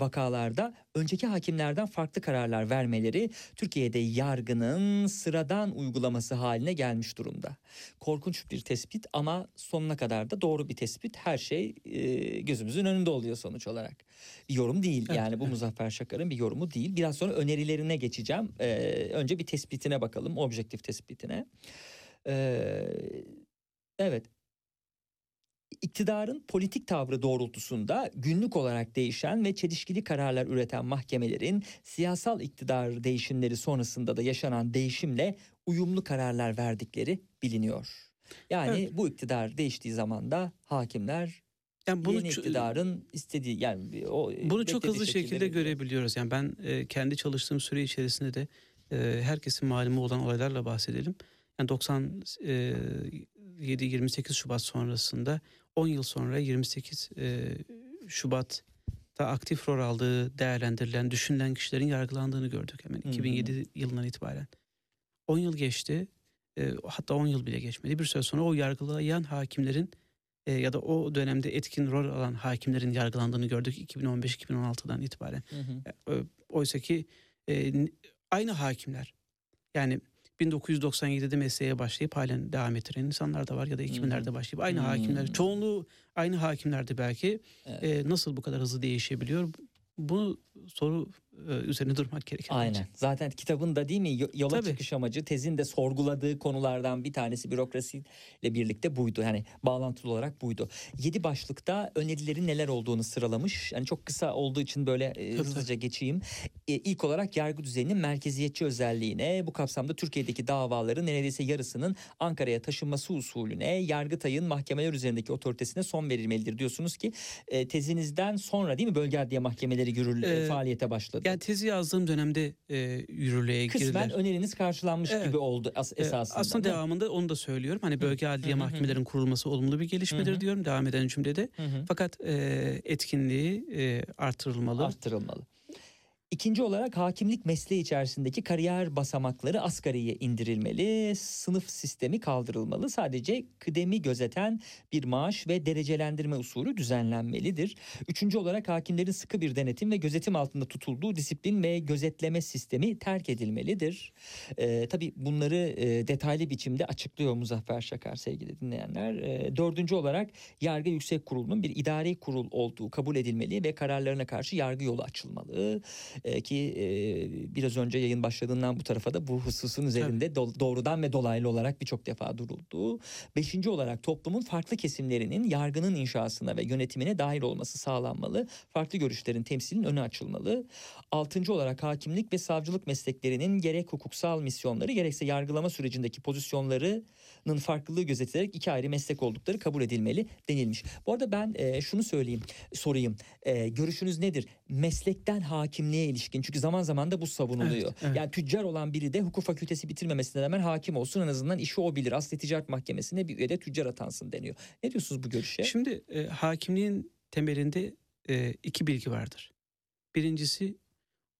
vakalarda önceki hakimlerden farklı kararlar vermeleri Türkiye'de yargının sıradan uygulaması haline gelmiş durumda. Korkunç bir tespit ama sonuna kadar da doğru bir tespit. Her şey e, gözümüzün önünde oluyor sonuç olarak. Bir yorum değil yani bu. Muzaffer Şakar'ın bir yorumu değil. Biraz sonra önerilerine geçeceğim. E, önce bir tespitine bakalım, objektif tespitine. E, evet, iktidarın politik tavrı doğrultusunda günlük olarak değişen ve çelişkili kararlar üreten mahkemelerin siyasal iktidar değişimleri sonrasında da yaşanan değişimle uyumlu kararlar verdikleri biliniyor. Yani Evet. bu iktidar değiştiği zaman da hakimler Yani bunu yeni iktidarın istediği yani o Bunu çok hızlı şekilde veriyor. görebiliyoruz. Yani ben e, kendi çalıştığım süre içerisinde de e, herkesin malumu olan olaylarla bahsedelim. Yani 97 28 Şubat sonrasında 10 yıl sonra 28 e, Şubat'ta aktif rol aldığı değerlendirilen, düşünülen kişilerin yargılandığını gördük hemen hı. 2007 yılından itibaren. 10 yıl geçti. E, hatta 10 yıl bile geçmedi. Bir süre sonra o yargılayan hakimlerin e, ya da o dönemde etkin rol alan hakimlerin yargılandığını gördük 2015-2016'dan itibaren. Hı. E, Oysa ki e, aynı hakimler yani 1997'de mesleğe başlayıp halen devam ettiren insanlar da var ya da 2000'lerde başlayıp aynı Hmm. hakimler çoğunluğu aynı hakimlerdi belki Evet. E, nasıl bu kadar hızlı değişebiliyor bunu soru üzerine durmak gerekiyor. bence. Aynen. Zaten kitabın da değil mi yo- yola Tabii. çıkış amacı tezin de sorguladığı konulardan bir tanesi bürokrasiyle birlikte buydu. Yani bağlantılı olarak buydu. Yedi başlıkta önerilerin neler olduğunu sıralamış. Yani çok kısa olduğu için böyle e, Tabii, hızlıca geçeyim. E, ilk olarak yargı düzeninin merkeziyetçi özelliğine, bu kapsamda Türkiye'deki davaların neredeyse yarısının Ankara'ya taşınması usulüne, Yargıtay'ın mahkemeler üzerindeki otoritesine son verilmelidir diyorsunuz ki e, tezinizden sonra değil mi bölge adliye mahkemeleri yürür, Ee, faaliyete başladı. Yani tezi yazdığım dönemde e, yürürlüğe Kısmen girdiler. öneriniz karşılanmış Evet. gibi oldu as- esasında. Aslında devamında onu da söylüyorum. Hani bölge adliye Hı hı hı. mahkemelerin kurulması olumlu bir gelişmedir Hı diyorum devam eden cümlede. Hı. Fakat e, etkinliği e, artırılmalı. arttırılmalı. İkinci olarak hakimlik mesleği içerisindeki kariyer basamakları asgariye indirilmeli, sınıf sistemi kaldırılmalı. Sadece kıdemi gözeten bir maaş ve derecelendirme usulü düzenlenmelidir. Üçüncü olarak hakimlerin sıkı bir denetim ve gözetim altında tutulduğu disiplin ve gözetleme sistemi terk edilmelidir. Ee, tabii bunları e, detaylı biçimde açıklıyor Muzaffer Şakar sevgili dinleyenler. Ee, dördüncü olarak Yargı Yüksek Kurulu'nun bir idari kurul olduğu kabul edilmeli ve kararlarına karşı yargı yolu açılmalı. E, ki e, biraz önce yayın başladığından bu tarafa da bu hususun üzerinde do- doğrudan ve dolaylı olarak birçok defa duruldu. Beşinci olarak toplumun farklı kesimlerinin yargının inşasına ve yönetimine dahil olması sağlanmalı. Farklı görüşlerin temsilinin önü açılmalı. Altıncı olarak hakimlik ve savcılık mesleklerinin gerek hukuksal misyonları gerekse yargılama sürecindeki pozisyonlarının farklılığı gözetilerek iki ayrı meslek oldukları kabul edilmeli denilmiş. Bu arada ben e, şunu söyleyeyim, sorayım. E, görüşünüz nedir? Meslekten hakimliğe ilişkin. Çünkü zaman zaman da bu savunuluyor. Evet, evet. Yani tüccar olan biri de hukuk fakültesi bitirmemesine rağmen hakim olsun en azından işi o bilir. Asli Ticaret Mahkemesi'ne bir üye de tüccar atansın deniyor. Ne diyorsunuz bu görüşe? Şimdi e, hakimliğin temelinde e, iki bilgi vardır. Birincisi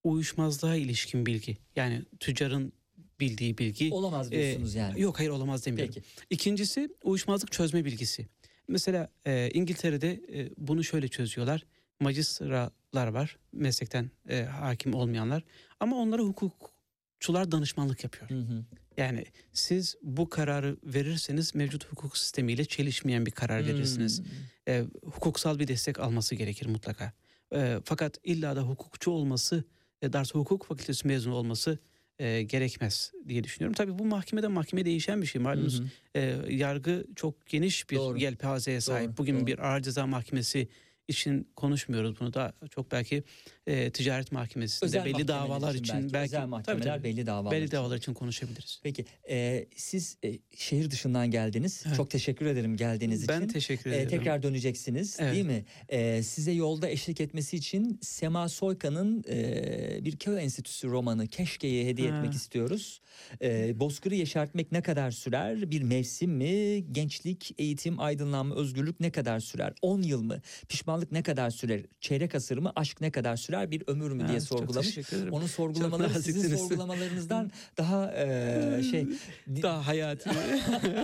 uyuşmazlığa ilişkin bilgi. Yani tüccarın bildiği bilgi. Olamaz e, diyorsunuz yani. Yok hayır olamaz demiyorum. Peki. İkincisi uyuşmazlık çözme bilgisi. Mesela e, İngiltere'de e, bunu şöyle çözüyorlar. Magistralar var meslekten e, hakim olmayanlar ama onlara hukukçular danışmanlık yapıyor. Hı hı. Yani siz bu kararı verirseniz mevcut hukuk sistemiyle çelişmeyen bir karar verirsiniz. Hmm. E, hukuksal bir destek alması gerekir mutlaka. E, fakat illa da hukukçu olması, e, Darsa Hukuk Fakültesi mezunu olması e, gerekmez diye düşünüyorum. Tabii bu mahkemeden mahkemeye değişen bir şey. Malumunuz e, yargı çok geniş bir Doğru. yelpazeye sahip. Doğru, Bugün doğru. bir ağır ceza mahkemesi için konuşmuyoruz bunu da. Çok belki e, ticaret mahkemesinde Özel belli davalar için, belki, özel tabii, mahkemeler tabii, belli davalar belli için. davalar için konuşabiliriz. Peki e, siz e, şehir dışından geldiniz. Evet. Çok teşekkür ederim geldiğiniz Ben için. teşekkür E, ederim. tekrar döneceksiniz Evet. değil mi? E, size yolda eşlik etmesi için Sema Soyka'nın e, bir köy enstitüsü romanı Keşke'ye hediye Ha. etmek istiyoruz. E, Bozkır'ı yeşertmek ne kadar sürer? Bir mevsim mi? Gençlik, eğitim, aydınlanma, özgürlük ne kadar sürer? 10 yıl mı? Pişmanlık ne kadar sürer? Çeyrek asır mı? Aşk ne kadar sürer? Bir ömür mü Ha, diye çok sorgulamış. Onun sorgulamaları sizin naziksiniz. sorgulamalarınızdan (laughs) daha e, şey (laughs) Daha hayati.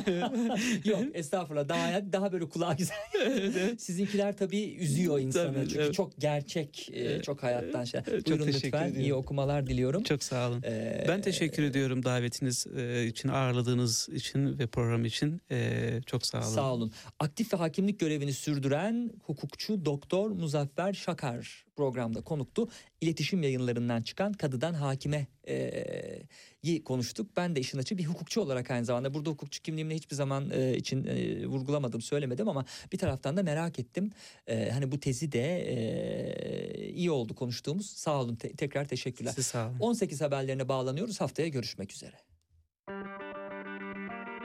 (laughs) Yok estağfurullah daha daha böyle kulağa güzel. Sizinkiler tabii üzüyor insanı. Tabii, Çünkü evet. çok gerçek, e, çok hayattan şey. çok Buyurun teşekkür lütfen. ediyorum. iyi okumalar diliyorum. Çok sağ olun. Ee, Ben teşekkür ediyorum davetiniz e, için, ağırladığınız için ve program için. E, çok sağ olun. Sağ olun. Aktif ve hakimlik görevini sürdüren hukukçu Doktor Muzaffer Şakar programda konuktu. İletişim yayınlarından çıkan Kadıdan Hakime e, konuştuk. Ben de işin açığı bir hukukçu olarak aynı zamanda burada hukukçu kimliğimle hiçbir zaman e, için e, vurgulamadım, söylemedim ama bir taraftan da merak ettim. E, hani bu tezi de e, iyi oldu konuştuğumuz. Sağ olun. Te- tekrar teşekkürler. Siz sağ olun. 18 haberlerine bağlanıyoruz. Haftaya görüşmek üzere.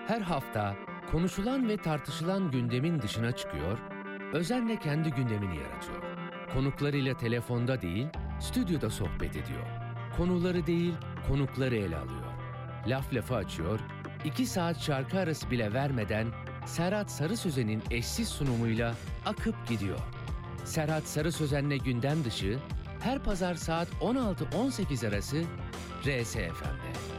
Her hafta konuşulan ve tartışılan gündemin dışına çıkıyor, özenle kendi gündemini yaratıyor. Konuklarıyla telefonda değil, stüdyoda sohbet ediyor. Konuları değil, konukları ele alıyor. Laf lafı açıyor, iki saat şarkı arası bile vermeden Serhat Sarı Sözen'in eşsiz sunumuyla akıp gidiyor. Serhat Sarı Sözen'le gündem dışı her pazar saat 16-18 arası RSFM'de.